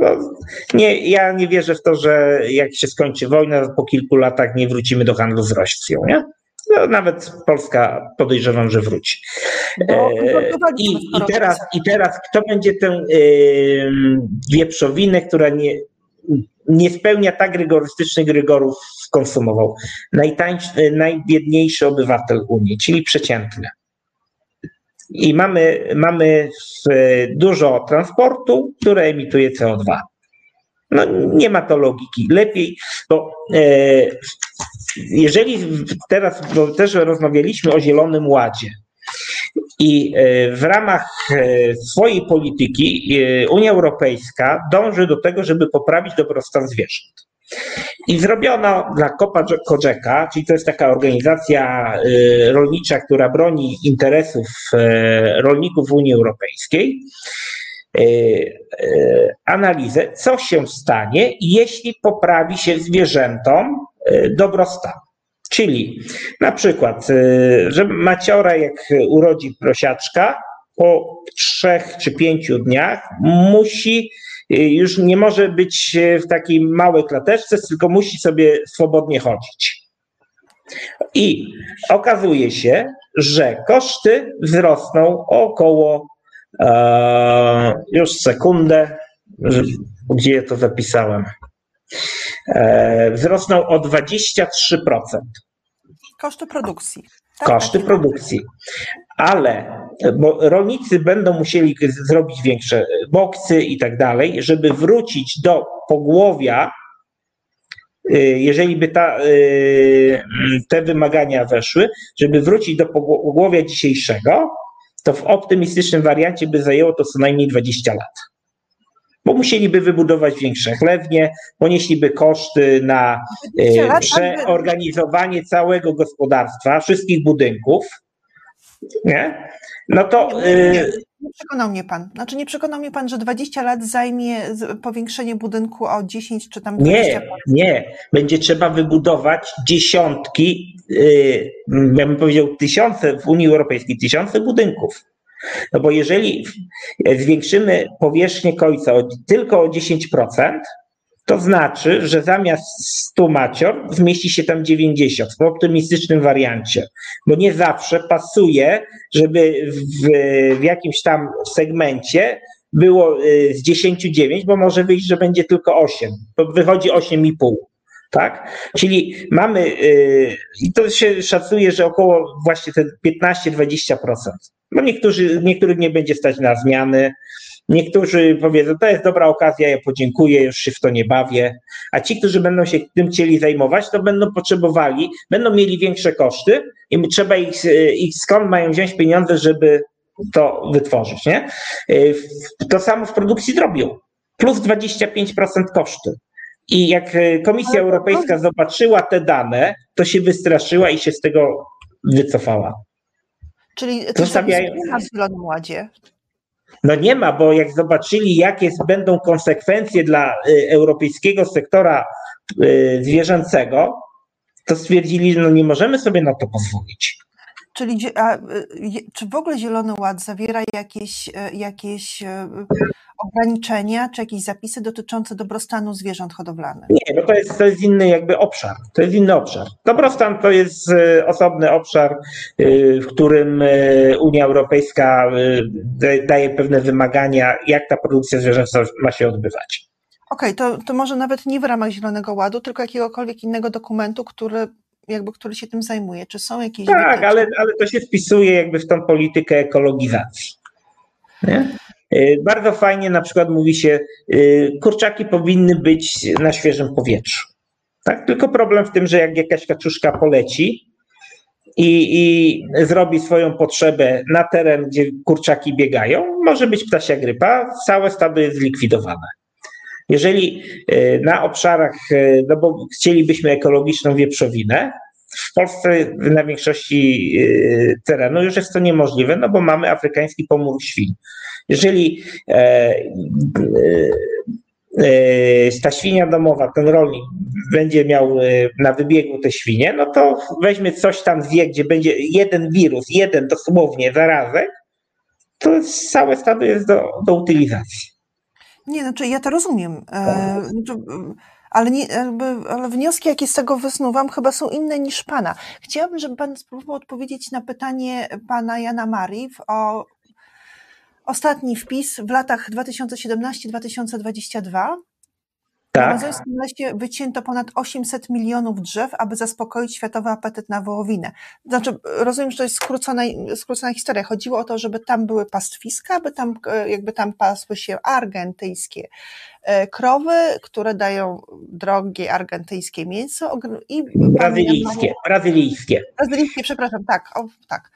no, nie, ja nie wierzę w to, że jak się skończy wojna, po kilku latach nie wrócimy do handlu z Rosją, nie? No, nawet Polska podejrzewam, że wróci. E, I, i, teraz, I teraz kto będzie tę y, wieprzowinę, która nie, nie spełnia tak rygorystycznych rygorów skonsumował? Najtańszy, najbiedniejszy obywatel Unii, czyli przeciętny i mamy, mamy dużo transportu, które emituje CO2. No, nie ma to logiki. Lepiej, bo e, jeżeli teraz, bo też rozmawialiśmy o Zielonym Ładzie i e, w ramach e, swojej polityki e, Unia Europejska dąży do tego, żeby poprawić dobrostan zwierząt. I zrobiono dla Kopa Korzeka, czyli to jest taka organizacja y, rolnicza, która broni interesów y, rolników w Unii Europejskiej, y, analizę, co się stanie, jeśli poprawi się zwierzętom dobrostan. Czyli na przykład, że maciora jak urodzi prosiaczka, po trzech czy pięciu dniach musi już nie może być w takiej małej klateczce, tylko musi sobie swobodnie chodzić. I okazuje się, że koszty wzrosną około, e, już sekundę, gdzie to zapisałem, e, wzrosną o 23%. Koszty produkcji. Tak, koszty tak. produkcji. Ale bo rolnicy będą musieli zrobić większe boksy i tak dalej, żeby wrócić do pogłowia, y, jeżeli by ta, y, te wymagania weszły, żeby wrócić do pogłowia dzisiejszego, to w optymistycznym wariancie by zajęło to co najmniej 20 lat. Bo musieliby wybudować większe chlewnie, ponieśliby koszty na tak przeorganizowanie całego gospodarstwa, wszystkich budynków. Nie? No to. Nie, nie, przekonał mnie pan. Znaczy, nie przekonał mnie pan, że 20 lat zajmie powiększenie budynku o 10 czy tam 20 Nie, nie. Będzie trzeba wybudować dziesiątki, yy, ja bym powiedział tysiące w Unii Europejskiej, tysiące budynków. No bo jeżeli zwiększymy powierzchnię końca tylko o 10%, to znaczy, że zamiast 100 macior zmieści się tam 90 w optymistycznym wariancie, bo nie zawsze pasuje, żeby w, w jakimś tam segmencie było y, z 10 9, bo może wyjść, że będzie tylko 8, to wychodzi 8,5. Tak? Czyli mamy, y, i to się szacuje, że około właśnie te 15-20%. No niektórzy, niektórych nie będzie stać na zmiany, Niektórzy powiedzą, to jest dobra okazja, ja podziękuję, już się w to nie bawię. A ci, którzy będą się tym chcieli zajmować, to będą potrzebowali, będą mieli większe koszty i trzeba ich, ich skąd mają wziąć pieniądze, żeby to wytworzyć. Nie? Y, to samo w produkcji drobiu. Plus 25% koszty. I jak y, Komisja Europejska zobaczyła te dane, to się wystraszyła i się z tego wycofała. Czyli to Zostawiają... w Zielonym Ładzie. No nie ma, bo jak zobaczyli, jakie będą konsekwencje dla y, europejskiego sektora zwierzęcego, to stwierdzili, że no nie możemy sobie na to pozwolić. Czyli a, czy w ogóle Zielony Ład zawiera jakieś, e, jakieś e, ograniczenia, czy jakieś zapisy dotyczące dobrostanu zwierząt hodowlanych? Nie, no to jest, to jest inny jakby obszar. To jest inny obszar. Dobrostan to jest e, osobny obszar, w którym Unia Europejska daje pewne wymagania, jak ta produkcja zwierząt ma się odbywać. Okej, okay, to, to może nawet nie w ramach Zielonego Ładu, tylko jakiegokolwiek innego dokumentu, który jakby, który się tym zajmuje? Czy są jakieś. Tak, ale, ale to się wpisuje jakby w tą politykę ekologizacji. Nie? Y, bardzo fajnie na przykład mówi się, y, kurczaki powinny być na świeżym powietrzu. Tak? Tylko problem w tym, że jak jakaś kaczuszka poleci i, i zrobi swoją potrzebę na teren, gdzie kurczaki biegają, może być ptasia grypa, całe stado jest zlikwidowane. Jeżeli e, na obszarach, e, no bo chcielibyśmy ekologiczną wieprzowinę, w Polsce na większości e, terenu już jest to niemożliwe, no bo mamy afrykański pomór świń. Jeżeli ta świnia domowa, ten rolnik będzie miał na wybiegu te świnie, no to weźmie coś tam zje, gdzie będzie jeden wirus, jeden dosłownie zarazek, to całe stado jest do, do utylizacji. Nie, znaczy ja to rozumiem. E, znaczy, ale, nie, ale wnioski, jakie z tego wysnuwam, chyba są inne niż Pana. Chciałabym, żeby Pan spróbował odpowiedzieć na pytanie Pana Jana Marii o ostatni wpis w latach 2017-2022 tak. W amazońskim lesie wycięto ponad 800 milionów drzew, aby zaspokoić światowy apetyt na wołowinę. Znaczy, rozumiem, że to jest skrócona, skrócona historia. Chodziło o to, żeby tam były pastwiska, aby tam, jakby tam pasły się argentyjskie e, krowy, które dają drogie argentyjskie mięso i brazylijskie, brazylijskie. Brazylijskie, przepraszam, tak, o, tak.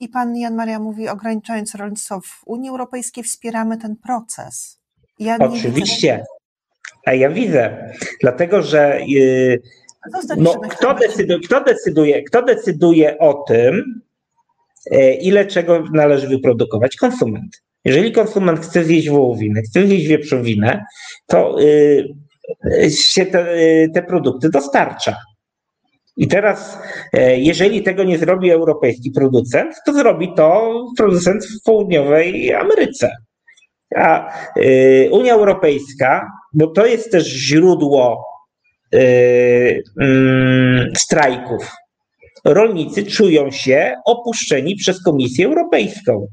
I pan Jan Maria mówi, ograniczając rolnictwo w Unii Europejskiej, wspieramy ten proces. Ja Oczywiście. A ja widzę, dlatego że yy, no, kto, decyduje, kto, decyduje, kto decyduje o tym, yy, ile czego należy wyprodukować? Konsument. Jeżeli konsument chce zjeść wołowinę, chce zjeść wieprzowinę, to yy, się te, yy, te produkty dostarcza. I teraz, yy, jeżeli tego nie zrobi europejski producent, to zrobi to producent w południowej Ameryce. A y, Unia Europejska, bo to jest też źródło y, mm, strajków. Rolnicy czują się opuszczeni przez Komisję Europejską,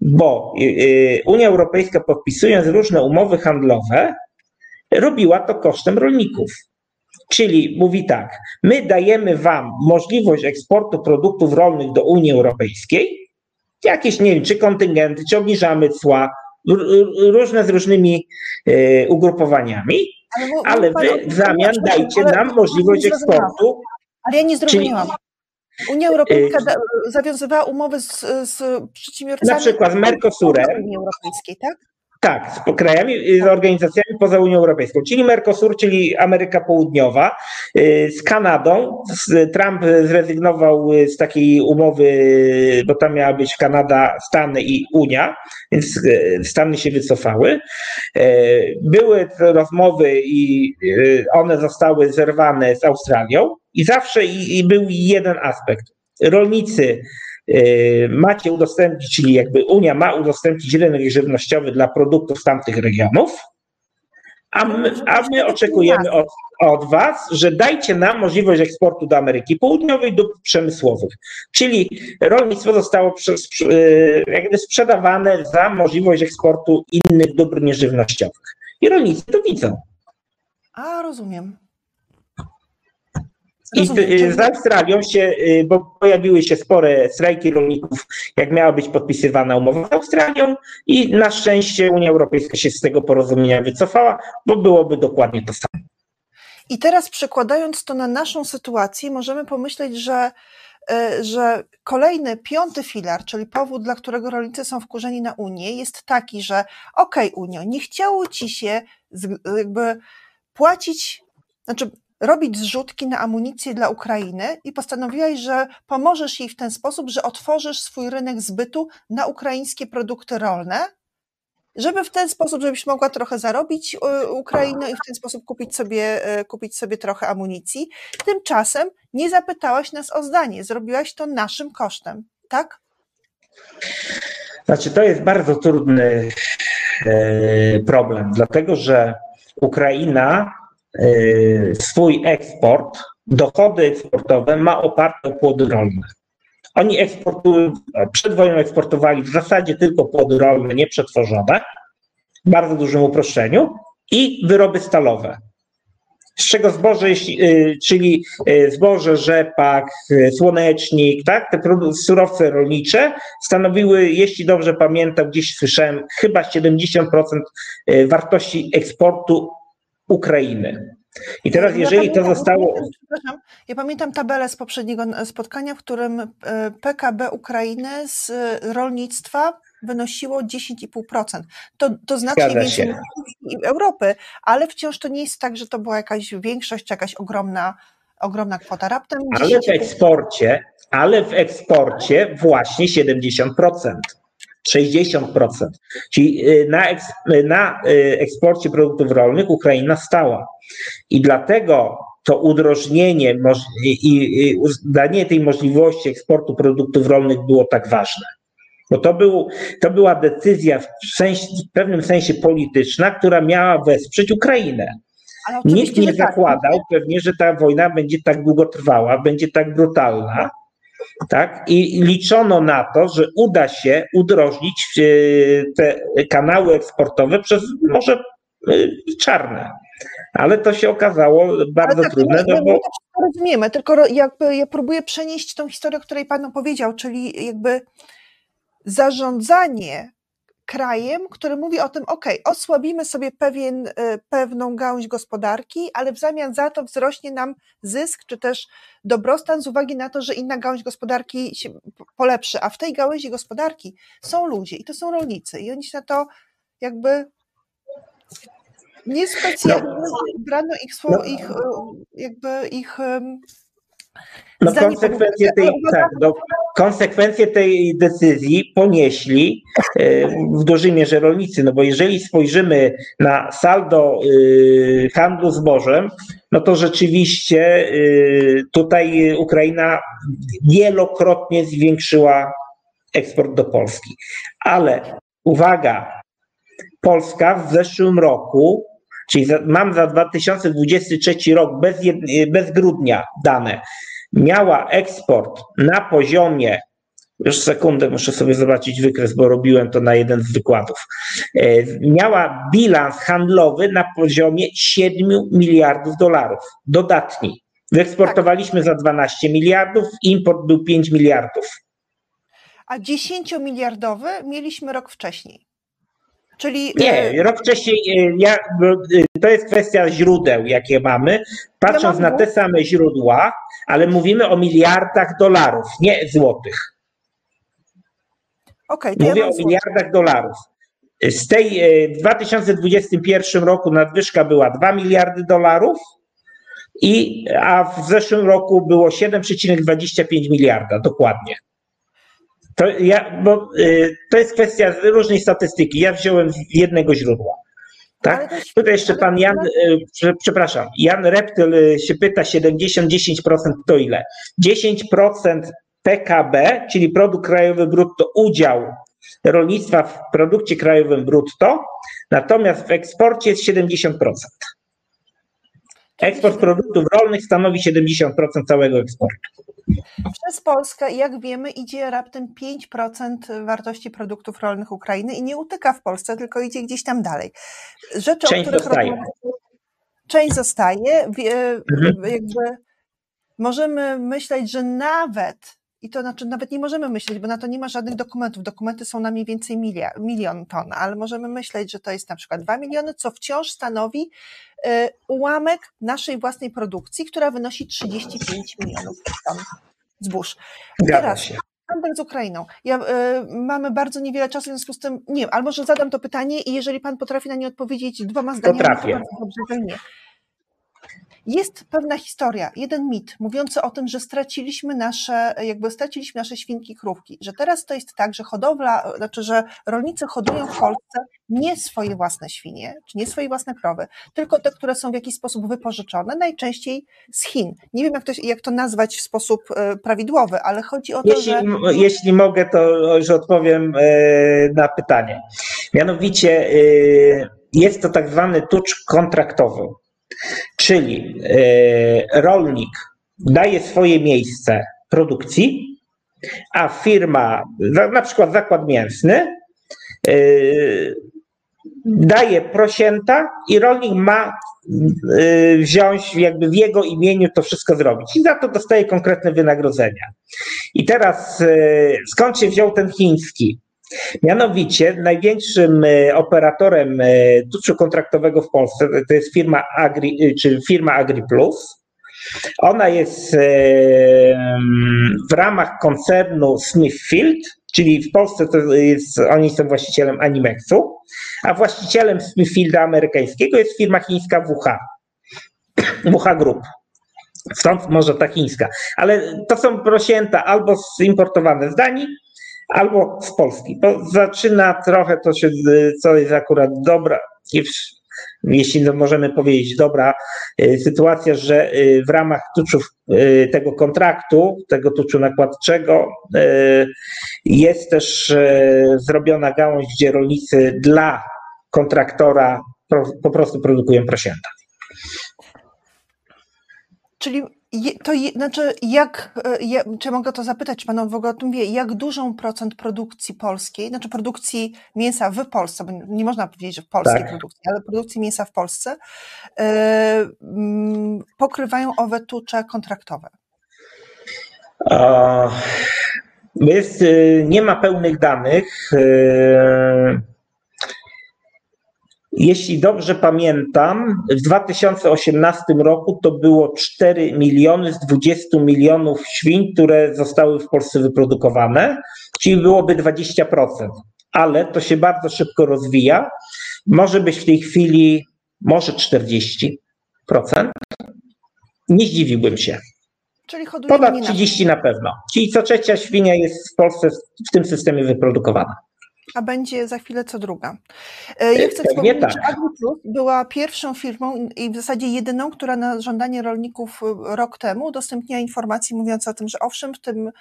bo y, Unia Europejska podpisując różne umowy handlowe, robiła to kosztem rolników. Czyli mówi tak, my dajemy Wam możliwość eksportu produktów rolnych do Unii Europejskiej, jakieś, nie wiem, czy kontyngenty, czy obniżamy cła, różne z różnymi e, ugrupowaniami, ale, wy w zamian dajcie nam możliwość eksportu. Ale ja nie zrozumiałam. Unia Europejska e, zawiązywała umowy z, z przedsiębiorcami. Na przykład z Mercosurem. Unii Europejskiej, tak? Tak, z krajami, z organizacjami poza Unią Europejską, czyli Mercosur, czyli Ameryka Południowa, y, z Kanadą. Trump zrezygnował z takiej umowy, bo tam miała być Kanada, Stany i Unia, więc y, Stany się wycofały. Y, były rozmowy i one zostały zerwane z Australią i zawsze i, i był jeden aspekt. Rolnicy macie udostępnić, czyli jakby Unia ma udostępnić rynek żywnościowy dla produktów z tamtych regionów, a my, a my oczekujemy od, od Was, że dajcie nam możliwość eksportu do Ameryki Południowej, dóbr przemysłowych. Czyli rolnictwo zostało przez, yy, jakby sprzedawane za możliwość eksportu innych dóbr nieżywnościowych. I rolnicy to widzą. A, rozumiem. I z Australią się, y, bo pojawiły się spore strajki rolników, jak miała być podpisywana umowa z Australią i na szczęście Unia Europejska się z tego porozumienia wycofała, bo byłoby dokładnie to samo. I teraz przekładając to na naszą sytuację, możemy pomyśleć, że y, że kolejny, piąty filar, czyli powód, dla którego rolnicy są wkurzeni na Unię, jest taki, że okej, okay, Unio, nie chciało ci się jakby płacić, znaczy robić zrzutki na amunicję dla Ukrainy i postanowiłaś, że pomożesz jej w ten sposób, że otworzysz swój rynek zbytu na ukraińskie produkty rolne, żeby w ten sposób, żebyś mogła trochę zarobić y, Ukrainę i w ten sposób kupić sobie, y, kupić sobie trochę amunicji. Tymczasem nie zapytałaś nas o zdanie, zrobiłaś to naszym kosztem, tak? Znaczy, to jest bardzo trudny e, problem, dlatego że Ukraina swój eksport, dochody eksportowe ma oparte o płody rolne. Oni eksportują, przed wojną eksportowali w zasadzie tylko płody rolne nieprzetworzone, w bardzo dużym uproszczeniu, i wyroby stalowe. Z czego zboże, y, czyli y, zboże, rzepak, y, słonecznik, tak, te surowce rolnicze stanowiły, jeśli dobrze pamiętam, gdzieś słyszałem, chyba 70% wartości eksportu Ukrainy. I teraz, jeżeli to zostało. Przepraszam, ja pamiętam tabelę z poprzedniego spotkania, w którym e, PKB Ukrainy z rolnictwa wynosiło 10,5%. To, to znacznie więcej niż Europy, ale wciąż to nie jest tak, że to była jakaś większość, jakaś ogromna, ogromna kwota. Raptem ale w eksporcie, ale w eksporcie właśnie 70%. 60%. Czyli y, na, eks, y, na y, eksporcie produktów rolnych Ukraina stała. I dlatego to udrożnienie i danie tej możliwości eksportu produktów rolnych było tak ważne. Bo to, był, to była decyzja w, w pewnym sensie polityczna, która miała wesprzeć Ukrainę. Nikt nie tak. zakładał pewnie, że ta wojna będzie tak długo trwała, będzie tak brutalna tak? I liczono na to, że uda się udrożnić e, te kanały eksportowe przez może e, czarne. Ale to się okazało bardzo tak, trudne. No, bo... Rozumiemy, tylko jakby ja próbuję przenieść tą historię, o której Pan opowiedział, czyli jakby zarządzanie krajem, który mówi o tym, ok, osłabimy sobie pewien, e, pewną gałąź gospodarki, ale w zamian za to wzrośnie nam zysk, czy też dobrostan z uwagi na to, że inna gałąź gospodarki się polepszy, a w tej gałęzi gospodarki są ludzie i to są rolnicy i oni się na to jakby niespecjalnie no. brano ich, no. ich jakby ich no konsekwencje tej, tak, no, konsekwencje tej decyzji ponieśli e, w dużej mierze rolnicy, no bo jeżeli spojrzymy na saldo e, handlu zbożem, no to rzeczywiście e, tutaj Ukraina wielokrotnie zwiększyła eksport do Polski. Ale uwaga, Polska w zeszłym roku, czyli za, mam za 2023 rok bez, bez grudnia dane, miała eksport na poziomie, już sekundę muszę sobie zobaczyć wykres, bo robiłem to na jeden z wykładów, e, miała bilans handlowy na poziomie 7 miliardów dolarów, dodatni. Wyeksportowaliśmy za 12 miliardów, import był 5 miliardów. A 10-miliardowy mieliśmy rok wcześniej. Czyli... Nie, e, rok wcześniej, e, ja, to jest kwestia źródeł, jakie mamy. Patrząc na te same źródła, ale mówimy o miliardach dolarów, nie złotych. Okay, Mówię ja o miliardach dolarów. Z tej e, w 2021 roku nadwyżka była 2 miliardy dolarów, i, a w zeszłym roku było 7,25 miliarda dokładnie. To, ja, bo, y, to jest kwestia różnej statystyki. Ja wziąłem jednego źródła. Tak? Tutaj jeszcze pan Jan, y, przepraszam, Jan Reptyl y, się pyta, 70-10% to ile? 10% PKB, czyli produkt krajowy brutto, udział rolnictwa w produkcie krajowym brutto, natomiast w eksporcie jest 70%. Eksport produktów rolnych stanowi 70% całego eksportu. Przez Polskę, jak wiemy, idzie raptem 5% wartości produktów rolnych Ukrainy i nie utyka w Polsce, tylko idzie gdzieś tam dalej. Rzeczy, część o których zostaje. część zostaje. Mhm. Jakby możemy myśleć, że nawet i to znaczy nawet nie możemy myśleć, bo na to nie ma żadnych dokumentów. Dokumenty są na mniej więcej milia, milion ton, ale możemy myśleć, że to jest na przykład dwa miliony, co wciąż stanowi ułamek naszej własnej produkcji, która wynosi 35 milionów ton. zbóż. Teraz handel z Ukrainą. Ja, y, mamy bardzo niewiele czasu, w związku z tym nie wiem, albo że zadam to pytanie i jeżeli pan potrafi na nie odpowiedzieć dwoma zdaniami, Potrafię. to bardzo dobrze, że nie. Jest pewna historia, jeden mit mówiący o tym, że straciliśmy nasze, jakby straciliśmy nasze świnki, krówki, że teraz to jest tak, że hodowla, znaczy, że rolnicy hodują w Polsce nie swoje własne świnie, czy nie swoje własne krowy, tylko te, które są w jakiś sposób wypożyczone, najczęściej z Chin. Nie wiem, jak to, jak to nazwać w sposób e, prawidłowy, ale chodzi o to, Jeśli, że... jeśli mogę, to już odpowiem e, na pytanie. Mianowicie e, jest to tak zwany tucz kontraktowy, czyli e, rolnik daje swoje miejsce produkcji, a firma, na przykład zakład mięsny, e, daje prosięta i rolnik ma e, wziąć jakby w jego imieniu to wszystko zrobić i za to dostaje konkretne wynagrodzenia. I teraz skąd się wziął ten chiński? Mianowicie największym e, operatorem e, tuczu kontraktowego w Polsce to jest firma Agri, e, czy firma AgriPlus. Ona jest w ramach koncernu Smithfield, czyli w Polsce to jest, oni są właścicielem Animexu, a właścicielem Smithfielda amerykańskiego jest firma chińska WH. WH Group. Stąd może ta chińska. Ale to są prosięta albo importowane z Danii, albo z Polski. To zaczyna trochę to się, co jest akurat dobra, jeśli możemy powiedzieć, dobra y, sytuacja, że y, w ramach tuczów y, tego kontraktu, tego tuczu nakładczego, y, jest też y, zrobiona gałąź, gdzie rolnicy dla kontraktora po prostu produkują prosięta. Czyli je, to je, znaczy, jak, e, je, czy mogę to zapytać, czy pan w ogóle o tym wie, jak dużą procent produkcji polskiej, znaczy produkcji mięsa w Polsce, bo nie można powiedzieć, że w polskiej Tak. produkcji, ale produkcji mięsa w Polsce, e, mm, pokrywają owe tucze kontraktowe? Jest, y, nie ma pełnych danych. y, Jeśli dobrze pamiętam, w 2018 roku to było 4 miliony z 20 milionów świń, które zostały w Polsce wyprodukowane, czyli byłoby 20%. Ale to się bardzo szybko rozwija. Może być w tej chwili może 40%. Nie zdziwiłbym się. Czyli Ponad nie na 30 na pewno. Czyli co trzecia świnia jest w Polsce w tym systemie wyprodukowana. A będzie za chwilę co druga. E, Ja chcę wspomnieć, tak. że AgriPlus była pierwszą firmą i w zasadzie jedyną, która na żądanie rolników e, rok temu udostępniła informacje mówiące o tym, że owszem, w tym,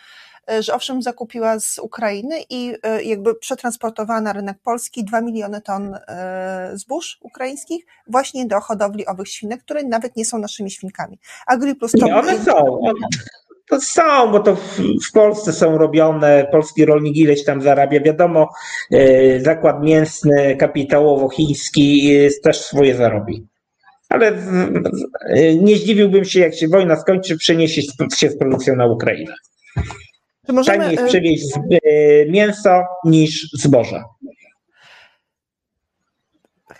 e, że owszem zakupiła z Ukrainy i e, jakby przetransportowała na rynek polski 2 miliony ton e, zbóż ukraińskich właśnie do hodowli owych świnek, które nawet nie są naszymi świnkami. AgriPlus to Nie, one są. To są, bo to w, w Polsce są robione, polski rolnik ileś tam zarabia. Wiadomo, e, zakład mięsny, kapitałowo-chiński e, też swoje zarobi. Ale e, nie zdziwiłbym się, jak się wojna skończy, przeniesie się z produkcją na Ukrainę. Możemy, Taniej jest przewieźć e, mięso niż zboże.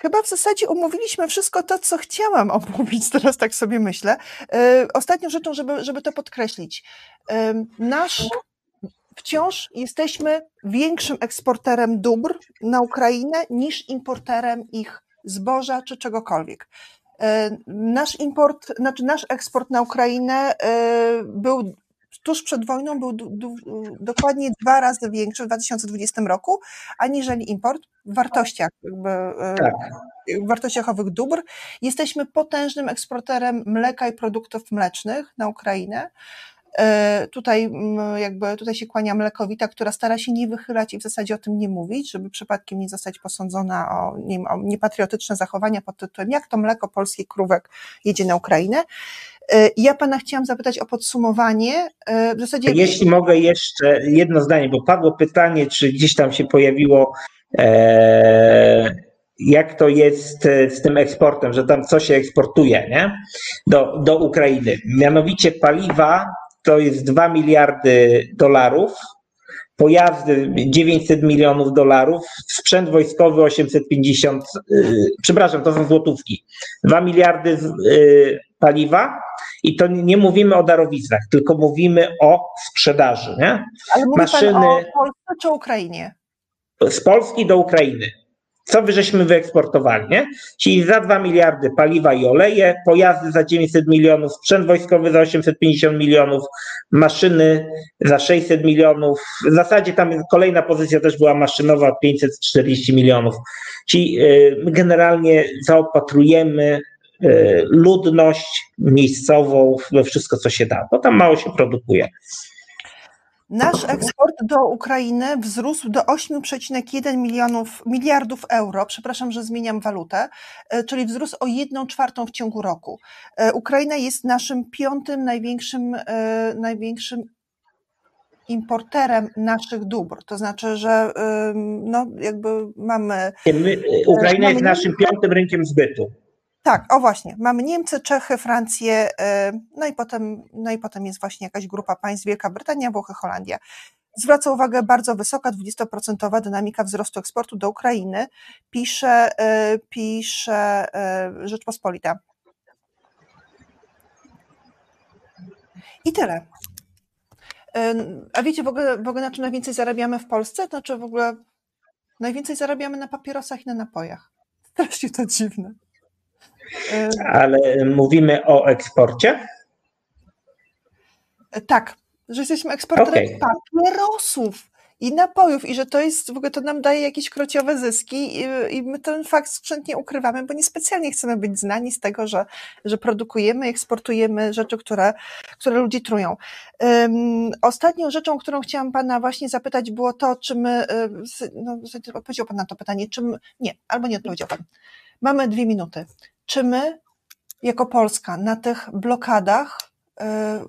Chyba w zasadzie omówiliśmy wszystko to, co chciałam omówić, teraz tak sobie myślę. E, Ostatnią rzeczą, żeby, żeby to podkreślić. Nasz, wciąż jesteśmy większym eksporterem dóbr na Ukrainę niż importerem ich zboża czy czegokolwiek. E, Nasz import, znaczy nasz eksport na Ukrainę e, był tuż przed wojną był du, du, dokładnie dwa razy większy w 2020 roku, aniżeli import w wartościach, jakby, e, Tak. w wartościach owych dóbr. Jesteśmy potężnym eksporterem mleka i produktów mlecznych na Ukrainę. E, Tutaj jakby tutaj się kłania mlekowita, która stara się nie wychylać i w zasadzie o tym nie mówić, żeby przypadkiem nie zostać posądzona o, nie wiem, o niepatriotyczne zachowania pod tytułem jak to mleko polskich krówek jedzie na Ukrainę. E, Ja pana chciałam zapytać o podsumowanie. E, W zasadzie Jeśli mogę jeszcze jedno zdanie, bo padło pytanie, czy gdzieś tam się pojawiło, e, jak to jest e, z tym eksportem, że tam co się eksportuje nie? Do, do Ukrainy. Mianowicie paliwa to jest 2 miliardy dolarów, pojazdy 900 milionów dolarów, sprzęt wojskowy 850, y, przepraszam, to są złotówki. 2 miliardy paliwa i to nie mówimy o darowiznach, tylko mówimy o sprzedaży. Nie? Ale mówi Maszyny pan o Polsce czy Ukrainie? Z Polski do Ukrainy co wy żeśmy wyeksportowali, nie? Czyli za 2 miliardy paliwa i oleje, pojazdy za 900 milionów, sprzęt wojskowy za 850 milionów, maszyny za 600 milionów. W zasadzie tam kolejna pozycja też była maszynowa, 540 milionów. Czyli y, generalnie zaopatrujemy ludność miejscową we wszystko, co się da, bo tam mało się produkuje. Nasz eksport do Ukrainy wzrósł do 8,1 milionów miliardów euro. Przepraszam, że zmieniam walutę, e, czyli wzrósł o 1 czwartą w ciągu roku. E, Ukraina jest naszym piątym największym, e, największym importerem naszych dóbr. To znaczy, że no, jakby mamy. My, Ukraina mamy jest naszym piątym rynkiem zbytu. Tak, o właśnie. Mamy Niemcy, Czechy, Francję, y, no i potem, no i potem jest właśnie jakaś grupa państw, Wielka Brytania, Włochy, Holandia. Zwraca uwagę bardzo wysoka, 20% dynamika wzrostu eksportu do Ukrainy, pisze, y, pisze y, Rzeczpospolita. I tyle. A wiecie w ogóle, w ogóle na czym najwięcej zarabiamy w Polsce? Znaczy w ogóle najwięcej zarabiamy na papierosach i na napojach. Strasznie to dziwne. Ale mówimy o eksporcie? Tak, że jesteśmy eksporterem okay. papierosów i napojów i że to jest, w ogóle to nam daje jakieś krociowe zyski i, i my ten fakt sprzętnie ukrywamy, bo niespecjalnie chcemy być znani z tego, że, że produkujemy, eksportujemy rzeczy, które, które ludzi trują. Um, ostatnią rzeczą, którą chciałam Pana właśnie zapytać było to, czy my, no, odpowiedział Pan na to pytanie, czym, nie, albo nie odpowiedział Pan. Mamy dwie minuty czy my, jako Polska, na tych blokadach, y,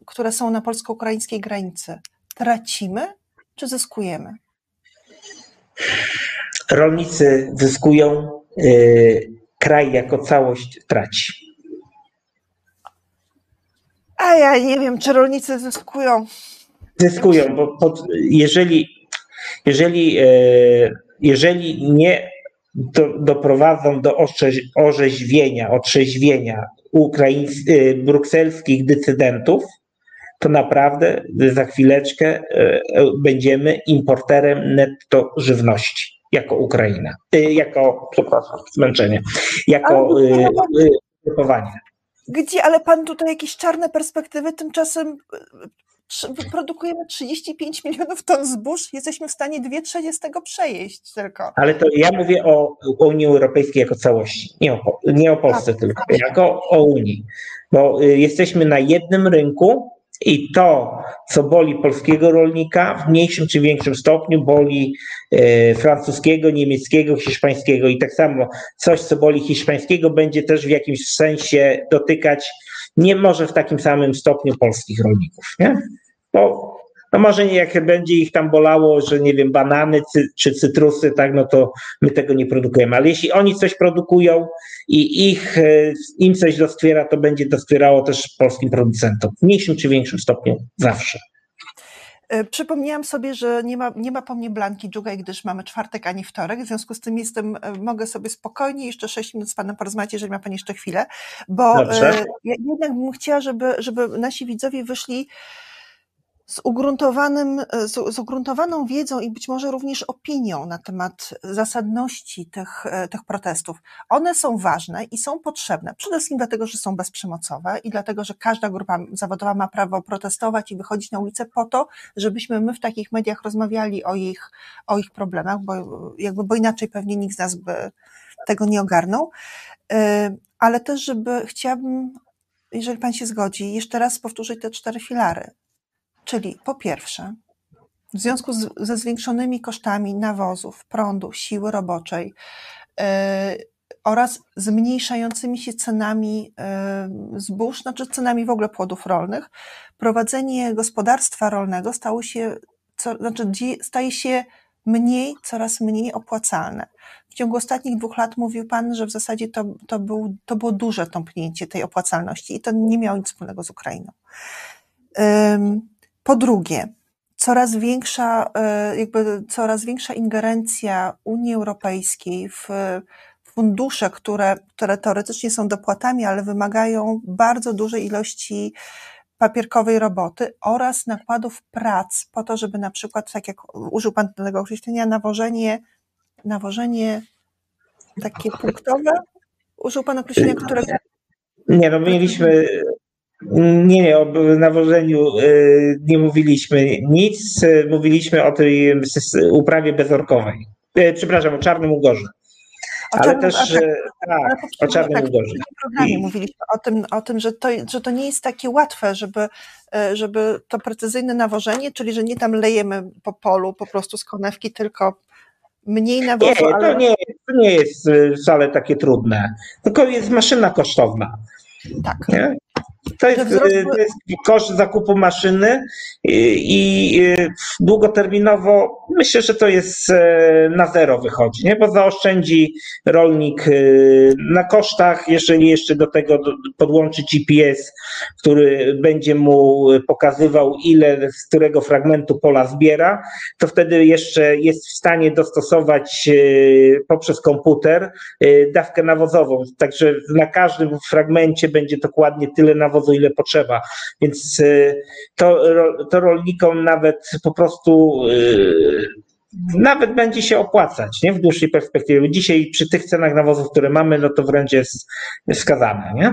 które są na polsko-ukraińskiej granicy, tracimy czy zyskujemy? Rolnicy zyskują, y, kraj jako całość traci. A ja nie wiem, czy rolnicy zyskują. Zyskują, bo pod, jeżeli, jeżeli, y, jeżeli nie do, doprowadzą do orzeźwienia, otrzeźwienia ukraińskich, y, brukselskich decydentów, to naprawdę za chwileczkę y, y, będziemy importerem netto żywności jako Ukraina, jako, przepraszam, zmęczenie, jako grupowanie. Gdzie, ale pan tutaj jakieś czarne perspektywy, tymczasem produkujemy 35 milionów ton zbóż, jesteśmy w stanie dwie trzecie z tego przejeść tylko. Ale to ja mówię o Unii Europejskiej jako całości, nie o, nie o Polsce tak, tylko, tak. jako o Unii, bo y, jesteśmy na jednym rynku i to, co boli polskiego rolnika, w mniejszym czy większym stopniu boli e, francuskiego, niemieckiego, hiszpańskiego i tak samo coś, co boli hiszpańskiego, będzie też w jakimś sensie dotykać nie może w takim samym stopniu polskich rolników, nie? Bo no może nie jak będzie ich tam bolało, że nie wiem, banany cy, czy cytrusy, tak, no to my tego nie produkujemy. Ale jeśli oni coś produkują i ich, e, im coś doskwiera, to będzie doskwierało też polskim producentom w mniejszym czy większym stopniu zawsze. E, przypomniałam sobie, że nie ma, nie ma po mnie Blanki Dżugaj, gdyż mamy czwartek, a nie wtorek. W związku z tym jestem, e, mogę sobie spokojnie jeszcze 6 minut z Panem porozmawiać, jeżeli ma Pan jeszcze chwilę, bo Dobrze. ja jednak bym chciała, żeby, żeby nasi widzowie wyszli z, ugruntowanym, z, z ugruntowaną wiedzą i być może również opinią na temat zasadności tych, e, tych protestów. One są ważne i są potrzebne, przede wszystkim dlatego, że są bezprzemocowe i dlatego, że każda grupa zawodowa ma prawo protestować i wychodzić na ulicę po to, żebyśmy my w takich mediach rozmawiali o ich, o ich problemach, bo, jakby, bo inaczej pewnie nikt z nas by tego nie ogarnął. E, ale też, żeby chciałabym, jeżeli Pan się zgodzi, jeszcze raz powtórzyć te cztery filary Czyli po pierwsze, w związku z, ze zwiększonymi kosztami nawozów, prądu, siły roboczej yy, oraz zmniejszającymi się cenami yy, zbóż, znaczy cenami w ogóle płodów rolnych, prowadzenie gospodarstwa rolnego stało się, co, znaczy staje się mniej, coraz mniej opłacalne. W ciągu ostatnich dwóch lat mówił Pan, że w zasadzie to, to, był, to było duże tąpnięcie tej opłacalności i to nie miało nic wspólnego z Ukrainą. Po drugie, coraz większa, e, jakby coraz większa ingerencja Unii Europejskiej w, fundusze, które, które teoretycznie są dopłatami, ale wymagają bardzo dużej ilości papierkowej roboty oraz nakładów prac po to, żeby na przykład, tak jak użył Pan tego określenia, nawożenie, nawożenie takie punktowe, użył Pan określenia, które... Nie, no mieliśmy, nie, o nawożeniu y, nie mówiliśmy nic, mówiliśmy o tej uprawie bezorkowej, y, przepraszam, o czarnym ugorze. O ale czarnym, też tak, tak, o czarnym tak, ugorze. W programie mówiliśmy o tym, o tym że, to, że to nie jest takie łatwe, żeby, żeby to precyzyjne nawożenie, czyli że nie tam lejemy po polu po prostu z konewki, tylko mniej nawozu. Nie, ale... to, nie, to nie jest wcale takie trudne, tylko jest maszyna kosztowna. Tak. Nie? To jest, to jest, koszt zakupu maszyny i, i, długoterminowo myślę, że to jest e, na zero wychodzi, nie? bo zaoszczędzi rolnik na kosztach, jeżeli jeszcze do tego podłączy GPS, który będzie mu pokazywał ile z którego fragmentu pola zbiera, to wtedy jeszcze jest w stanie dostosować poprzez komputer dawkę nawozową. Także na każdym fragmencie będzie dokładnie tyle nawozu, ile potrzeba. Więc to, to rolnikom nawet po prostu nawet będzie się opłacać nie? w dłuższej perspektywie. Dzisiaj przy tych cenach nawozów, które mamy, no to wręcz jest wskazane. Nie?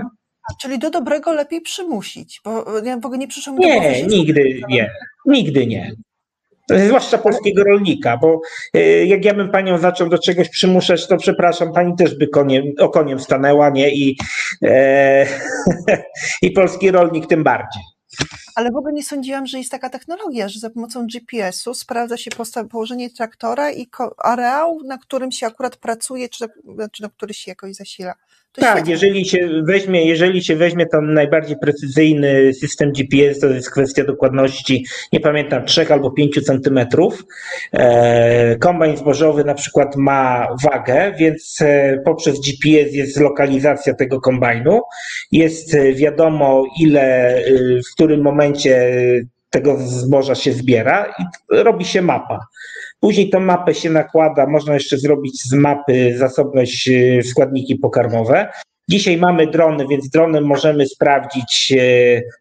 Czyli do dobrego lepiej przymusić, bo ja w ogóle nie przyszło mi Nie, głowy, nigdy nie. Nigdy nie. Zwłaszcza polskiego rolnika, bo jak ja bym panią zaczął do czegoś przymuszać, to przepraszam, pani też by koniem, okoniem stanęła, nie? I, e, i polski rolnik tym bardziej. Ale w ogóle nie sądziłam, że jest taka technologia, że za pomocą GPS-u sprawdza się położenie traktora i areał, na którym się akurat pracuje, czy, czy na który się jakoś zasila. Tak, jeżeli się weźmie, jeżeli się weźmie ten najbardziej precyzyjny system GPS, to jest kwestia dokładności, nie pamiętam, 3 albo 5 centymetrów. E, kombajn zbożowy na przykład ma wagę, więc e, poprzez GPS jest lokalizacja tego kombajnu, jest e, wiadomo ile, w którym momencie tego zboża się zbiera i robi się mapa. Później tą mapę się nakłada, można jeszcze zrobić z mapy zasobność e, składniki pokarmowe. Dzisiaj mamy drony, więc dronem możemy sprawdzić,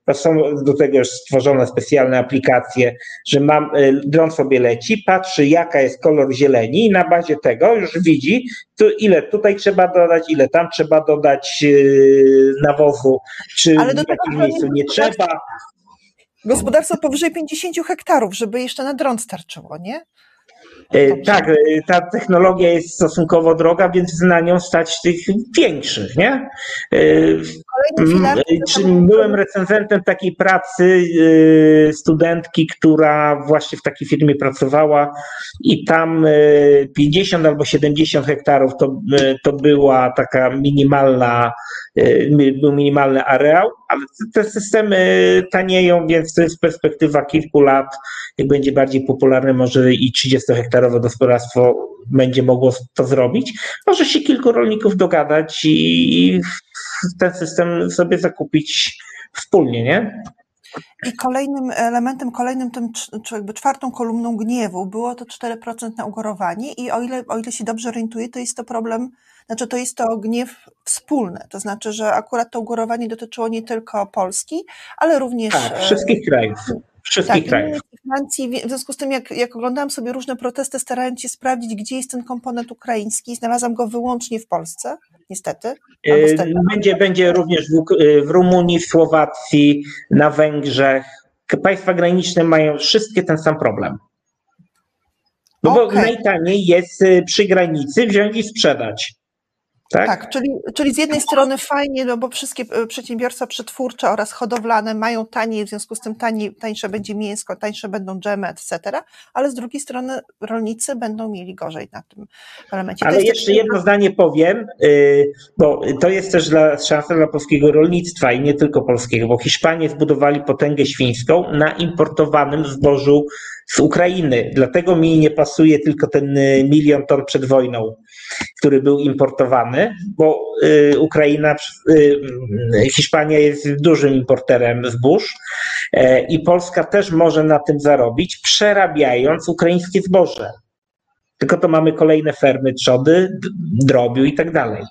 e, są do tego już stworzone specjalne aplikacje, że mam, e, dron sobie leci, patrzy jaka jest kolor zieleni i na bazie tego już widzi, tu, ile tutaj trzeba dodać, ile tam trzeba dodać nawozu, czy Ale w jakim miejscu nie trzeba. Gospodarstwo powyżej 50 hektarów, żeby jeszcze na dron starczyło, nie? E, tak, e, ta technologia jest stosunkowo droga, więc na nią stać tych większych, nie? E, byłem recenzentem takiej pracy studentki, która właśnie w takiej firmie pracowała i tam 50 albo 70 hektarów to, to była taka minimalna, był minimalny areał, ale te systemy tanieją, więc to jest perspektywa kilku lat, jak będzie bardziej popularny, może i 30 hektarowe gospodarstwo będzie mogło to zrobić. Może się kilku rolników dogadać i ten system sobie zakupić wspólnie, nie? I kolejnym elementem, kolejnym tym, czy jakby czwartą kolumną gniewu było to 4% na ugorowanie i o ile, o ile się dobrze orientuję, to jest to problem, znaczy to jest to gniew wspólny, to znaczy, że akurat to ugorowanie dotyczyło nie tylko Polski, ale również... Tak, wszystkich krajów wszystkich tak, krajów. Francji, w związku z tym, jak, jak oglądałam sobie różne protesty, starając się sprawdzić, gdzie jest ten komponent ukraiński, znalazłam go wyłącznie w Polsce, niestety. E, będzie, będzie również w, e, w Rumunii, w Słowacji, na Węgrzech. Państwa graniczne mają wszystkie ten sam problem. No okay. bo najtaniej jest e, przy granicy wziąć i sprzedać. Tak? tak, czyli, czyli z jednej strony fajnie, no bo wszystkie e, przedsiębiorstwa przetwórcze oraz hodowlane mają taniej, w związku z tym taniej, tańsze będzie mięsko, tańsze będą dżemy, etc., ale z drugiej strony rolnicy będą mieli gorzej na tym elemencie. Ale jeszcze taki... jedno zdanie powiem, y, bo to jest też dla, szansa dla polskiego rolnictwa i nie tylko polskiego, bo Hiszpanie zbudowali potęgę świńską na importowanym zbożu z Ukrainy. Dlatego mi nie pasuje tylko ten y, milion ton przed wojną, który był importowany, bo y, Ukraina, y, Hiszpania jest dużym importerem zbóż i Polska też może na tym zarobić, przerabiając ukraińskie zboże. tylko to mamy kolejne fermy trzody, drobiu i tak dalej.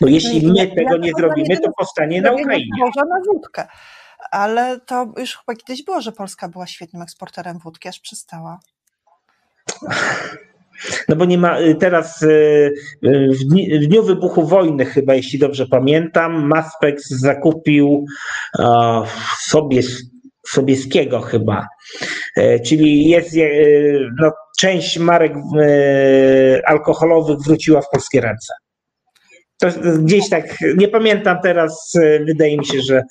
Bo jeśli my tego nie zrobimy, to powstanie na Ukrainie. Zboża na wódkę. Ale to już chyba kiedyś było, że Polska była świetnym eksporterem wódki, aż przestała. No bo nie ma y, teraz y, y, w dniu wybuchu wojny, chyba jeśli dobrze pamiętam, Maspex zakupił sobie Sobieskiego chyba. E, czyli jest no, część marek alkoholowych wróciła w polskie ręce. To gdzieś tak, nie pamiętam teraz, wydaje mi się, że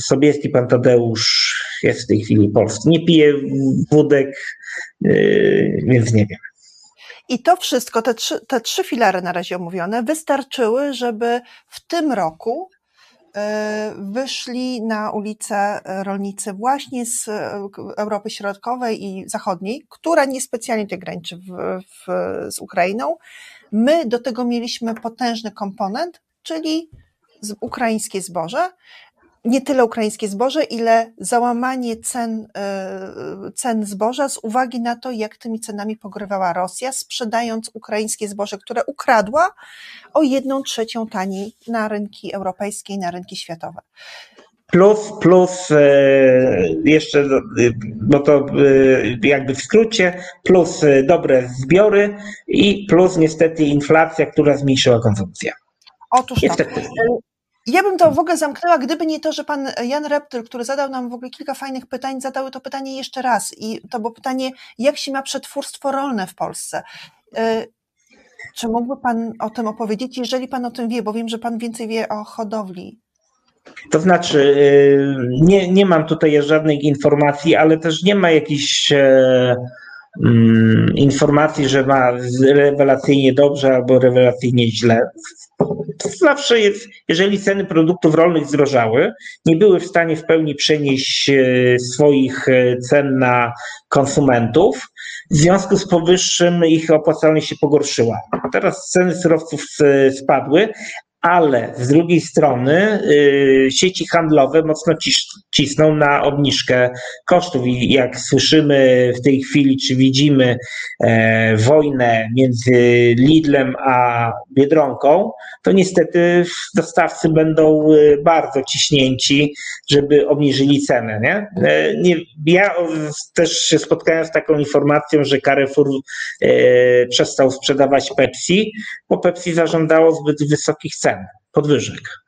Sobieski pan Tadeusz jest w tej chwili polski. Nie pije wódek, więc nie wiem. I to wszystko, te trzy, te trzy filary na razie omówione, wystarczyły, żeby w tym roku e, wyszli na ulicę rolnicy właśnie z Europy Środkowej i Zachodniej, która niespecjalnie tutaj graniczy w, w, z Ukrainą. My do tego mieliśmy potężny komponent, czyli ukraińskie zboże nie tyle ukraińskie zboże, ile załamanie cen, e, cen zboża z uwagi na to, jak tymi cenami pogrywała Rosja, sprzedając ukraińskie zboże, które ukradła o jedną trzecią taniej na rynki europejskie i na rynki światowe. Plus, plus e, jeszcze, bo to jakby w skrócie, plus dobre zbiory i plus niestety inflacja, która zmniejszyła konsumpcję. Otóż niestety. Ja bym to w ogóle zamknęła, gdyby nie to, że pan Jan Reptyl, który zadał nam w ogóle kilka fajnych pytań, zadał to pytanie jeszcze raz. I to było pytanie, jak się ma przetwórstwo rolne w Polsce? E, czy mógłby pan o tym opowiedzieć, jeżeli pan o tym wie, bo wiem, że pan więcej wie o hodowli to znaczy, e, nie, nie mam tutaj żadnych informacji, ale też nie ma jakichś e, mm, informacji, że ma rewelacyjnie dobrze albo rewelacyjnie źle. To zawsze jeżeli ceny produktów rolnych zdrożały, nie były w stanie w pełni przenieść e, swoich e, cen na konsumentów, w związku z powyższym ich opłacalność się pogorszyła. Teraz ceny surowców e, spadły, ale z drugiej strony y, sieci handlowe mocno cisną na obniżkę kosztów i jak słyszymy w tej chwili, czy widzimy e, wojnę między Lidlem a Biedronką, to niestety dostawcy będą y, bardzo ciśnięci, żeby obniżyli cenę. Nie? E, nie, ja też się spotkałem z taką informacją, że Carrefour e, przestał sprzedawać Pepsi, bo Pepsi zażądało zbyt wysokich cen cen, podwyżek.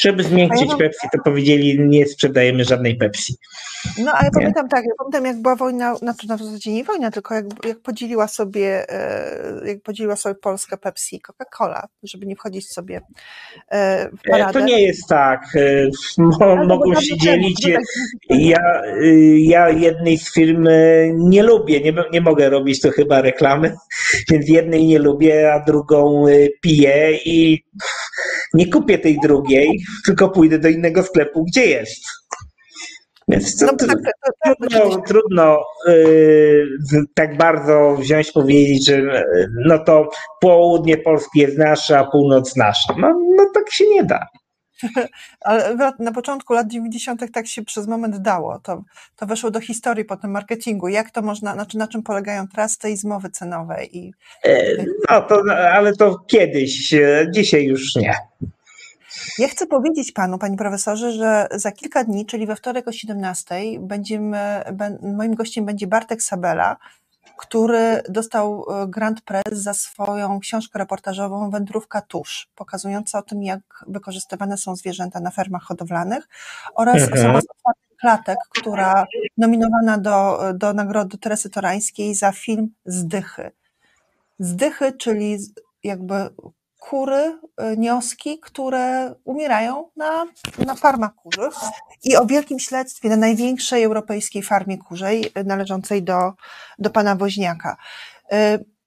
Żeby zmiękczyć ja Pepsi, to powiedzieli, nie sprzedajemy żadnej Pepsi. No, ale pamiętam tak, ja pamiętam jak była wojna, znaczy na zasadzie nie wojna, tylko jak, jak podzieliła sobie, e, jak podzieliła sobie Polskę Pepsi i Coca-Cola, żeby nie wchodzić sobie e, w paradę. To nie jest tak. E, mo, mogą się dzielić. Ja, ja jednej z firm nie lubię, nie, nie mogę robić to chyba reklamy, więc jednej nie lubię, a drugą piję i nie kupię tej drugiej, tylko pójdę do innego sklepu, gdzie jest. Więc to, no, tak, tak, trudno, trudno yy, tak bardzo wziąć powiedzieć, że yy, no to południe Polski jest nasze, a północ nasza. No, no tak się nie da. Ale na początku lat 90. tak się przez moment dało. To, to weszło do historii potem marketingu. Jak to można, znaczy na czym polegają trusty i zmowy cenowe? I... E, no to, ale to kiedyś, e, dzisiaj już nie. Ja chcę powiedzieć panu, panie profesorze, że za kilka dni, czyli we wtorek o 17, będziemy, moim gościem będzie Bartek Sabela, który dostał e, Grand Press za swoją książkę reportażową Wędrówka tusz, pokazująca o tym, jak wykorzystywane są zwierzęta na fermach hodowlanych oraz mhm. osoba z klatek, która nominowana do, do nagrody Teresy Torańskiej za film Zdychy. Zdychy, czyli jakby kury, y, nioski, które umierają na, na farmach kurzych i o wielkim śledztwie na największej europejskiej farmie kurzej y, należącej do, do pana Woźniaka. Y,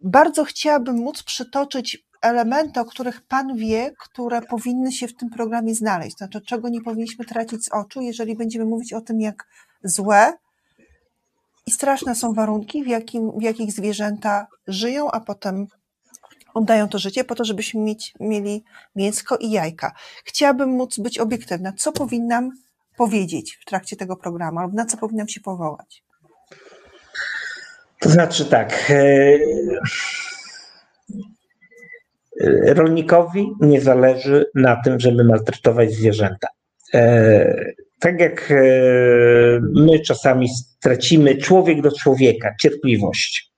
bardzo chciałabym móc przytoczyć elementy, o których Pan wie, które powinny się w tym programie znaleźć. Znaczy, czego nie powinniśmy tracić z oczu, jeżeli będziemy mówić o tym, jak złe i straszne są warunki, w, jakim, w jakich zwierzęta żyją, a potem oddają to życie po to, żebyśmy mieć, mieli mięsko i jajka. Chciałabym móc być obiektywna. Co powinnam powiedzieć w trakcie tego programu, albo na co powinnam się powołać? To znaczy tak. E, rolnikowi nie zależy na tym, żeby maltretować zwierzęta. E, tak jak e, my czasami stracimy człowiek do człowieka cierpliwość,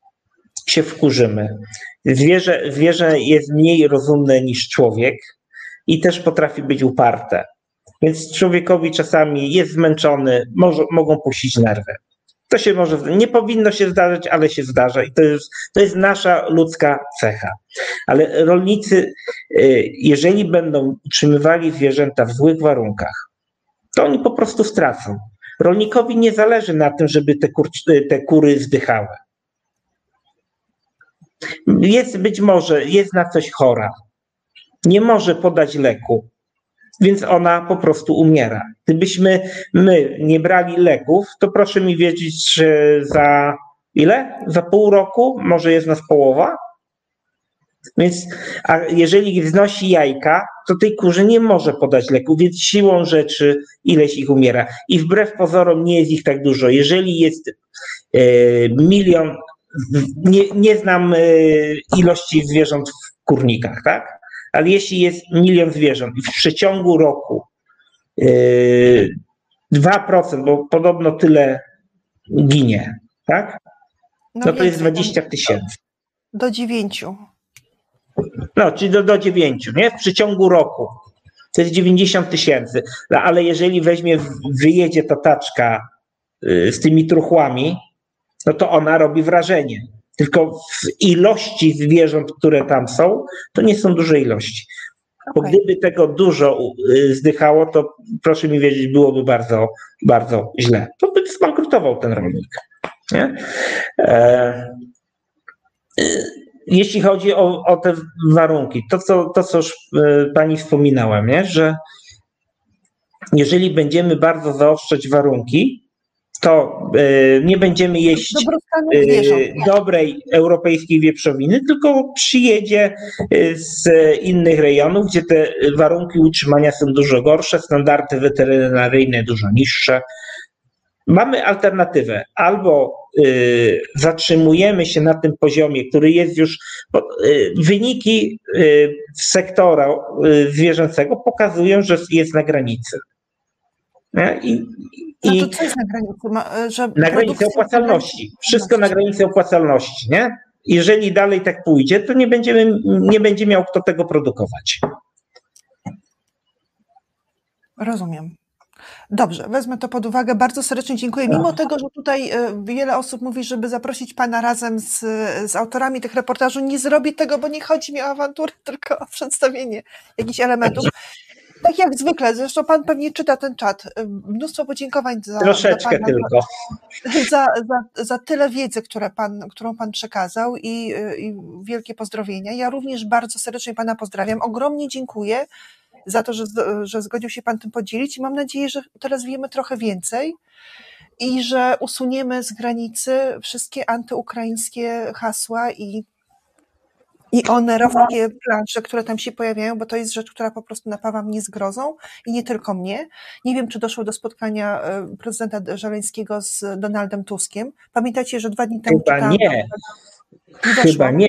się wkurzymy. Zwierzę, zwierzę jest mniej rozumne niż człowiek i też potrafi być uparte. Więc człowiekowi czasami jest zmęczony, może, mogą puścić nerwy. To się może, nie powinno się zdarzyć, ale się zdarza i to jest, to jest nasza ludzka cecha. Ale rolnicy, y, jeżeli będą utrzymywali zwierzęta w złych warunkach, to oni po prostu stracą. Rolnikowi nie zależy na tym, żeby te, kur, te kury zdychały. Jest być może, jest na coś chora, nie może podać leku, więc ona po prostu umiera. Gdybyśmy my nie brali leków, to proszę mi wiedzieć, że za ile? Za pół roku może jest nas połowa? Więc a jeżeli wznosi jajka, to tej kurze nie może podać leku, więc siłą rzeczy ileś ich umiera. I wbrew pozorom nie jest ich tak dużo. Jeżeli jest e, milion, nie, nie znam e, ilości zwierząt w kurnikach, tak? ale jeśli jest milion zwierząt i w przeciągu roku yy, 2%, bo podobno tyle ginie, tak? No, no to jest 20 tysięcy. Do 9. No, czyli do, do 9, nie? W przeciągu roku. To jest 90 tysięcy. No, ale jeżeli weźmie, wyjedzie ta taczka yy, z tymi truchłami, no to ona robi wrażenie. Tylko w ilości zwierząt, które tam są, to nie są duże ilości. Bo gdyby tego dużo y, zdychało, to proszę mi wiedzieć, byłoby bardzo, bardzo źle. To by zbankrutował ten rolnik. Nie? E, y, jeśli chodzi o, o te warunki, to co, to co już y, pani wspominałem, nie? że jeżeli będziemy bardzo zaostrzać warunki, to e, nie będziemy jeść e, dobrej europejskiej wieprzowiny, tylko przyjedzie e, z innych rejonów, gdzie te warunki utrzymania są dużo gorsze, standardy weterynaryjne dużo niższe. Mamy alternatywę. Albo zatrzymujemy się na tym poziomie, który jest już. Wyniki sektora zwierzęcego pokazują, że jest na granicy. I, i to co jest na granicy? E, że na granicy opłacalności. Wszystko na granicy opłacalności, nie? Jeżeli dalej tak pójdzie, to nie, będziemy, nie będzie miał kto tego produkować. Rozumiem. Dobrze, wezmę to pod uwagę. Bardzo serdecznie dziękuję. Mimo tego, że tutaj e, wiele osób mówi, żeby zaprosić Pana razem z, z autorami tych reportaży, nie zrobię tego, bo nie chodzi mi o awanturę, tylko o przedstawienie jakichś elementów. Tak jak zwykle, zresztą pan pewnie czyta ten czat. Mnóstwo podziękowań za. Troszeczkę za pana, tylko. Za, za, za tyle wiedzy, które pan, którą pan przekazał i, i wielkie pozdrowienia. Ja również bardzo serdecznie pana pozdrawiam. Ogromnie dziękuję za to, że, że zgodził się pan tym podzielić i mam nadzieję, że teraz wiemy trochę więcej i że usuniemy z granicy wszystkie antyukraińskie hasła i i one rowkie plansze, które tam się pojawiają, bo to jest rzecz, która po prostu napawa mnie zgrozą i nie tylko mnie. Nie wiem, czy doszło do spotkania e, prezydenta Żeleńskiego z Donaldem Tuskiem. Pamiętacie, że dwa dni temu Chyba czytałam, nie. Chyba nie.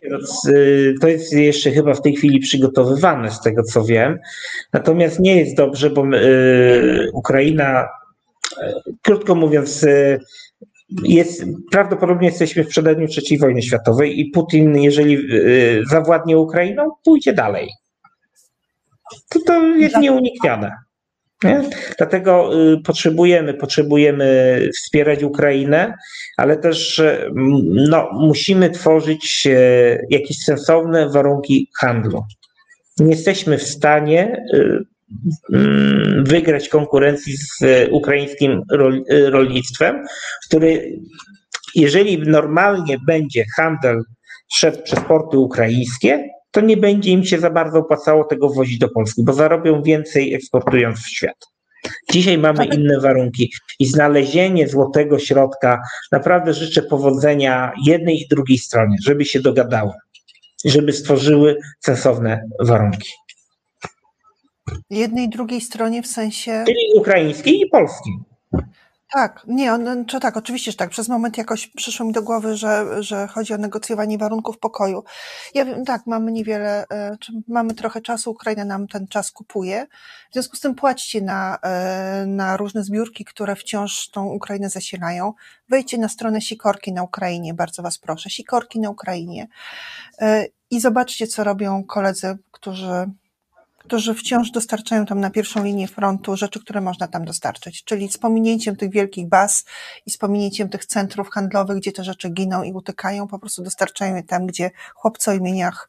To jest jeszcze chyba w tej chwili przygotowywane, z tego co wiem. Natomiast nie jest dobrze, bo y, Ukraina, e, krótko mówiąc, y, jest, prawdopodobnie jesteśmy w przededniu III wojny światowej i Putin, jeżeli y, zawładnie Ukrainą, pójdzie dalej. To, to jest nieuniknione. Nie? Dlatego y, potrzebujemy, potrzebujemy wspierać Ukrainę, ale też y, no, musimy tworzyć jakieś sensowne warunki handlu. Nie jesteśmy w stanie Mm, wygrać konkurencji z ukraińskim rolnictwem, który jeżeli normalnie będzie handel szedł przez porty ukraińskie, to nie będzie im się za bardzo opłacało tego wozić do Polski, bo zarobią więcej eksportując w świat. Dzisiaj mamy inne warunki i znalezienie złotego środka, naprawdę życzę powodzenia jednej i drugiej stronie, żeby się dogadały, żeby stworzyły sensowne warunki. Jednej i drugiej stronie w sensie. Czyli ukraińskiej i polskiej. Tak, nie, on, czy tak, oczywiście, że tak. Przez moment jakoś przyszło mi do głowy, że, że chodzi o negocjowanie warunków pokoju. Ja wiem, tak, mamy niewiele, e, czy mamy trochę czasu, Ukraina nam ten czas kupuje. W związku z tym płaćcie na, e, na różne zbiórki, które wciąż tą Ukrainę zasilają. Wejdźcie na stronę Sikorki na Ukrainie, bardzo was proszę. Sikorki na Ukrainie. E, I zobaczcie, co robią koledzy, którzy którzy wciąż dostarczają tam na pierwszą linię frontu rzeczy, które można tam dostarczyć. Czyli z pominięciem tych wielkich baz i z pominięciem tych centrów handlowych, gdzie te rzeczy giną i utykają, po prostu dostarczają je tam, gdzie chłopcy o imieniach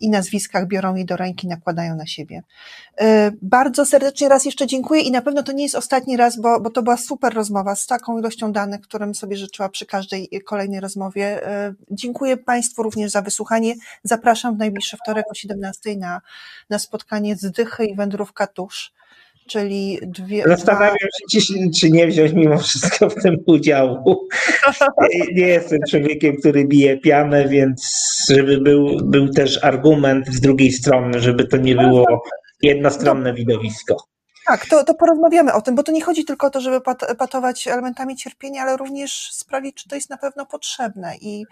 i nazwiskach biorą je do ręki, nakładają na siebie. E, bardzo serdecznie raz jeszcze dziękuję i na pewno to nie jest ostatni raz, bo, bo to była super rozmowa z taką ilością danych, którym sobie życzyła przy każdej kolejnej rozmowie. E, dziękuję Państwu również za wysłuchanie. Zapraszam w najbliższy wtorek o 17 na, na spotkanie z Dychy i Wędrówka Tusz czyli dwie. Zastanawiam się, czy, czy nie wziąć mimo wszystko w tym udziału. Nie jestem człowiekiem, który bije pianę, więc żeby był, był też argument z drugiej strony, żeby to nie było jednostronne widowisko. Tak, to, to porozmawiamy o tym, bo to nie chodzi tylko o to, żeby pat, patować elementami cierpienia, ale również sprawić, czy to jest na pewno potrzebne i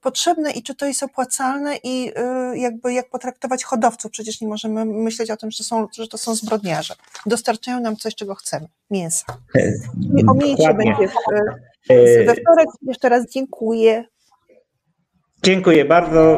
potrzebne i czy to jest opłacalne i y, jakby jak potraktować hodowców. Przecież nie możemy myśleć o tym, że, są, że to są zbrodniarze. Dostarczają nam coś, czego chcemy. Mięsa. I ominięcie będzie w, we wtorek. Jeszcze raz dziękuję. Dziękuję bardzo.